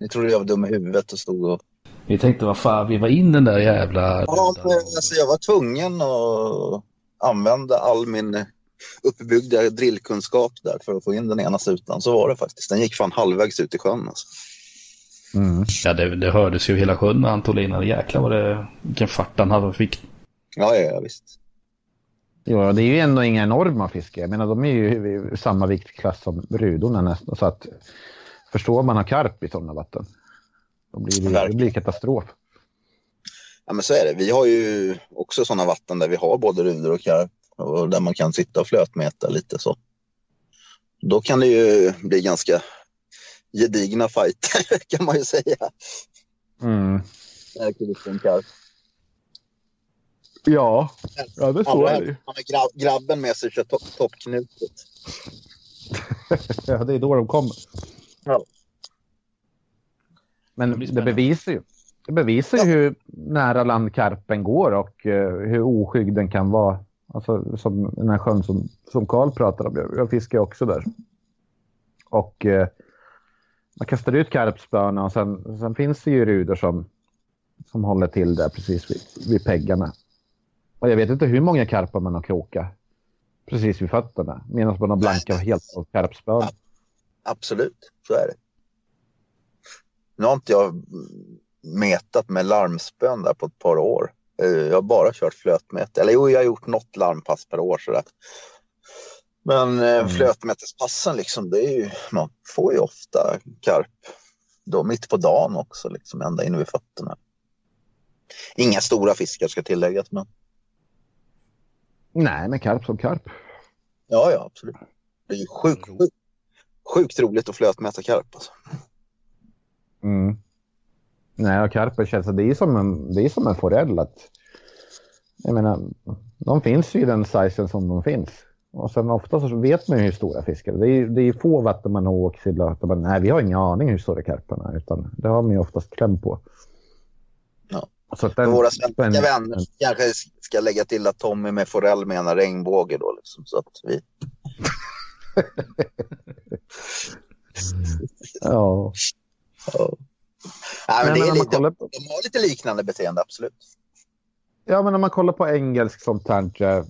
Ni trodde jag var dum i huvudet och stod och... Vi tänkte vad fan, vi var in den där jävla... Ja, men, alltså jag var tvungen att använda all min uppbyggda drillkunskap där för att få in den ena sutan. Så var det faktiskt. Den gick fan halvvägs ut i sjön alltså. Mm. Ja, det, det hördes ju hela sjön när han tog linan. Jäklar vad det... Vilken fart han hade fick. Ja, ja, ja visst. Ja, det är ju ändå inga enorma fiskar. Jag menar, de är ju i samma viktklass som rudorna nästan. Så att förstår man har karp i sådana vatten. Då blir det, det blir katastrof. Ja, men så är det. Vi har ju också sådana vatten där vi har både rudor och karp och där man kan sitta och flötmäta lite så. Då kan det ju bli ganska gedigna fighter *laughs* kan man ju säga. Mm. Ärkebiskopen Karp. Ja, ja det så är det ju. helst har grabben med sig och kör to- toppknutet. *laughs* Ja, det är då de kommer. Ja. Men Det det bevisar ju, det bevisar ju Ja. hur nära land karpen går och eh, hur oskygg den kan vara. Alltså som den här sjön som, som Karl pratar om. Jag, jag fiskar också där. Och eh, man kastar ut karpspöna och sen, sen finns det ju rudor som, som håller till där precis vid, vid peggarna. Och jag vet inte hur många karpar man har krokat precis vid fötterna. Medan man har blanka helt på karpspön. Absolut, så är det. Nu har inte jag metat med larmspön där på ett par år. Eh, Jag har bara kört flötmete. Eller jo, jag har gjort något larmpass per år sådär. Men eh, Mm. flötmetespassen liksom, det är ju, man får ju ofta karp då mitt på dagen också, liksom ända in vid fötterna. Inga stora fiskar ska tilläggas, men Nej, men karp som karp. ja, ja, absolut. Det är ju sjukt, sjukt, sjukt roligt att flötmäta karp. Alltså. Mm. Nej, och karpen känns det är som en, det är som en forell. Att, jag menar, de finns ju i den sizen som de finns. Och sen ofta så vet man ju hur stora fiskar det är. Det är få vatten man har åkt till att man, nej, vi har ingen aning hur stora karparna är. Utan det har man ju oftast kläm på. Så För den, våra svenska den- vänner kanske ska lägga till att Tommy med forell menar regnbåge då. Liksom, så att vi... *laughs* Ja. Ja. Nej, men det är lite, kollar de har lite liknande beteende, absolut. Ja, men om man kollar på engelsk sånt här.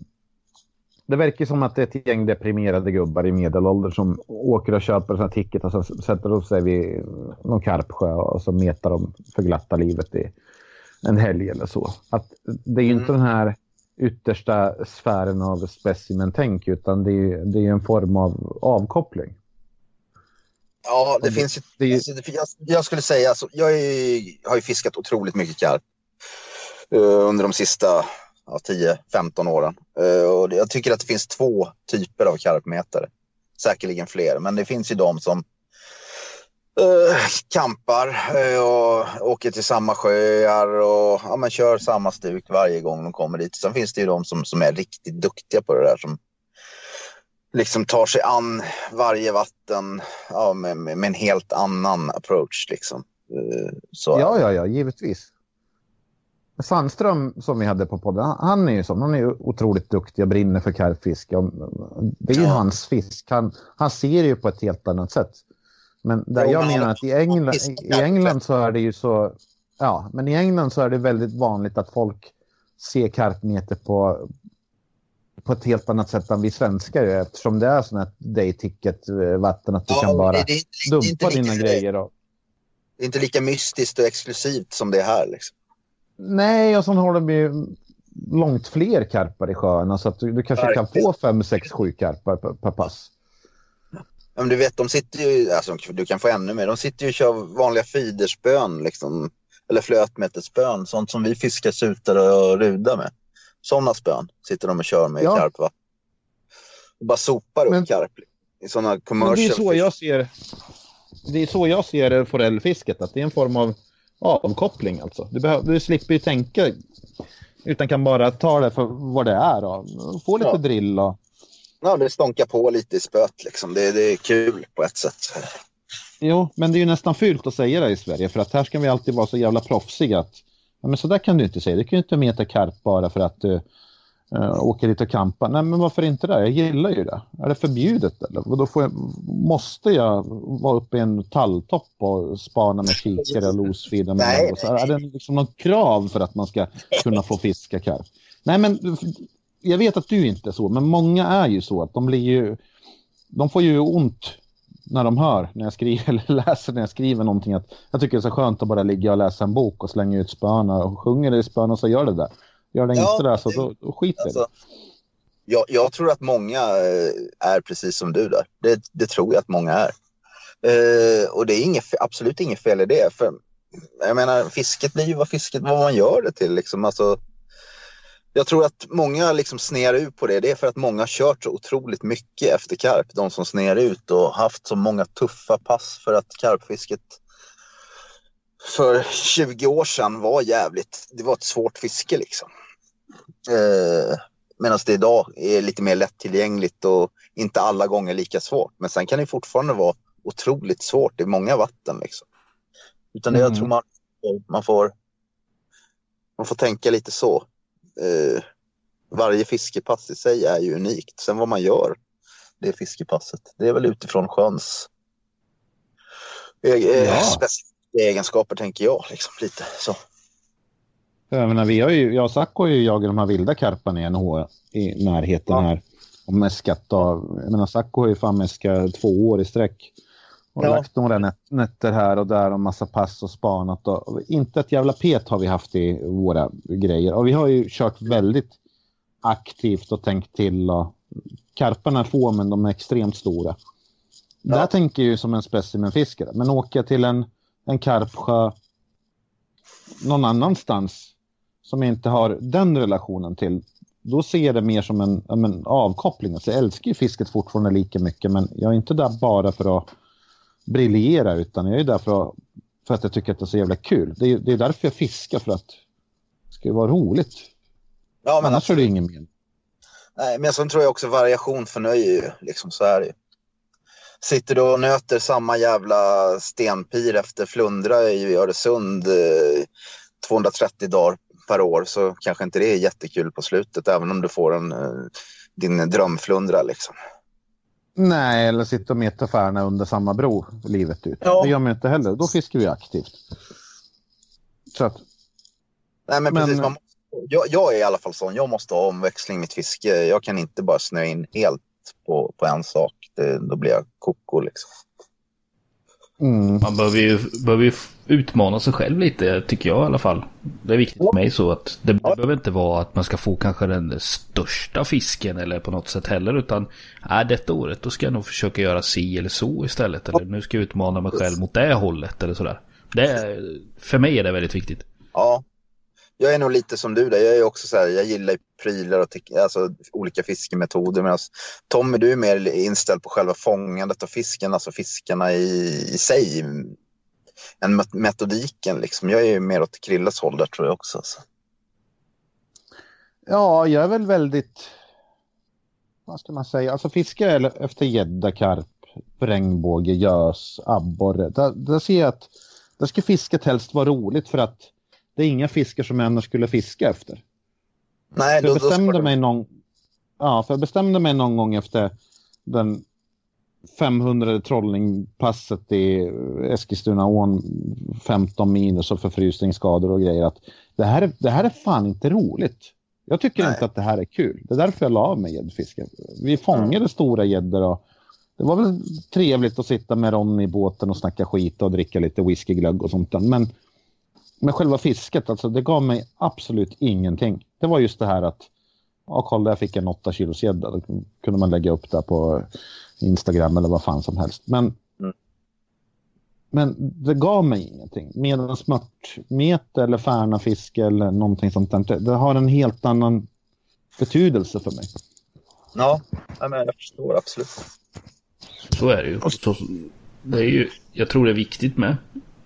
Det verkar som att det är ett gäng deprimerade gubbar i medelålder som åker och köper sådana ticket och så sätter de sig vid någon karpsjö och så metar de för glatta livet i en helg eller så. Att det är ju inte den här yttersta sfären av specimen-tänk utan det är, det är en form av avkoppling. Ja, det det- finns ju... det Alltså, det, jag, jag skulle säga, alltså, jag är, har ju fiskat otroligt mycket karp eh, under de sista ja, 10-15 åren. Eh, och jag tycker att det finns två typer av karpmätare. Säkerligen fler, men det finns ju de som eh, kampar eh, och åker till samma sjöar och ja, men kör samma stuk varje gång de kommer dit. Sen finns det ju de som, som är riktigt duktiga på det där som liksom tar sig an varje vatten ja, med, med, en helt annan approach. Liksom. Eh, Så, Ja, ja, ja, givetvis. Sandström som vi hade på podden, han- är ju sån. Han är ju otroligt duktig och brinner för karpfiske. Det är ju Ja. hans fisk. Han, han ser det ju på ett helt annat sätt. Men där jag menar att i England, i karp. England så är det ju så... Ja, men i England så är det väldigt vanligt att folk ser karpmeter på, på ett helt annat sätt än vi svenskar gör. Eftersom det är sånt här day ticket eh, vatten att du Ja, kan bara det, det, det dumpa lika- dina grejer. Och, Det är inte lika mystiskt och exklusivt som det är här. Liksom. Nej, och sen har de ju långt fler karpar i sjöarna så att du, du kanske kan Verkligen. få fem, sex, sju karpar per, per pass. Ja, men du vet, de sitter ju, alltså, du kan få ännu mer, de sitter ju och kör vanliga feederspön, liksom, eller flötmetesspön, sånt som vi fiskar sutare och ruda med. Sådana spön sitter de och kör med Ja. i karpvatten. Och bara sopar upp Men- karp i sådana Men det är commercial så jag ser det är så jag ser forellfisket, att det är en form av avkoppling alltså. Du, behöver, du slipper ju tänka utan kan bara ta det för vad det är och få lite Ja. drill och Ja, det stånkar på lite i spöet liksom. Det, det är kul på ett sätt. Jo, men det är ju nästan fult att säga det i Sverige för att här ska vi alltid vara så jävla proffsiga att ja, men så där kan du inte säga. Du kan ju inte meta karp bara för att du uh, åker dit och kampar. Nej, men varför inte det? Jag gillar ju det. Är det förbjudet eller? Och då får jag, måste jag vara uppe i en talltopp och spana med kikare och losfida med Nej, så? Är det liksom något krav för att man ska kunna få fiska karp? Nej, men jag vet att du inte är så, men många är ju så att de blir ju de får ju ont när de hör när jag skriver *laughs* eller läser när jag skriver någonting att jag tycker det är så skönt att bara ligga och läsa en bok och slänga ut spöna och sjunger det i spöna så gör det där. Gör det Ja, inte det så då, då skiter Alltså, det. jag, jag tror att många eh, är precis som du där. Det, det tror jag att många är. Eh, och det är inget, absolut inget fel i det. För, jag menar, fisket blir ju vad fisket vad man gör det till. Liksom. Alltså, jag tror att många liksom snear ut på det. Det är för att många kört så otroligt mycket efter karp. De som snear ut och haft så många tuffa pass för att karpfisket för 20 år sedan var jävligt, det var ett svårt fiske liksom. Eh, Medan det idag är lite mer lättillgängligt och inte alla gånger lika svårt. Men sen kan det fortfarande vara otroligt svårt i många vatten. Liksom. Utan det, jag Mm. tror man, man, får, man får tänka lite så. Eh, varje fiskepass i sig är ju unikt. Sen vad man gör det fiskepasset, det är väl utifrån sjöns eh, Ja. specifika egenskaper tänker jag. Liksom, lite så. Jag menar, vi har ju, jag och Sacco har ju jagat de här vilda karparna i NH i närheten Ja. här. Och mäskat av, jag menar Sacco har ju fan mäskat två år i sträck. Och Ja. lagt några nät, nätter här och där och massa pass och spanat. Och inte ett jävla pet har vi haft i våra grejer. Och vi har ju kört väldigt aktivt och tänkt till. Och karparna är få men de är extremt stora. Ja. Där tänker jag ju som en specimenfiskare. Men åka till en, en karpsjö någon annanstans som jag inte har den relationen till, då ser jag det mer som en, en avkoppling. Alltså jag älskar ju fisket fortfarande lika mycket, men jag är inte där bara för att briljera, utan jag är där för att, för att jag tycker att det är så jävla kul. Det är, det är därför jag fiskar, för att det ska vara roligt. Ja, men Annars är det ingen mening. Nej, men sen tror jag också variation förnöjer ju. Liksom, så är det ju. Sitter du och nöter samma jävla stenpir efter flundra i Öresund eh, 230 dagar per år så kanske inte det är jättekul på slutet även om du får en, eh, din drömflundra. Liksom. Nej, eller sitta och meta färna under samma bro livet ut. Ja. Det gör man inte heller. Då fiskar vi aktivt. Så att, Nej, men Men- precis, man, måste- jag, jag är i alla fall sån. Jag måste ha omväxling i mitt fiske. Jag kan inte bara snöa in helt på, på en sak. Det, då blir jag koko. Liksom. Mm, Man behöver ju, behöver ju utmana sig själv lite, tycker jag i alla fall. Det är viktigt för mig så att det, det behöver inte vara att man ska få kanske den största fisken eller på något sätt heller. Utan äh, detta året då ska jag nog försöka göra si eller så istället. Eller nu ska jag utmana mig själv mot det hållet eller sådär. Det är, för mig är det väldigt viktigt. Ja, jag är nog lite som du där. Jag är också så här, jag gillar prylar och alltså, olika fiskemetoder. Medan alltså, Tommy, du är mer inställd på själva fångandet av fisken, alltså fiskarna i, i sig. Än metodiken liksom. Jag är ju mer åt Krilles håll där tror jag också. Så. Ja, jag är väl väldigt... Vad ska man säga? Alltså fiska efter gädda, karp, regnbåge, gös, abborre. Där, där ser jag att där ska fisket helst vara roligt för att det är inga fiskar som jag annars skulle fiska efter. Nej, då, jag då bestämde ska mig du... någon... Ja, för jag bestämde mig någon gång efter den 500 trollingpasset i Eskilstunaån, 15 minus och förfrysningsskador och grejer att det här, är- det här är fan inte roligt. Jag tycker Nej. inte att det här är kul. Det är därför jag la av med gäddfiske. Vi fångade stora gäddor och det var väl trevligt att sitta med Ronny i båten och snacka skit och dricka lite whiskyglögg och sånt där. Men själva fisket, alltså det gav mig absolut ingenting. Det var just det här att Ja, kolla, där fick jag en 8 kilos gädda. Då kunde man lägga upp det på Instagram eller vad fan som helst. Men, Mm. men det gav mig ingenting. Medan smörtmete eller färna fiske eller någonting sånt där, det har en helt annan betydelse för mig. Ja, jag förstår absolut. Så är det ju. Så, det är ju jag tror det är viktigt med.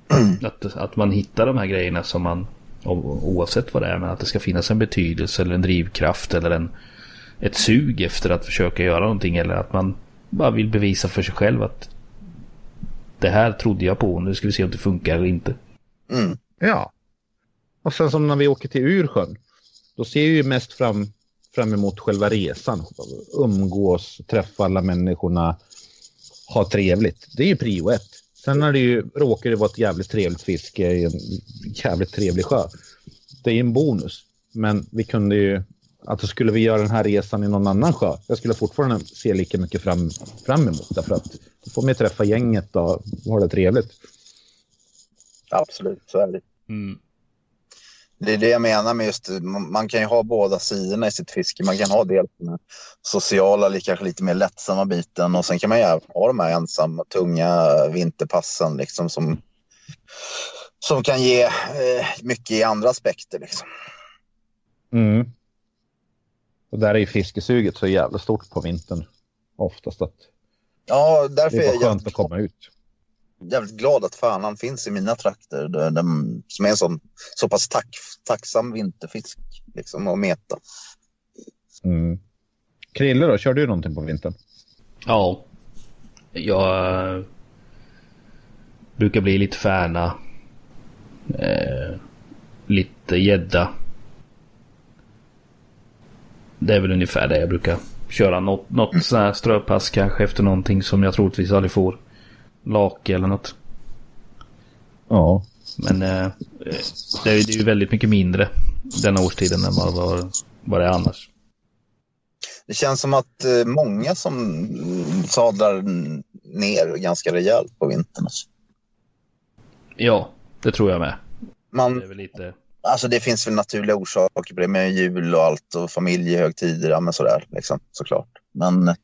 *clears throat* Att, att man hittar de här grejerna som man, oavsett vad det är, men att det ska finnas en betydelse eller en drivkraft eller en, ett sug efter att försöka göra någonting. Eller att man bara vill bevisa för sig själv att det här trodde jag på, nu ska vi se om det funkar eller inte. Mm. Ja. Och sen som när vi åker till Ursjön, då ser jag ju mest fram, fram emot själva resan. Umgås, träffa alla människorna, ha trevligt. Det är ju prio ett. Sen är det ju, råkar det vara ett jävligt trevligt fiske i en jävligt trevlig sjö. Det är en bonus. Men vi kunde ju, alltså skulle vi göra den här resan i någon annan sjö, jag skulle fortfarande se lika mycket fram, fram emot det. För att då får man ju träffa gänget och ha det trevligt. Absolut, så är det. Mm. Det är det jag menar med just man kan ju ha båda sidorna i sitt fiske. Man kan ha dels den sociala, kanske lite mer lättsamma biten och sen kan man ju ha de här ensamma, tunga vinterpassen liksom som, som kan ge eh, mycket i andra aspekter. Liksom. Mm. Och där är ju fiskesuget så jävla stort på vintern oftast att Ja, därför det är jag skönt jävligt, att komma ut. Jävligt glad att fanan finns i mina trakter. där- där- som är en sån, så pass tack, tacksam vinterfisk liksom, att meta. Mm. Krille då, kör du någonting på vintern? Ja. Jag eh, brukar bli lite färna. Eh, lite gädda. Det är väl ungefär det jag brukar köra. Något, något sånt här ströpass kanske efter någonting som jag troligtvis aldrig får. Lake eller något. Ja. Men eh, det är ju väldigt mycket mindre denna årstiden än vad, vad, vad det är annars. Det känns som att eh, många som sadlar ner ganska rejält på vintern. Alltså. Ja, det tror jag med. Man, Det är väl lite... Alltså det finns väl naturliga orsaker på det med jul och allt och familjehögtider, ja men sådär liksom, såklart. Men,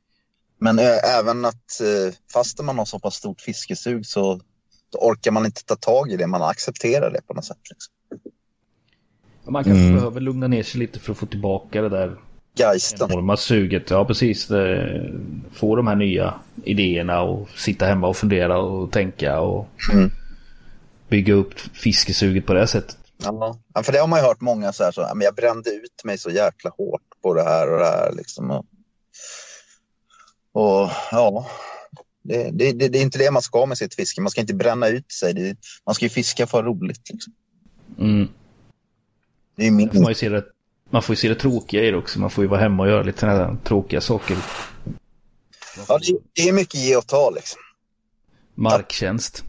men ä, även att eh, fastän man har så pass stort fiskesug så orkar man inte ta tag i det, man accepterar det på något sätt. Liksom. Man kanske Mm. behöver lugna ner sig lite för att få tillbaka det där Geisten. enorma suget. Ja, precis. Få de här nya idéerna och sitta hemma och fundera och tänka och Mm. bygga upp fiskesuget på det sättet. Ja. för det har man ju hört många så här, så, men jag brände ut mig så jäkla hårt på det här och det här liksom. Och, och ja, det, det, det, det är inte det man ska med sitt fiske. Man ska inte bränna ut sig. Det, man ska ju fiska för roligt. Liksom. Mm. Det är min... Får man, ju se det, man får ju se det tråkiga i det också. Man får ju vara hemma och göra lite sådana här tråkiga saker. Ja, det, det är mycket ge och ta liksom. Marktjänst.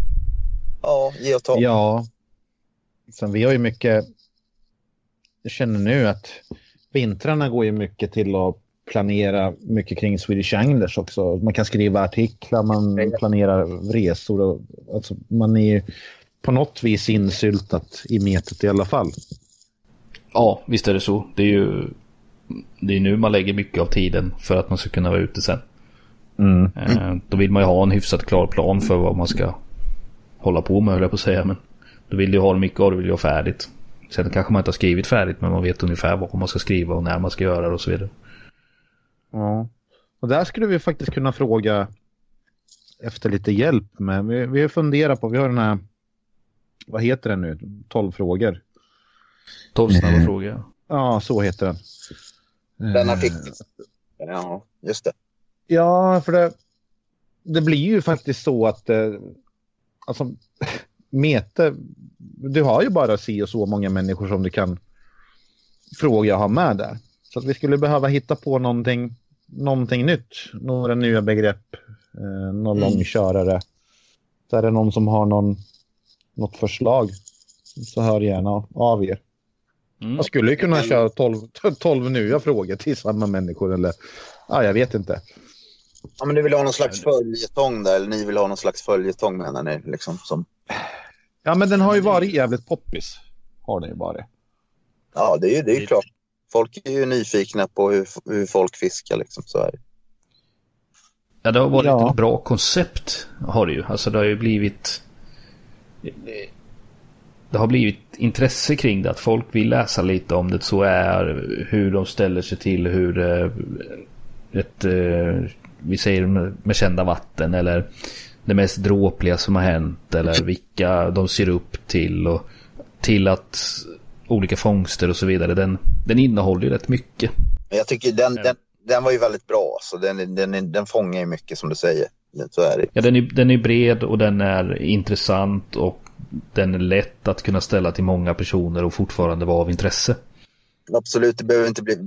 Ja, ge och ta. Ja. Sen vi har ju mycket, jag känner nu att vintrarna går ju mycket till att planera mycket kring Swedish Anglers också. Man kan skriva artiklar, man planerar resor och alltså man är ju på något vis insyltat i metet i alla fall. Ja, visst är det så. Det är ju det är nu man lägger mycket av tiden för att man ska kunna vara ute sen. Mm. Eh, Då vill man ju ha en hyfsat klar plan för vad man ska hålla på med, höll jag på att säga. Men då vill du ha mycket av det, vill du ha färdigt. Sen kanske man inte har skrivit färdigt, men man vet ungefär vad man ska skriva och när man ska göra det och så vidare. Ja. Och där skulle vi faktiskt kunna fråga efter lite hjälp med. Vi, vi funderar på, vi har den här, vad heter den nu, 12 frågor. 12 snabba Mm. frågor. Ja, så heter den. Den Eh, artikeln. Ja, just det. Ja, för det, det blir ju faktiskt så att eh, alltså, Mete, du har ju bara si och så många människor som du kan fråga och ha med där. Så att vi skulle behöva hitta på någonting, någonting nytt, några nya begrepp, eh, någon Mm. långkörare. Så är det någon som har någon, något förslag så hör gärna av er. Mm. Man skulle ju kunna köra 12, 12 nya frågor till samma människor eller ja, jag vet inte. Ja, men du vill ha någon slags följetong där, eller ni vill ha någon slags följetong menar ni? Liksom, som... Ja, men den har ju varit jävligt poppis. Har den ju varit. Ja, det är ju det är klart. Folk är ju nyfikna på hur, hur folk fiskar. Liksom, så är det. Ja, det har varit Ja. ett bra koncept. Har det ju. Alltså det har ju blivit... Det har blivit intresse kring det. Att folk vill läsa lite om det. Så är hur de ställer sig till hur eh, ett... eh, Vi säger med, med kända vatten eller det mest dråpliga som har hänt. Eller vilka de ser upp till. Och till att olika fångster och så vidare. Den, den innehåller ju rätt mycket. Men jag tycker den, den, den var ju väldigt bra. Så den, den, den fångar ju mycket som du säger. Så är det. Ja, den är, den är bred och den är intressant och den är lätt att kunna ställa till många personer och fortfarande vara av intresse. Absolut, det behöver inte bli...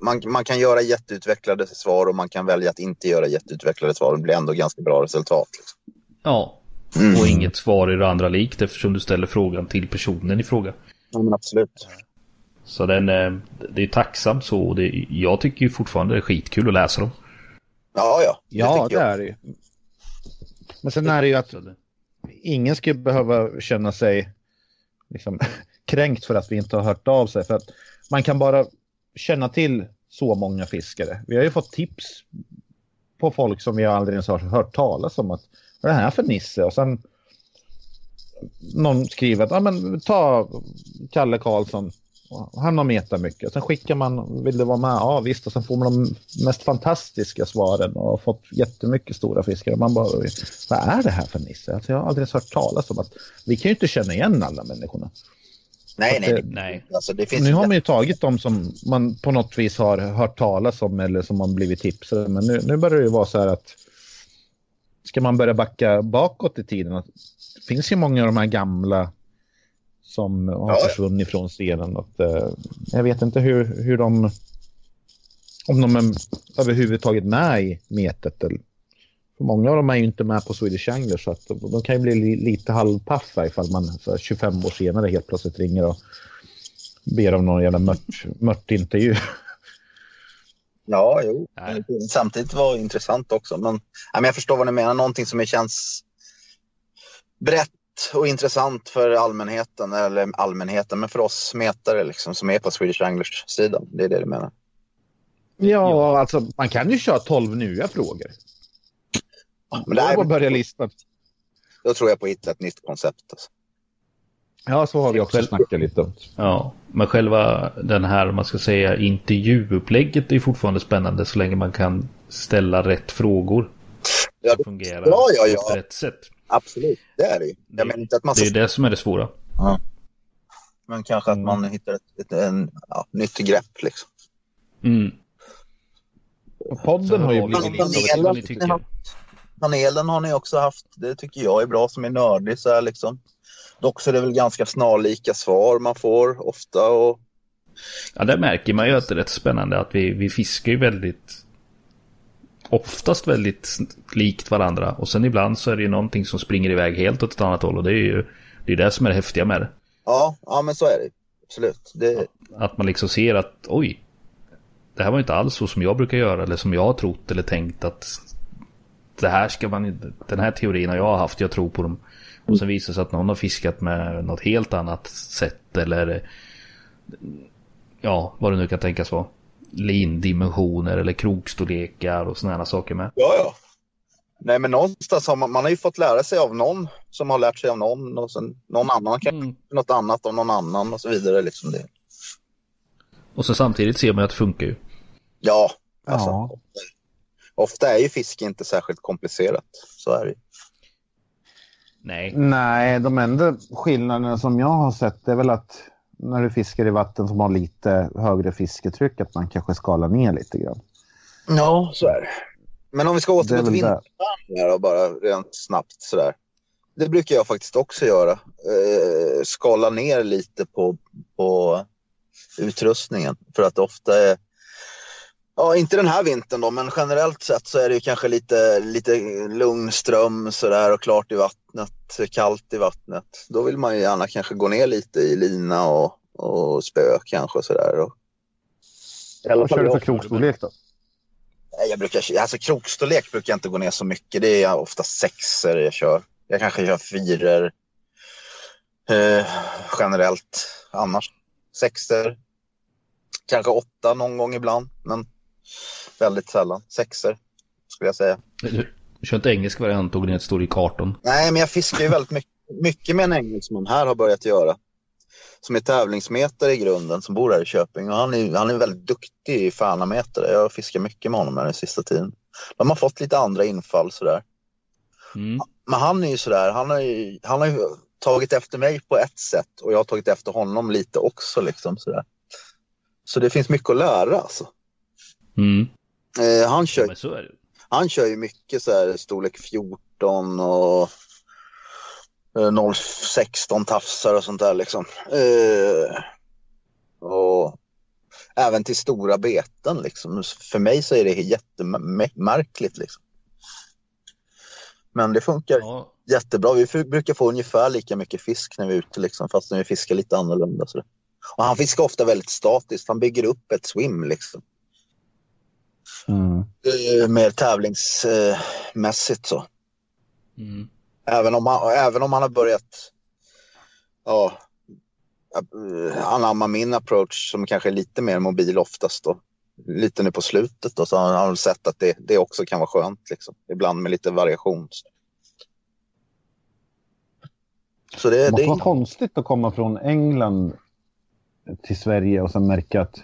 Man, man kan göra jätteutvecklade svar och man kan välja att inte göra jätteutvecklade svar. Det blir ändå ganska bra resultat. Liksom. Ja, Mm. och inget svar är det andra likt eftersom du ställer frågan till personen i fråga. Ja, men absolut. Så den, eh, det är tacksamt så och det, jag tycker ju fortfarande det är skitkul att läsa dem. Ja, ja. Ja, tycker det jag. är det ju. Men sen är det ju att det, ingen ska behöva känna sig liksom, *laughs* kränkt för att vi inte har hört av sig. För att man kan bara känna till så många fiskare. Vi har ju fått tips på folk som vi aldrig ens har hört talas om. att Vad är det här för Nisse? Och sen någon skriver att ja, men, ta Kalle Karlsson Han har metat mycket. Sen skickar man, vill du vara med? Ja visst, och sen får man de mest fantastiska svaren och har fått jättemycket stora fiskar. Och man bara, vad är det här för Nisse? Alltså, jag har aldrig ens hört talas om att vi kan ju inte känna igen alla människorna. Nej, nej. det- Nej. Alltså, det finns Nu har man ju tagit de som man på något vis har hört talas om eller som man blivit tipsade. Men nu, nu börjar det ju vara så här att ska man börja backa bakåt i tiden? Det finns ju många av de här gamla som har Ja. försvunnit från scenen. Att, eh, jag vet inte hur, hur de om de är överhuvudtaget med i metet. Eller, för många av dem är ju inte med på Swedish Angler så att de, kan ju bli li, lite halvpaffa ifall man så här, 25 år senare helt plötsligt ringer och ber om någon jävla mört, mört intervju. Ja, jo. Nej. Samtidigt var det intressant också. Men, ja, men jag förstår vad ni menar. Någonting som känns brett och intressant för allmänheten. Eller allmänheten, men för oss metare liksom, som är på Swedish Anglers-sidan. Det är det du menar. Ja, alltså man kan ju köra 12 nya frågor. Men det är att börja listan. då tror jag på att hitta ett nytt koncept. Alltså. Ja, så har vi också snackat lite om. Ja, men själva den här, man ska säga, intervjuupplägget är fortfarande spännande så länge man kan ställa rätt frågor. Ja, det- fungerar ja, ja, på ja. rätt sätt. Absolut, det är det ju. Jag menar inte att man Det är ska... det som är det svåra. Men kanske att man hittar ett, ett en, ja, nytt grepp liksom. Mm. Och Podden har ju blivit vi lite av ett-. Panelen har ni också haft. Det tycker jag är bra som är nördig så här liksom. Dock så är det väl ganska snarlika svar man får ofta och Ja, där märker man ju att det är rätt spännande att vi, vi fiskar ju väldigt oftast väldigt likt varandra och sen ibland så är det ju någonting som springer iväg helt åt ett annat håll och det är ju det är det som är det häftiga med det. ja, ja men så är det. Absolut. Det, Att man liksom ser att oj, det här var inte alls så som jag brukar göra eller som jag har trott eller tänkt att det här ska man den här teorin har jag haft, jag tror på dem. Och sen visar det sig att någon har fiskat med något helt annat sätt eller ja, vad det nu kan tänkas vara. Lindimensioner eller krokstorlekar och sådana här saker med. ja, ja. Nej, men någonstans har man, man har ju fått lära sig av någon som har lärt sig av någon och sen någon annan kan Mm. något annat av någon annan och så vidare. Liksom det. Och så samtidigt ser man ju att det funkar ju. Ja, alltså, Ja. ofta, ofta är ju fiske inte särskilt komplicerat. Så är det ju. Nej. Nej, de enda skillnaderna som jag har sett är väl att när du fiskar i vatten som har lite högre fisketryck att man kanske skalar ner lite grann. Ja, så är det. Men om vi ska återgå till här då, bara rent snabbt sådär. Det brukar jag faktiskt också göra. Eh, skala ner lite på, på utrustningen. För att ofta är, ja inte den här vintern då, men generellt sett så är det ju kanske lite, lite lugn ström sådär och klart i vattnet, kallt i vattnet. Då vill man ju gärna kanske gå ner lite i lina och, och spö kanske sådär. Och, Vad kör du för krokstorlek då? Nej, Jag brukar, alltså krokstorlek brukar jag inte gå ner så mycket. Det är ofta sexer jag kör. Jag kanske kör fyror eh, generellt annars. Sexer. Kanske åtta någon gång ibland, men väldigt sällan. Sexer skulle jag säga. Du kör inte engelsk variant och ett står i karton. Nej, men jag fiskar ju väldigt mycket, mycket med en engelsman här har börjat göra. Som är tävlingsmetare i grunden, som bor här i Köping. Och han, är, han är väldigt duktig i färnametare. Jag fiskar mycket med honom här den sista tiden. De har fått lite andra infall sådär. Mm. Men han är ju sådär, han har ju, han har ju tagit efter mig på ett sätt och jag har tagit efter honom lite också. Liksom, sådär. Så det finns mycket att lära alltså. Mm. Eh, han, Ja, kör, men så är det. han kör ju mycket så här, storlek 14 och eh, 0,16 tafsar och sånt där liksom. Eh, och även till stora beten liksom. För mig så är det jättemärkligt liksom. Men det funkar Ja, jättebra. Vi brukar få ungefär lika mycket fisk när vi är ute, liksom, fast när vi fiskar lite annorlunda. Så. Och han fiskar ofta väldigt statiskt. Han bygger upp ett swim liksom. Mm. Eh, Mer tävlingsmässigt så. mm. Även om han, även om han har börjat ja, anamma min approach som kanske är lite mer mobil oftast då. Lite nu på slutet då, så har han sett att det, det också kan vara skönt liksom. Ibland med lite variation. Så det, Det måste det vara konstigt att komma från England till Sverige och sen märka att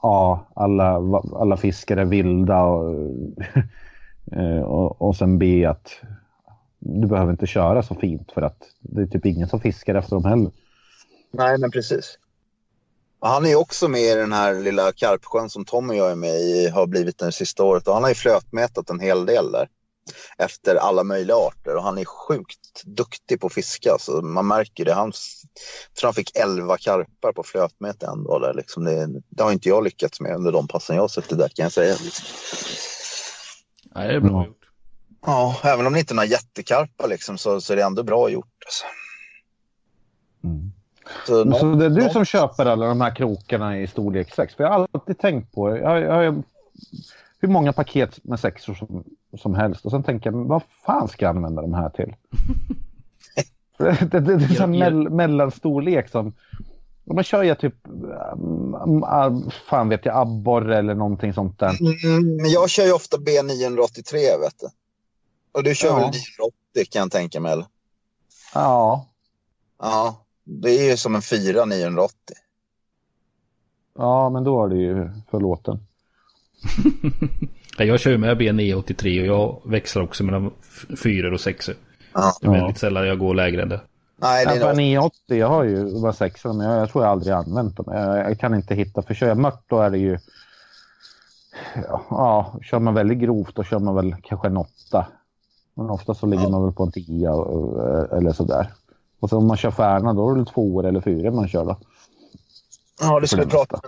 A. Alla, alla fiskar är vilda och, *laughs* eh, och, och sen B. Att du behöver inte köra så fint för att det är typ ingen som fiskar efter dem heller. Nej, men precis. Han är ju också med i den här lilla karpsjön som Tom och jag är med i, har blivit det sista året. Och han har ju flötmätat en hel del där efter alla möjliga arter och han är sjukt duktig på att fiska. Så man märker det. Han, jag tror han fick 11 karpar på flötmete en dag. Där, liksom det, det, har inte jag lyckats med under de passen jag har suttit där kan jag säga. Nej, det är bra gjort. Ja, även om det inte är några jättekarpar liksom, så, så är det ändå bra gjort. Alltså. Mm. Så, någon, så, det är du någon... som köper alla de här krokarna i storlek 6? För jag har alltid tänkt på jag, jag, hur många paket med sexor som, som helst. Och sen tänker jag, vad fan ska jag använda de här till? *laughs* det, det, det, det är en mell, mellanstorlek som... Man kör ju typ, um, fan vet jag, abborre eller någonting sånt där. Mm, men jag kör ju ofta B983 vet du. Och du kör ja. väl 980 kan jag tänka mig eller? Ja. Ja, det är ju som en 4 980. Ja, men då är det ju förlåten. *laughs* jag kör ju med B983 och jag växlar också mellan 4 och 6. Ja. Det är väldigt sällan jag går lägre än det. Nej, det är jag 980, jag har ju bara 6 men jag, jag tror jag aldrig använt dem. Jag, jag, kan inte hitta, för kör jag mört då är det ju... Ja, ja, kör man väldigt grovt då kör man väl kanske en 8. Men ofta så ligger ja. man väl på en 10 eller sådär. Och så om man kör färna då är det två år eller fyra man kör då. Ja, du skulle, prata,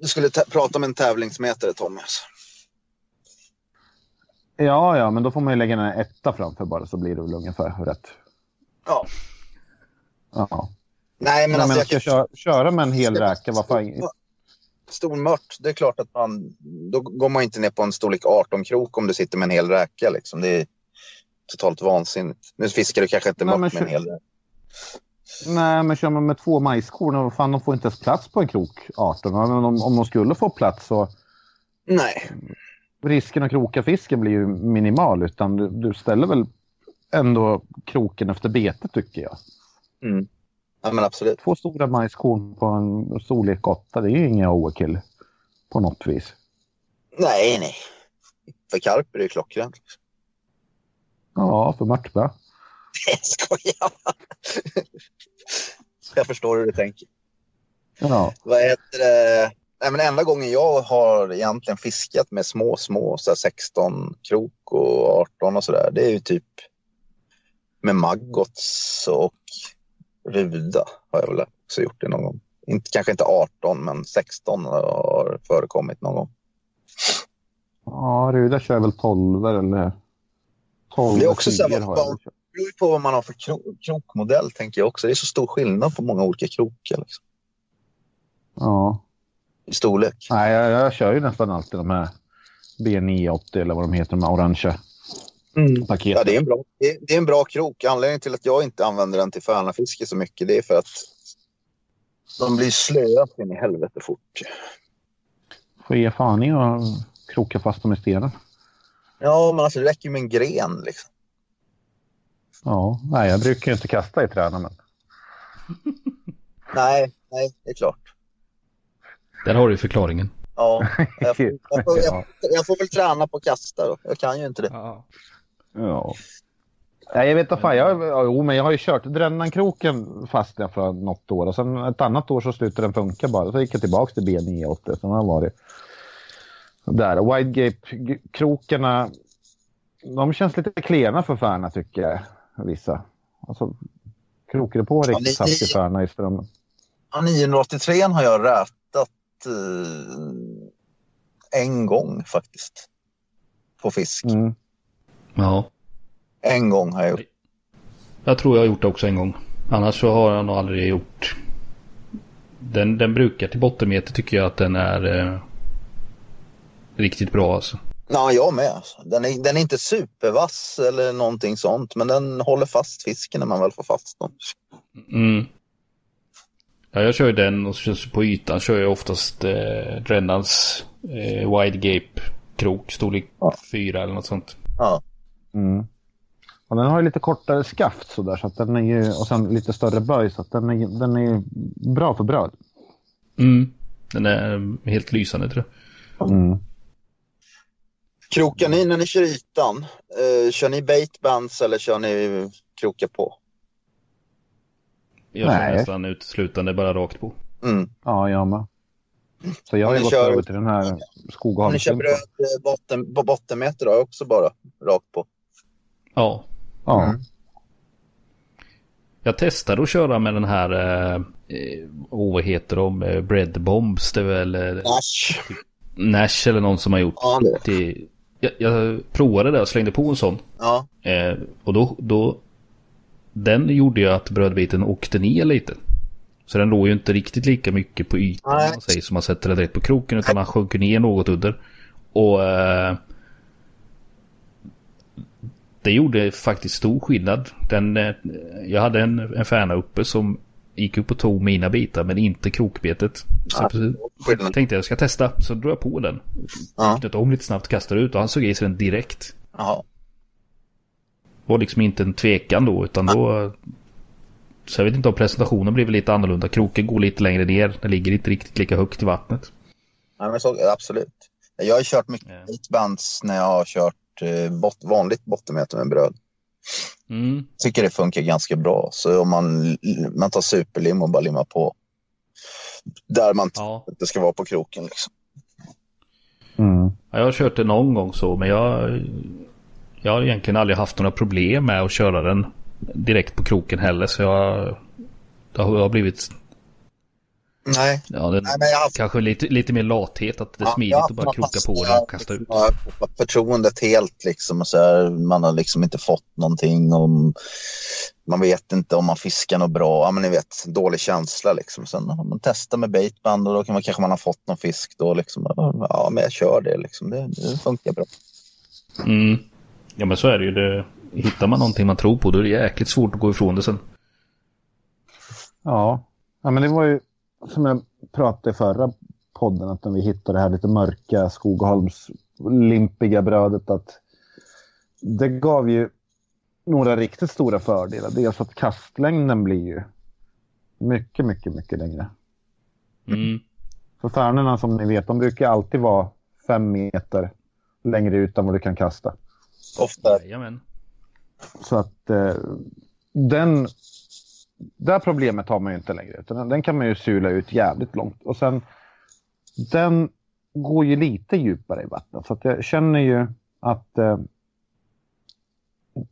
du skulle prata om en tävlingsmätare, Thomas. Ja, ja, men då får man ju lägga en etta framför bara så blir det väl ungefär rätt. Ja. Ja. Nej, men, men alltså, jag ska köra, köra med en hel räka, vad fan? Stor mört, det är klart att man... Då går man inte ner på en storlek 18-krok om du sitter med en hel räka. Liksom. Det är totalt vansinnigt. Nu fiskar du kanske inte mört med en hel räka. Nej, men kör man med två majskorn, fan, de får inte ens plats på en krok 18. Men om, om de skulle få plats så... Nej. Risken att kroka fisken blir ju minimal, utan du, du ställer väl ändå kroken efter betet tycker jag. Mm. Ja, men absolut. Två stora majskorn på en storlek 8, det är ju inga overkill på något vis. Nej, nej. För karp är det klockrent. Ja, för mörtbä. *laughs* Jag skojar Jag förstår hur du tänker. Ja. Vad heter det? Nej, men enda gången jag har egentligen fiskat med små, små så 16 krok och 18 och sådär, det är ju typ med maggots och ruda har jag väl också gjort det någon gång. Inte, kanske inte 18, men 16 har förekommit någon gång. Ja, ruda kör väl 12 eller 12 Det är också samma beror på vad man har för krokmodell, tänker jag också. Det är så stor skillnad på många olika krokar. Liksom. Ja. I storlek. Nej, jag, jag kör ju nästan alltid de här B980 eller vad de heter, de här orangea mm. paketen. Ja, det är, en bra, det är en bra krok. Anledningen till att jag inte använder den till färnafiske så mycket, det är för att de blir slöa in i helvete fort. Får ge fan i att kroka fast dem i stenen. Ja, men alltså det räcker med en gren liksom. Ja, nej, jag brukar ju inte kasta i träna, men... nej, nej, det är klart. Där har du förklaringen. Ja, jag *laughs* får, jag får, jag, jag får väl träna på att kasta då. Jag kan ju inte det. Ja. ja. Nej, jag vet inte fan. Jag, jo, men jag har ju kört Drännankroken fast för något år och sen ett annat år så slutade den funka bara. Så gick jag tillbaka till B980. Sen har varit där. Widegape-krokarna, de känns lite klena för Färna tycker jag vissa. Alltså, krokade på riktigt ja, i Färna i strömmen. Ja, 983 har jag rätat eh, en gång faktiskt. På fisk. Mm. Ja. En gång har jag gjort. Jag tror jag har gjort det också en gång. Annars så har jag nog aldrig gjort. Den, den brukar till bottenmeter tycker jag att den är eh, riktigt bra alltså. Ja, jag med. Alltså. Den är, den är inte supervass eller någonting sånt, men den håller fast fisken när man väl får fast den. Mm. Ja, jag kör ju den och på ytan kör jag oftast eh, Drennans eh, Wide Gape krok, storlek ja. 4 eller något sånt. Ja. Mm. Och den har ju lite kortare skaft sådär så att den är ju, och sen lite större böj så att den är, den är bra för bröd. Mm. Den är helt lysande tror jag. Mm. Krokar ni när ni kör ytan? Eh, kör ni baitbands eller kör ni kroka på? Jag kör Nej. nästan uteslutande bara rakt på. Mm. Ja, jag med. Så jag har ju gått kör- över till den här Om ni kör bröd eh, botten, på bottenmeter då, också bara rakt på? Ja. Ja. Mm. Jag testade att köra med den här, eh, eh, oh, vad heter de, eh, Bread Bombs, det är väl Nash. Nash eller någon som har gjort Ja, det. Jag, jag provade det och slängde på en sån. Ja. Eh, och då, då... Den gjorde ju att brödbiten åkte ner lite. Så den låg ju inte riktigt lika mycket på ytan man säger, som man sätter den direkt på kroken. Utan han sjönk ner något under. Och... Eh, det gjorde faktiskt stor skillnad. Den, eh, jag hade en, en färna uppe som gick upp och tog mina bitar men inte krokbetet. Så Ja, tänkte jag ska testa. Så drog jag på den. Ja. Knöt om lite snabbt, kastade ut och han såg i sig den direkt. Jaha. Var liksom inte en tvekan då utan då... Så jag vet inte om presentationen blev lite annorlunda. Kroken går lite längre ner. Den ligger inte riktigt lika högt i vattnet. Nej, men så, absolut. Jag har kört mycket Ja. baitbands när jag har kört eh, bot, vanligt bottenmeter med bröd. Mm. tycker det funkar ganska bra. Så om man, man tar superlim och bara limmar på där man Ja. inte ska vara på kroken. Liksom. Mm. ja. Jag har kört det någon gång så men jag... Jag har egentligen aldrig haft några problem med att köra den direkt på kroken heller så jag... Det har blivit... Nej, Ja, den, Nej haft, kanske lite, lite mer lathet att det är Ja, smidigt har att bara kroka på den och kasta ut. förtroendet helt liksom. Och så här, man har liksom inte fått någonting. Om, man vet inte om man fiskar något bra. Ja, men ni vet, dålig känsla liksom. Sen har man testar med baitband och då kan man, kanske man har fått någon fisk då liksom. Ja, men jag kör det liksom. Det, det funkar bra. Mm. Ja men så är det ju. Det, hittar man någonting man tror på då är det jäkligt svårt att gå ifrån det sen. Ja. ja, men det var ju som jag pratade i förra podden att när vi hittade det här lite mörka Skogaholms limpiga brödet att det gav ju några riktigt stora fördelar. Dels att kastlängden blir ju mycket, mycket, mycket längre. Mm. För färnorna som ni vet, de brukar alltid vara fem meter längre ut än vad du kan kasta. Ofta Jajamän. Så att eh, den, det här problemet har man ju inte längre. Utan den, den kan man ju sula ut jävligt långt. Och sen, den går ju lite djupare i vattnet. Så att jag känner ju att eh,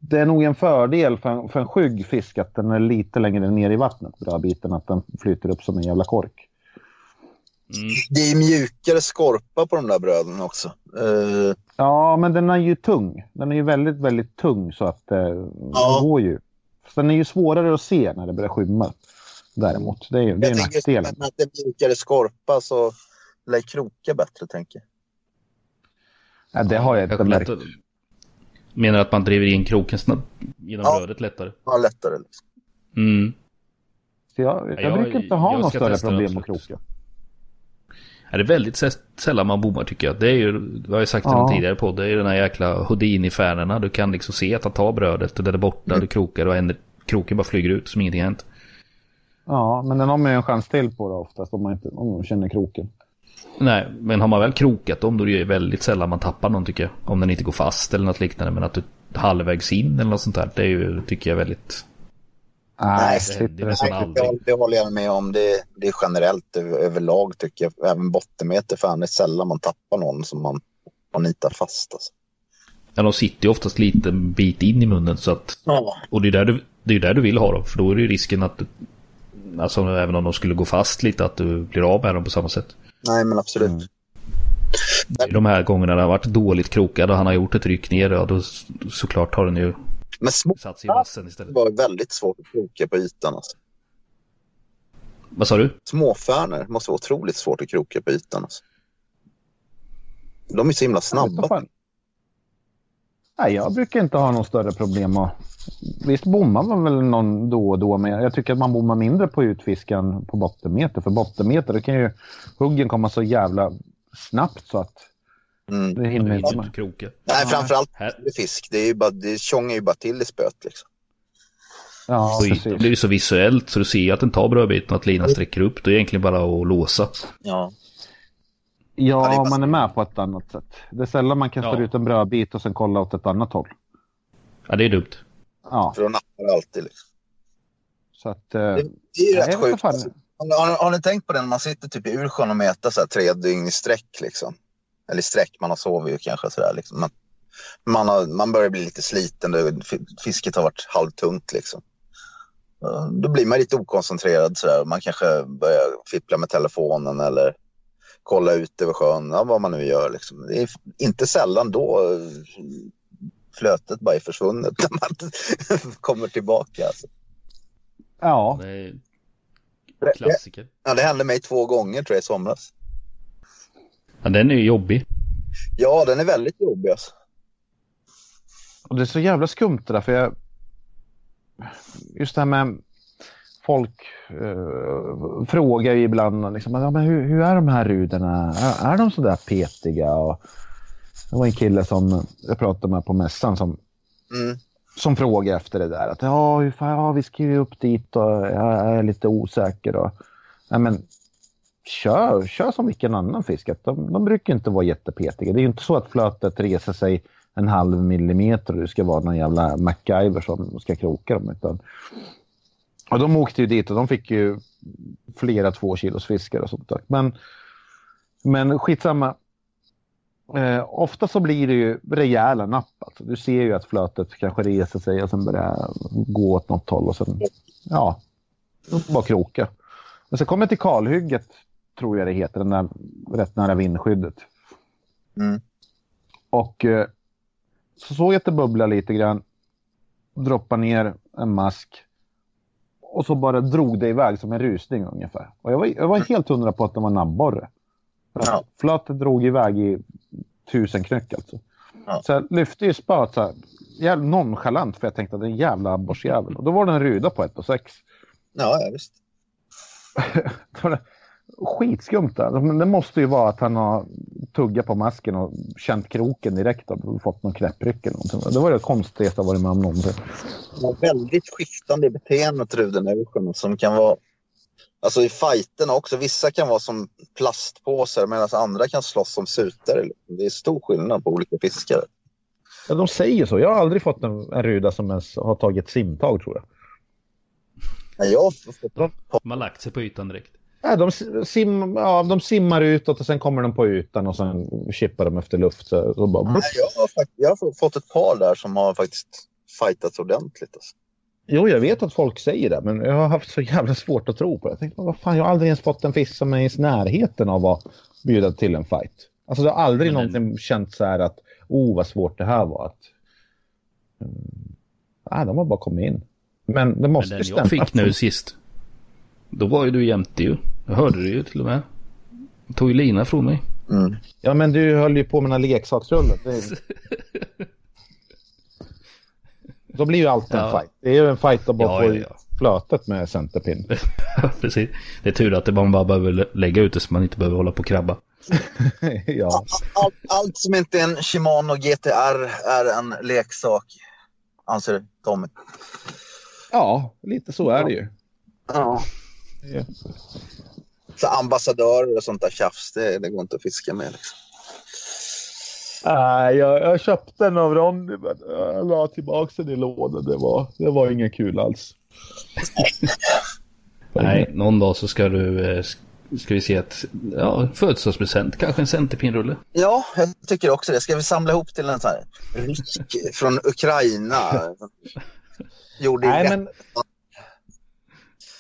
det är nog en fördel för en, för en skygg fisk att den är lite längre ner i vattnet, bra biten, att den flyter upp som en jävla kork. Mm. Det är mjukare skorpa på de där bröden också. Eh, Ja, men den är ju tung. Den är ju väldigt, väldigt tung så att eh, Ja. den går ju. Den är ju svårare att se när det börjar skymma. Däremot, det är, ju- det är nackdelen. med att det är mjukare skorpa så lär kroka bättre tänker jag. Ja, det har jag inte märkt. lätt att- Menar att man driver in kroken snabbt genom Ja. brödet lättare? Ja, lättare. Liksom. Mm. Så jag, jag, jag- brukar inte ha ska större det problem att absolut. Ja, det är väldigt sä- sällan man bommar tycker jag. Det är ju, det har jag sagt i Ja. någon tidigare podd, det är ju den här jäkla Houdini-färnerna. Du kan liksom se att han tar brödet och den är borta, Mm. du krokar och en, kroken bara flyger ut som ingenting hänt. Ja, men den har man ju en chans till på det oftast om man inte om man känner kroken. Nej, men har man väl krokat dem då är det ju väldigt sällan man tappar någon tycker jag. Om den inte går fast eller något liknande. Men att du halvvägs in eller något sånt där. Det är ju, tycker jag väldigt... Nej, det det. aldrig. det, det håller jag med om. Det, det är generellt över, överlag tycker jag. Även bottenmeter, fan det är sällan man tappar någon som man, man nitar fast. Alltså. Ja, de sitter ju oftast lite bit in i munnen så att... Ja. Och det är där du, det är där du vill ha dem. För då är det ju risken att du... Alltså även om de skulle gå fast lite att du blir av med dem på samma sätt. Nej, men absolut. Mm. Det är De här gångerna det har varit dåligt krokad och han har gjort ett ryck ner. Ja, då såklart har den ju Men små satt sig i vassen istället. var väldigt svårt att kroka på ytan. Alltså. Vad sa du? Småfärnor måste vara otroligt svårt att kroka på ytan. Alltså. De är så himla snabba. Nej, jag brukar inte ha något större problem att... Visst bommar man väl någon då och då, men jag tycker att man bommar mindre på utfiskan på bottenmeter. För bottenmeter, då kan ju huggen komma så jävla snabbt så att Mm. det hinner inte inte med. kroka. Nej, framförallt Här, med fisk. Det, är ju bara, det tjongar ju bara till i spöet. Liksom. Ja, i- precis. Då blir det så visuellt så du ser att den tar brödbiten och att linan sträcker upp. Det är egentligen bara att låsa. Ja. Ja, Ja, det är man är med på ett annat sätt. Det är sällan man kastar Ja. ut en brödbit och sen kollar åt ett annat håll. Ja, det är dumt. Ja, För då nappar det alltid. Liksom. så att... Eh, Det, det är ju rätt sjukt. Har, har, har ni tänkt på det när man sitter typ i Ursjön och mäter så här tre dygn i sträck? Liksom? Eller sträck, man har sovit ju kanske sådär. Liksom. Man, man, har, man börjar bli lite sliten, fisket har varit halvtungt. Liksom. Eh, Då blir man lite okoncentrerad sådär. Man kanske börjar fippla med telefonen eller kolla ut över sjön, ja, vad man nu gör. Liksom. Det är inte sällan då eh, flötet bara är försvunnet *laughs* när man kommer tillbaka. Alltså. ja, Det är klassiker. Ja, det hände mig två gånger tror jag i somras. Ja, den är ju jobbig. Ja, den är väldigt jobbig. Alltså. och det är så jävla skumt det där för jag... Just det här med folk eh, frågar ju ibland liksom, ja, men hur, hur är de här ruderna? Är, är de så där petiga? Och det var en kille som jag pratade med på mässan som Mm. som frågar efter det där. Att ja, hur fan, ja vi ska ju upp dit och jag är lite osäker. Och, ja, men, kör, kör som vilken annan fisk. Att de, de brukar inte vara jättepetiga. Det är ju inte så att flötet reser sig en halv millimeter och du ska vara någon jävla MacGyver som ska kroka dem. Utan, och de åkte ju dit och de fick ju flera två kilos fiskar och sånt där. Men, men skitsamma. Eh, ofta så blir det ju rejäla napp. Alltså. Du ser ju att flötet kanske reser sig och sen börjar gå åt något håll och sen, ja, bara kroka. Men så kommer jag till kalhygget, tror jag det heter, den där rätt nära vindskyddet. Mm. Och eh, så såg jag att det bubblade lite grann. Droppa ner en mask. Och så bara drog det iväg som en rusning ungefär. Och jag var, jag var helt hundra på att det var. För att Ja. Flötet drog iväg i tusen knyck alltså. Ja. Så jag lyfte ju spöet så här, jävla nonchalant för jag tänkte att det är en jävla abborrsjävel. Och då var det en ruda på 1 och 6. Ja, ja, visst. *laughs* Skitskumt där. Men det måste ju vara att han har tuggat på masken och känt kroken direkt och fått någon knäppryck eller någonting. Det var det konstigaste jag varit med om någonsin. De har väldigt skiftande beteende Ruden Ursjön som kan vara Alltså i fighterna också. Vissa kan vara som plastpåsar medan andra kan slåss som sutare. Det är stor skillnad på olika fiskare. Ja, de säger så. Jag har aldrig fått en, en ruda som ens har tagit simtag tror jag. Men jag har fått De har lagt sig på ytan direkt. Ja, de, sim, ja, de simmar utåt och sen kommer de på ytan och sen chippar de efter luft. Så, så bara, Nej, jag, har, jag har fått ett par där som har faktiskt fightats ordentligt. Alltså. Jo, jag vet att folk säger det, men jag har haft så jävla svårt att tro på det. Jag tänkte, vad fan, jag har aldrig ens fått en fisk som är i närheten av att bjuda till en fight. Alltså det har aldrig Men- någonsin känt så här att, oh vad svårt det här var. Att, mm, nej, de har bara kommit in. Men det Men måste den ju jag fick nu sist. Då var ju du jämte ju. Jag hörde det ju till och med. Jag tog ju lina från mig. Mm. Ja, men du höll ju på med den här leksaksrullen. Det... *laughs* Då blir ju allt en Ja. fight. Det är ju en fight att bara Ja, få ja, ja. flötet med centerpin. *laughs* Precis. Det är tur att det man bara behöver lägga ut det så man inte behöver hålla på och krabba. *laughs* ja. Allt, allt som inte är en Shimano GTR är en leksak, anser Tommy. ja, lite så är det ju. Ja. Så ambassadörer och sånt där tjafs, det, det går inte att fiska med. Liksom. Nej, jag, jag köpte en av Ronny men jag la tillbaka den i lådan. Det var, det var ingen kul alls. *laughs* Nej, någon dag så ska du... eh, Ska vi se att... Ja, födelsedagspresent. Kanske en centerpinrulle. Ja, jag tycker också det. Ska vi samla ihop till en sån här rysk från Ukraina? *laughs* Gjorde Nej, men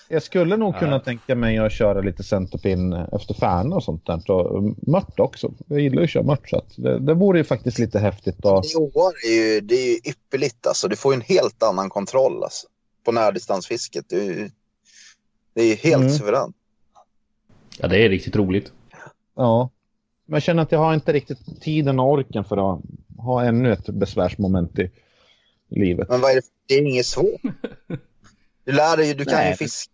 jag skulle nog kunna Ja. tänka tänka mig att köra lite centerpin efter Färna och sånt där. Och mört också. Jag gillar ju att köra mört så att det, det vore ju faktiskt lite häftigt att... Joar är ju, det är ju ypperligt alltså. Du får ju en helt annan kontroll alltså, på närdistansfisket. Det är ju, det är ju helt Mm. suveränt. Ja, det är riktigt roligt. Ja. Men jag känner att jag har inte riktigt tiden och orken för att ha ännu ett besvärsmoment i livet. Men vad är det? Det är inget svårt. *laughs* Du lär dig ju, du kan Nej. ju fiska.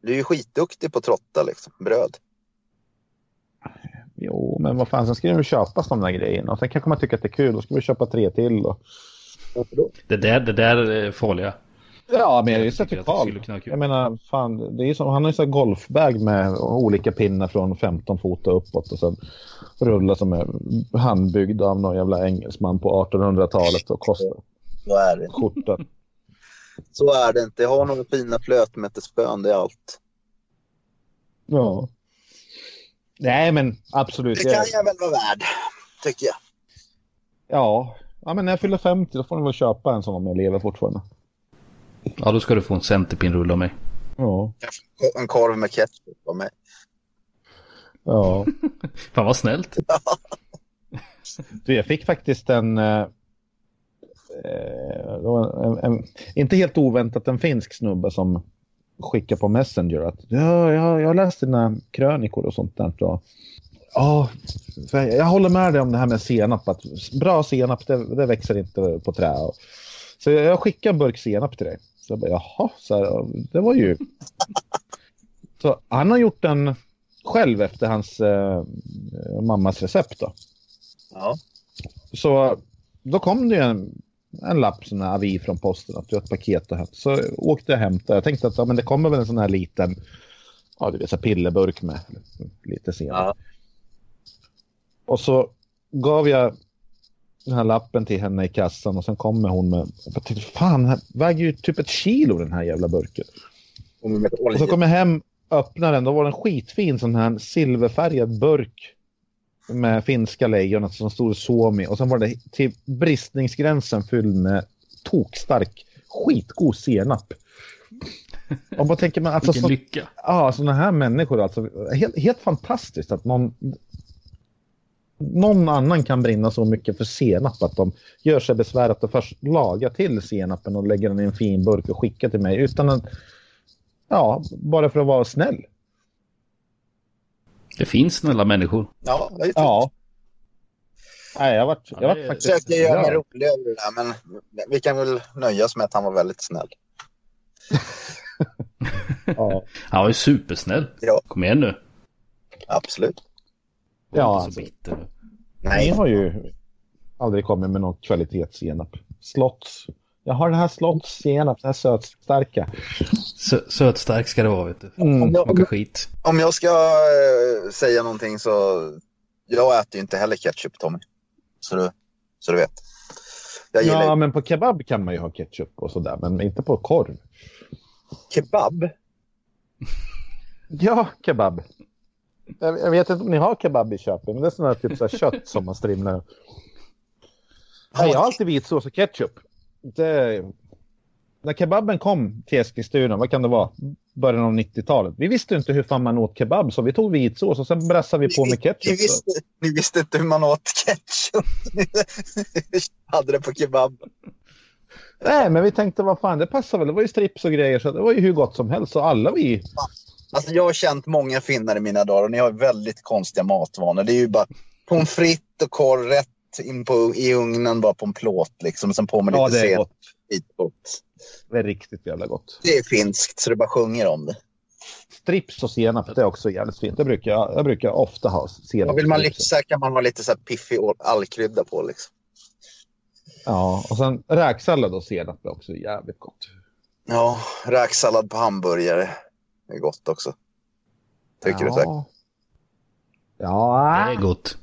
Du är ju skitduktig på trotta liksom, bröd. Jo, men vad fan, sen ska ju köpas de där grejerna. Och sen kanske man tycker att det är kul, då ska vi köpa tre till. Och... Det där, det där är farliga. Ja, men jag har ju kul. Jag menar, fan, det är som, han har ju så golfbag med olika pinnar från 15 fot och uppåt och sen rullar som är handbyggd av någon jävla engelsman på 1800-talet och kostar Så är det. skjorta. Så är det inte. Jag har några fina flötmätespön, det är allt. Ja. Nej, men absolut. Det kan jag väl vara värd, tycker jag. Ja. ja, men när jag fyller 50 då får ni väl köpa en sån om jag lever fortfarande. Ja, då ska du få en centerpinrulle av mig. Ja. En korv med ketchup av mig. Ja. *laughs* Fan vad snällt. Du, jag fick faktiskt en, eh, eh, det var en, en, inte helt oväntat en finsk snubbe som skickar på Messenger att ja, jag, jag läst dina krönikor och sånt där. Och, ja, för jag, håller med dig om det här med senap. Att bra senap, det, det växer inte på trä. Så jag, jag skickar en burk senap till dig. Så jag bara, jaha, så här, det var ju... *laughs* Så han har gjort den själv efter hans eh, mammas recept då. Ja. Så då kom det ju en, en lapp, sån här avi från posten, att du har ett paket och här. Så åkte jag och hämtade. Jag tänkte att ja, men det kommer väl en sån här liten, ja du vet, så pillerburk med lite senap. Ja. Och så gav jag den här lappen till henne i kassan och sen kommer hon med, jag tänkte, fan, den väger ju typ ett kilo den här jävla burken. Och så kom jag hem, öppnade den, då var det en skitfin sån här silverfärgad burk med finska lejonet som stod Suomi och sen var det till bristningsgränsen fylld med tokstark skitgod senap. Och bara tänker man, alltså, Vilken så, lycka. ja, sådana här människor alltså, helt, helt fantastiskt att någon någon annan kan brinna så mycket för senap att de gör sig besväret att först laga till senapen och lägga den i en fin burk och skicka till mig utan att Ja, bara för att vara snäll. Det finns snälla människor. Ja, det är Ja. Nej, jag vart, Ja, jag vart faktiskt... försökte göra mig rolig över det där, men vi kan väl nöjas med att han var väldigt snäll. *laughs* Ja, Han var ju supersnäll. Ja. Kom igen nu. Absolut. Var ja inte alltså, så bitter. nu. ni Nej, har ju aldrig kommit med någon kvalitetssenap. Slotts. Jag har den här slottssenap, den här sötstarka. Sö sötstark ska det vara, vet du. Mm. Om jag- Smakar skit. om jag ska eh, säga någonting så jag äter ju inte heller ketchup, Tommy. Så du, så du vet. Jag gillar Ja, men på kebab kan man ju ha ketchup och sådär, men inte på korv. kebab. *laughs* Ja, kebab. Jag, jag vet inte om ni har kebab i Köping, men det är sådana här typ så här kött som man strimlar. Nej, jag har alltid vitsås och ketchup. Det, när kebaben kom till Eskilstuna, vad kan det vara? Början av 90-talet. Vi visste inte hur fan man åt kebab, så vi tog vitsås och sen brassade vi på med Ni ketchup. visste, ni visste inte hur man åt ketchup. Ni *laughs* hade det på kebab. Nej, men vi tänkte vad fan, det passar väl. Det var ju strips och grejer, så det var ju hur gott som helst. Så alla vi... Alltså jag har känt många finnar i mina dagar och ni har väldigt konstiga matvanor. Det är ju bara pommes frites och korv rätt in på, i ugnen bara på en plåt liksom. Sen på med Ja, lite det är senap. gott. Det är riktigt jävla gott. Det är finskt så det bara sjunger om det. Strips och senap, det är också jävligt fint. Det brukar jag, jag brukar ofta ha senap. Och vill man lyxa kan man ha lite så här piffig all- allkrydda på liksom. Ja, och sen räksallad och senap är också jävligt gott. Ja, räksallad på hamburgare. Det är gott också. Tycker du säkert. ja. Ja, Det är gott.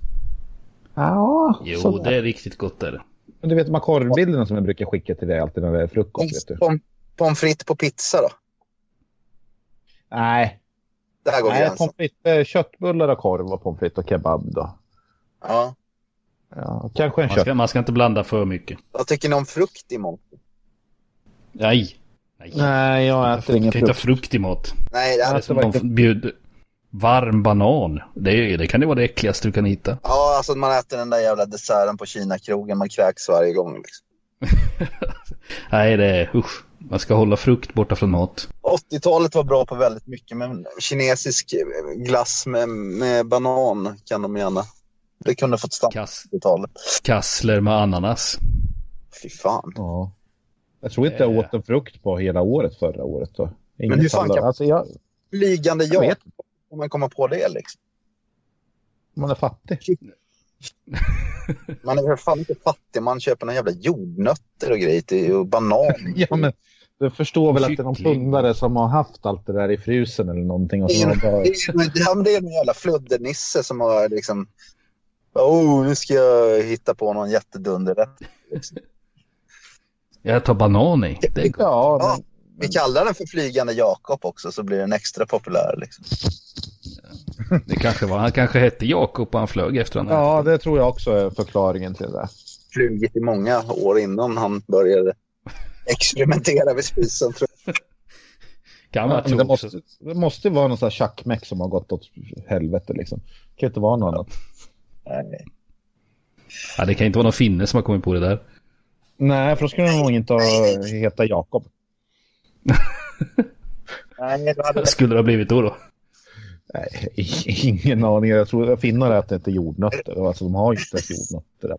Ja. Jo, sådär. det är riktigt gott är det. Men du vet de här korvbilderna som jag brukar skicka till dig alltid när det är frukost? Pom- Pommes frites på pizza då? Nej, Där går nej pommes frites, eh, köttbullar och korv och pommes frites och kebab då. Ja. Ja, kanske en Man kött. ska, man ska inte blanda för mycket. Vad tycker ni om frukt i mat? Nej. Nej. Nej, jag äter ingen kan inte ha frukt. frukt i mat. Nej, det är det. De inte- bjuder varm banan. Det, det kan ju vara det äckligaste du kan hitta. Ja, alltså man äter den där jävla desserten på Kina-krogen. Man kräks varje gång. Liksom. *laughs* Nej, det är usch. Man ska hålla frukt borta från mat. 80-talet var bra på väldigt mycket, men kinesisk glass med, med banan kan de gärna. Det kunde fått stanna Kass, 80-talet. kassler med ananas. Fy fan. Ja. Jag tror inte jag Eh. åt en frukt på hela året förra året. Då. Ingen Men hur fan kan- Alltså, jag, Flygande jag ja, vet om man kommer på det liksom. man är fattig. Man är för fan inte fattig. Man köper några jävla jordnötter och grejer till, och banan. *laughs* Ja, men du förstår väl att det är någon pundare som har haft allt det där i frysen eller någonting. Och Det så är, har bara... det är, ja, det är en jävla fluddernisse som har liksom... Oh, nu ska jag hitta på någon jättedunderrätt. Jag tar banan i. Det är gott. Ja, Ja, men, vi kallar den för Flygande Jakob också så blir den extra populär. Liksom. Det kanske var, han kanske hette Jakob och han flög efter honom. ja, det tror jag också är förklaringen till det. Flugit i många år innan han började experimentera vid spisen. Tror jag. *laughs* Kan Ja, vara men det, måste, det måste vara någon sån här tjackmäck som har gått åt helvete liksom. Det kan inte vara något annat. Nej. Ja, det kan inte vara någon finne som har kommit på det där. Nej, för då skulle de nog inte ha, heta Jakob. *laughs* Nej, det hade skulle det ha blivit då? då? Nej, *laughs* ingen aning. Jag tror att finnar äter inte jordnötter. Alltså, de har inte ens jordnötter.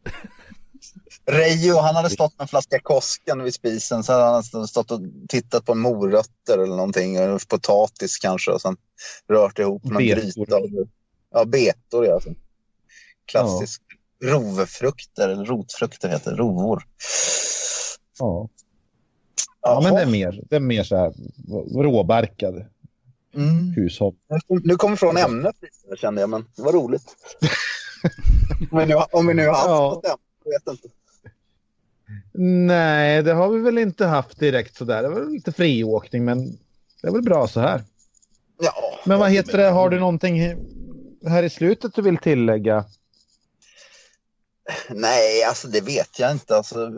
Reijo, han hade stått med en flaska Kosken vid spisen så hade han stått och tittat på morötter eller någonting, och potatis kanske och sen rört ihop någon Betor. gryta. Ja, betor ja. Klassisk rovfrukter, eller rotfrukter heter det, rovor. Ja. ja, men det är mer, det är mer så här råbarkad Mm. hushåll. Nu kommer vi från ämnet kände jag, men det var roligt. *laughs* om, vi nu, om vi nu har haft Ja. något ämne, jag vet inte. Nej, det har vi väl inte haft direkt sådär. Det var lite friåkning, men det är väl bra så här. Ja, Men vad heter det? Har du någonting här i slutet du vill tillägga? Nej, alltså det vet jag inte. Alltså,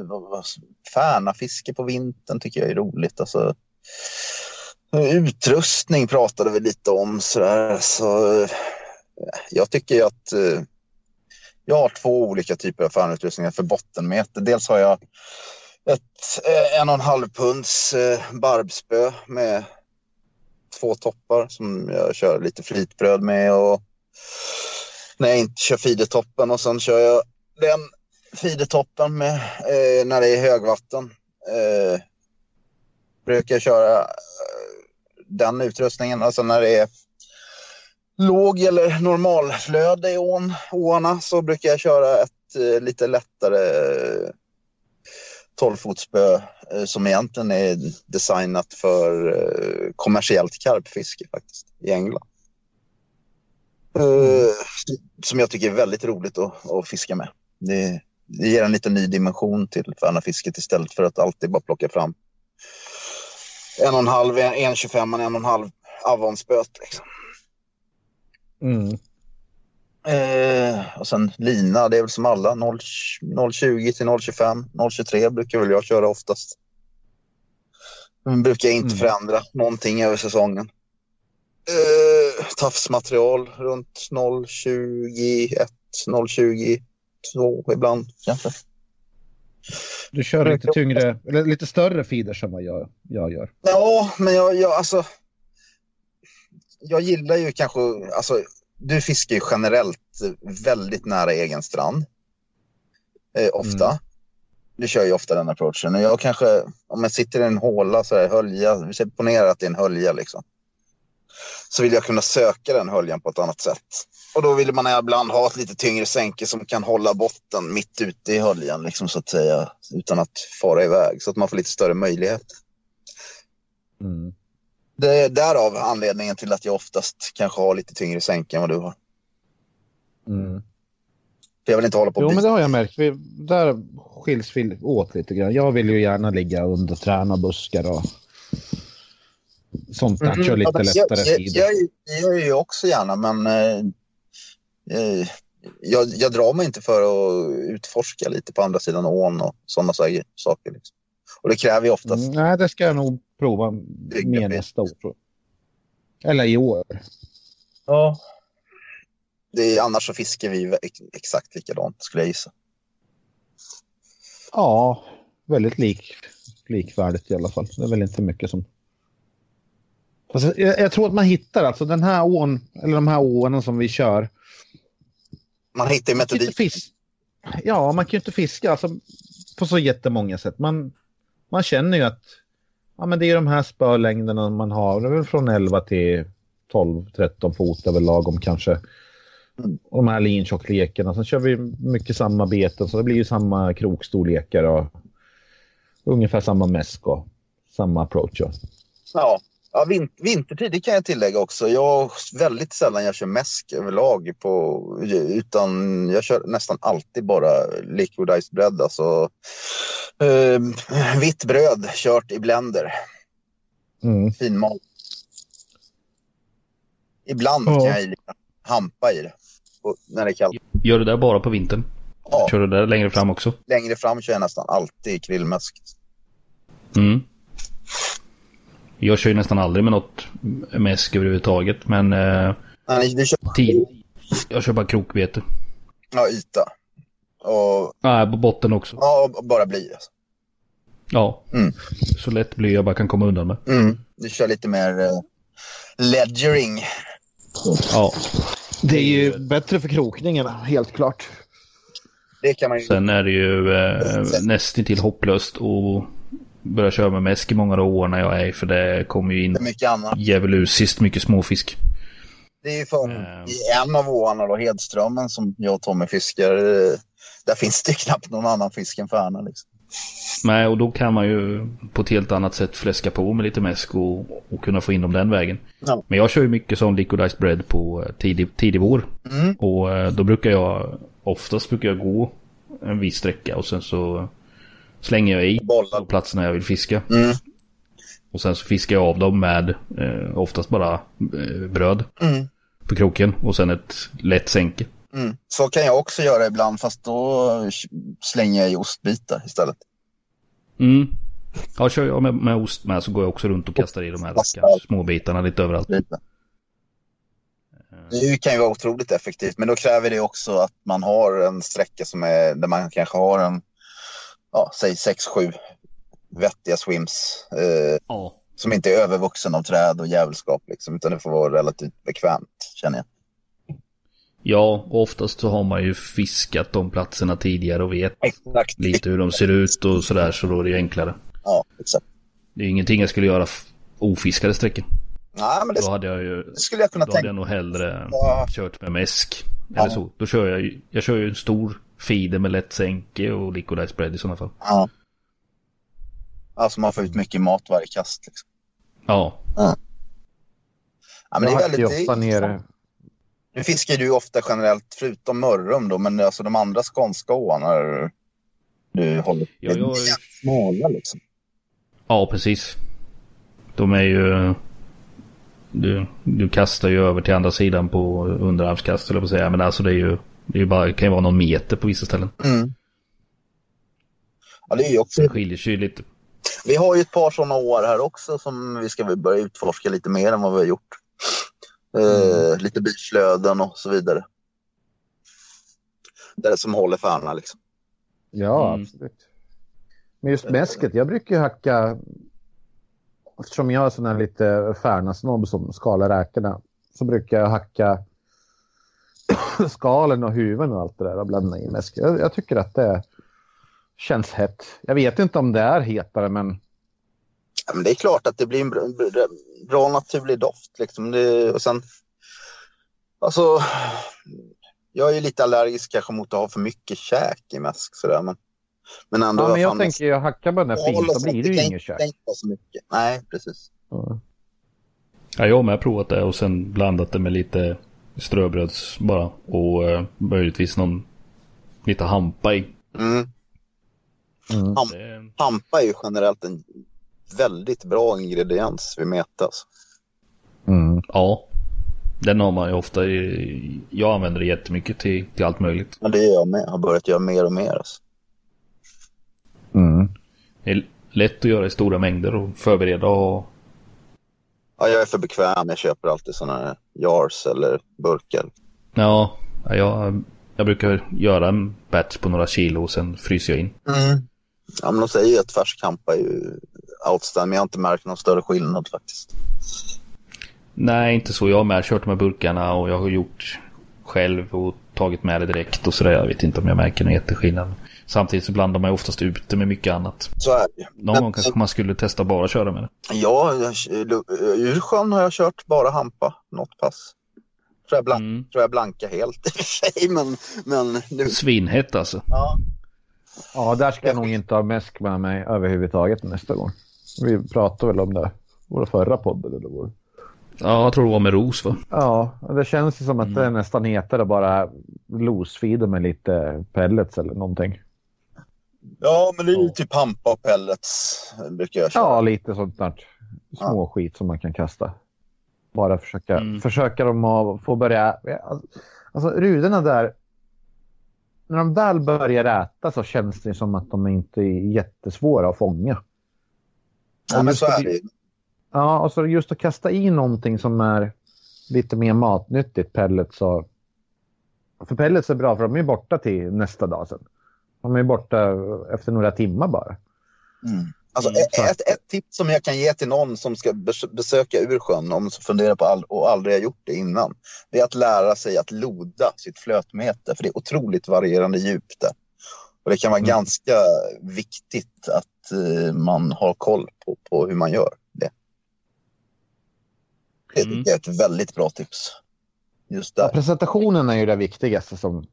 Färnafiske på vintern tycker jag är roligt. Alltså, utrustning pratade vi lite om. Sådär. Så, eh, jag tycker att eh, jag har två olika typer av fanutrustningar för bottenmeter. Dels har jag ett eh, en och en halv punds barbspö med två toppar som jag kör lite flytbröd med och när jag inte kör fidetoppen och sen kör jag den fidetoppen med eh, när det är högvatten. Eh, brukar jag köra den utrustningen, alltså när det är låg eller normalflöde i ån, åarna så brukar jag köra ett eh, lite lättare eh, 12-fotsspö eh, som egentligen är designat för eh, kommersiellt karpfiske faktiskt i England. Eh, som jag tycker är väldigt roligt att, att fiska med. Det, det ger en lite ny dimension till färnafisket istället för att alltid bara plocka fram en och en halv, en, en 25, en och en halv avonspöt. Liksom. Mm. Eh, och sen lina, det är väl som alla 0, 0,20 till 0,25. 0,23 brukar väl jag köra oftast. Men brukar inte Mm. förändra någonting över säsongen. Eh, tafsmaterial runt 0,21, 0,22 ibland kanske. Du kör lite tyngre, eller lite större feeders än vad jag, jag gör. Ja, men jag, jag alltså. Jag gillar ju kanske, alltså du fiskar ju generellt väldigt nära egen strand. Eh, ofta. Mm. Du kör ju ofta den approachen. Och jag kanske, om jag sitter i en håla så här, hölja, vi ponera att det är en hölja liksom. Så vill jag kunna söka den höljan på ett annat sätt. Och då vill man ibland ha ett lite tyngre sänke som kan hålla botten mitt ute i höljan liksom så att säga. Utan att fara iväg. Så att man får lite större möjlighet. Mm. Det är därav anledningen till att jag oftast kanske har lite tyngre sänke än vad du har. Mm. För jag vill inte hålla på Jo, men det har jag märkt. Vi, där skiljs vi åt lite grann. Jag vill ju gärna ligga under träna buskar och sånt där. Kör Mm, lite ja, lättare jag, feeder. jag, jag, jag är ju också gärna, men eh, eh, jag, jag drar mig inte för att utforska lite på andra sidan ån och sådana saker. Liksom. Och det kräver ju oftast Mm, nej, det ska jag nog prova mer nästa år. Tror jag. Eller i år. Ja. Det är, annars så fiskar vi ex- exakt likadant skulle jag gissa. Ja, väldigt lik, likvärdigt i alla fall. Det är väl inte mycket som... Alltså, jag, jag tror att man hittar alltså den här ån, eller de här åarna som vi kör. Man hittar ju metodik. fiska. Ja, man kan ju inte fiska alltså, på så jättemånga sätt. Man, man känner ju att ja, men det är de här spölängderna man har. Det är väl från 11 till 12-13 fot är väl lagom kanske. Och de här lintjocklekarna. Sen kör vi mycket samma beten så det blir ju samma krokstorlekar och ungefär samma mäsk och samma approach. Ja. Ja, vin vintertid det kan jag tillägga också. Jag väldigt sällan jag kör mäsk överlag på, utan jag kör nästan alltid bara liquidized bread, alltså eh, vitt bröd kört i blender. Mm. Finmalt. Ibland Ja. kan jag lite hampa i det när det är kallt. Gör du det bara på vintern? Ja, Kör du det längre fram också? längre fram kör jag nästan alltid krillmäsk. Mm. Jag kör ju nästan aldrig med något mäsk överhuvudtaget, men eh, Nej, du kör tid. Jag kör bara krokbete. ja, yta. Och Nej, på botten också. ja, och bara bly. Alltså. Ja. Mm. Så lätt blir jag bara kan komma undan med. Mm. Du kör lite mer eh, ledgering. Ja. Det är ju bättre för krokningarna, helt klart. Det kan man ju... Sen är det ju eh, nästintill hopplöst att börja köra med mäsk i många av åren jag är för det kommer ju in mycket annat. djävulusiskt mycket småfisk. Det är ju för, Mm. i en av åarna då, Hedströmmen, som jag och Tommy fiskar, eh, där finns det knappt någon annan fisk än Färna. Liksom. Nej, och då kan man ju på ett helt annat sätt fläska på med lite mäsk och, och kunna få in dem den vägen. Ja. Men jag kör ju mycket sån liquidized bread på eh, tidig, tidig vår. Mm. Och eh, då brukar jag, oftast brukar jag gå en viss sträcka och sen så slänger jag i Bollar. på platserna jag vill fiska. Mm. Och sen så fiskar jag av dem med eh, oftast bara eh, bröd Mm. på kroken och sen ett lätt sänke. Mm. Så kan jag också göra ibland, fast då slänger jag i ostbitar istället. Mm. Ja, kör jag med, med ost med så går jag också runt och kastar i de här rackars små bitarna lite överallt. Det kan ju vara otroligt effektivt, men då kräver det också att man har en sträcka som är, där man kanske har en, ja, säg 6-7 vettiga swims. Eh, Ja. som inte är övervuxen av träd och djävulskap, liksom, utan det får vara relativt bekvämt, känner jag. Ja, och oftast så har man ju fiskat de platserna tidigare och vet Exakt. lite hur de ser ut och sådär så då är det enklare. Ja, exakt. Det är ingenting jag skulle göra ofiskade sträckor. Nej, men det Då hade jag ju skulle jag kunna då hade tänka jag nog hellre Ja. kört med mäsk. Ja. Eller så. Då kör jag ju, jag kör ju en stor feeder med lätt sänke och liquidized bread i sådana fall. Ja. Alltså man får ut mycket mat varje kast. Liksom. Ja, Ja, men det är väldigt... ofta ner Nu fiskar du ofta generellt, förutom Mörrum då, men alltså de andra skånska åarna du håller Ja, jag- smala liksom. ja precis. De är ju... Du, du kastar ju över till andra sidan på underarmskast eller på säga. Men alltså det är ju... Det är ju bara, det kan ju vara någon meter på vissa ställen. Mm. Ja, det är ju också... Det skiljer sig lite. Vi har ju ett par sådana år här också som vi ska börja utforska lite mer än vad vi har gjort. Eh, lite biflöden och så vidare. Där som håller färna liksom. Ja, Mm. absolut. Men just mäsket, jag brukar ju hacka... Eftersom jag är sån här lite färnasnobb som skalar räkorna så brukar jag hacka *coughs* skalen och huven och allt det där och blanda i mäsk. Jag, jag tycker att det känns hett. Jag vet inte om det är hetare men Ja, men det är klart att det blir en bra, bra naturlig doft. Liksom. Det, och sen, alltså, jag är ju lite allergisk kanske mot att ha för mycket käk i mäsk. Sådär, men, men ändå. Ja, men jag tänker jag hackar bara den här fint så blir det ju inget käk. tänka så mycket. Nej, precis. Ja. Ja, jag har med provat det och sen blandat det med lite ströbröds bara. Och eh, möjligtvis någon lite hampa i. Mm. Mm. Ham, Det, hampa är ju generellt en väldigt bra ingrediens vid meta. Alltså. Mm. ja. Den har man ju ofta i, Jag använder det jättemycket till, till allt möjligt. Men det gör jag med. Jag har börjat göra mer och mer. Alltså. Mm. Det är lätt att göra i stora mängder och förbereda och... Ja, jag är för bekväm. Jag köper alltid sådana här jars eller burkar. Ja, jag, jag brukar göra en batch på några kilo och sen fryser jag in. Mm. Ja, men de säger ju att färsk hampa är ju outstanding. Men jag har inte märkt någon större skillnad faktiskt. Nej, inte så. Jag har med kört de här burkarna och jag har gjort själv och tagit med det direkt och sådär. Jag vet inte om jag märker någon jätteskillnad. Samtidigt så blandar man oftast ut det med mycket annat. Så är det. Någon Men- gång kanske man skulle testa bara köra med det. Ja, Ursjön har jag kört bara hampa något pass. Tror jag, blank, Mm. tror jag blanka helt *laughs* i och för sig, men, men nu... Svinhett alltså. Ja. Ja, där ska jag nog inte ha mäsk med mig överhuvudtaget nästa gång. Vi pratade väl om det. Vår förra podd eller vår. Ja, jag tror det var med ros va? Ja, det känns ju som att det är nästan hetare att bara loosfeeda med lite pellets eller någonting. Ja, men det är ju typ hampa och pellets brukar jag köra. Ja, lite sånt där små skit som man kan kasta. Bara försöka, Mm. försöka dem att få börja... Alltså rutorna där. När de väl börjar äta så känns det som att de inte är jättesvåra att fånga. Ja, men så att- är det. Ja, och så just att kasta i någonting som är lite mer matnyttigt, pellets så... För pellets är bra för de är borta till nästa dag sen. De är borta efter några timmar bara. Mm. Alltså, Mm, ett, ett, ett tips som jag kan ge till någon som ska bes- besöka Ursjön om funderar på all, och aldrig har gjort det innan. Det är att lära sig att loda sitt flötmete för det är otroligt varierande djup där. Och det kan vara Mm. ganska viktigt att eh, man har koll på, på hur man gör det. Det Mm. jag är ett väldigt bra tips. Just Ja, där. presentationen är ju det viktigaste som,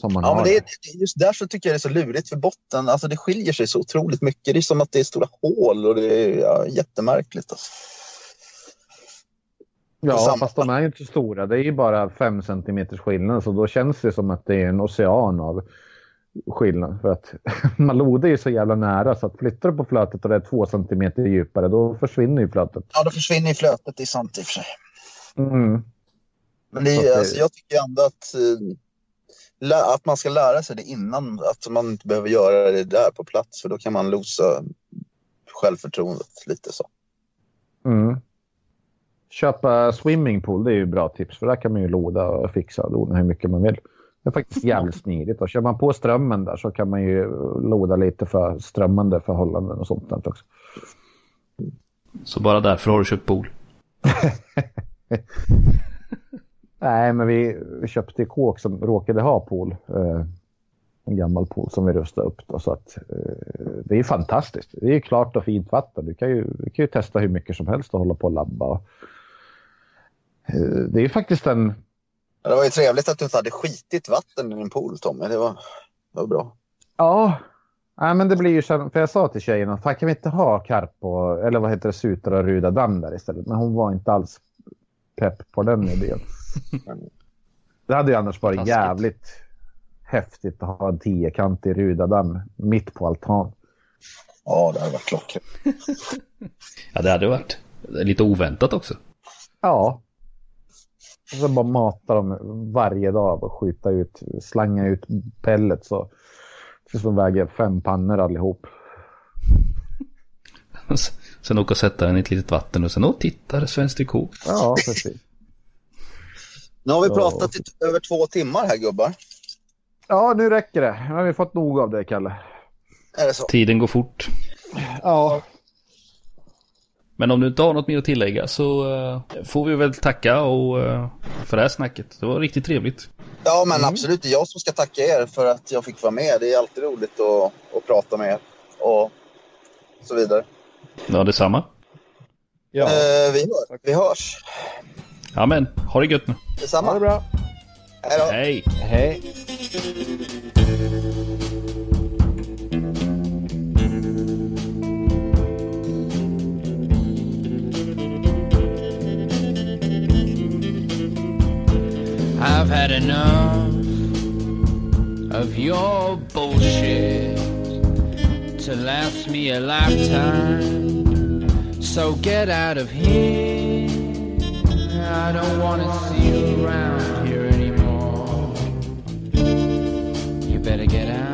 som man Ja, har. men det är, det är just därför tycker jag det är så lurigt för botten. Alltså det skiljer sig så otroligt mycket. Det är som att det är stora hål och det är ja, jättemärkligt. Alltså. ja, samma- fast de är ju inte så stora. Det är ju bara fem centimeters skillnad. Så då känns det som att det är en ocean av skillnad. För att *laughs* Malode är ju så jävla nära så att flyttar du på flötet och det är två centimeter djupare då försvinner ju flötet. Ja, då försvinner ju flötet. Det är sant i och för sig. Mm. Men det Så är, det- alltså, jag tycker ändå att, eh, att man ska lära sig det innan. Att man inte behöver göra det där på plats. För då kan man losa självförtroendet lite så. Mm. Köpa swimmingpool, det är ju bra tips. För där kan man ju loda och fixa och dona hur mycket man vill. Det är faktiskt jävligt smidigt. Och kör man på strömmen där så kan man ju loda lite för strömmande förhållanden och sånt där också. Så bara därför har du köpt pool. *laughs* Nej, men vi, vi köpte kåk som råkade ha pool. Eh, en gammal pool som vi rustade upp. Då, så att, eh, det är fantastiskt. Det är klart och fint vatten. Du kan ju, du kan ju testa hur mycket som helst och hålla på och labba. Och, eh, det är faktiskt en... Det var ju trevligt att du inte hade skitigt vatten i din pool, Tommy. Det var, det var bra. Ja, Nej, men det blir ju så, för jag sa till tjejerna, fan kan vi inte ha karp och, eller vad heter det, sutar och ruda damm där istället? Men hon var inte alls pepp på den idén. Det hade ju annars varit jävligt häftigt att ha en tiokantig rudadamm mitt på altan. Ja, det hade varit klockrent. *laughs* Ja, det hade varit lite oväntat också. Ja. Och så bara mata dem varje dag och skjuta ut, slanga ut pellets och tills de väger fem pannor allihop. *laughs* Sen åka och sätta den i ett litet vatten och sen, åh titta, det är svenskt trikå. Ja, precis. Nu har vi pratat i över två timmar här, gubbar. Ja, nu räcker det. Nu har vi fått nog av det, Kalle. Är det så? Tiden går fort. Ja. Men om du inte har något mer att tillägga så eh, får vi väl tacka och, eh, för det här snacket. Det var riktigt trevligt. Ja, men absolut. Det är jag som ska tacka er för att jag fick vara med. Det är alltid roligt att, att prata med er och så vidare. Ja, detsamma. ja. Eh, vi, hör, vi hörs. Ja, men ha det gött nu. Detsamma. Ha det bra. Hej då. Hej! Hej. I've had enough of your bullshit to last me a lifetime. So get out of here. I don't want to see you around here anymore. You better get out.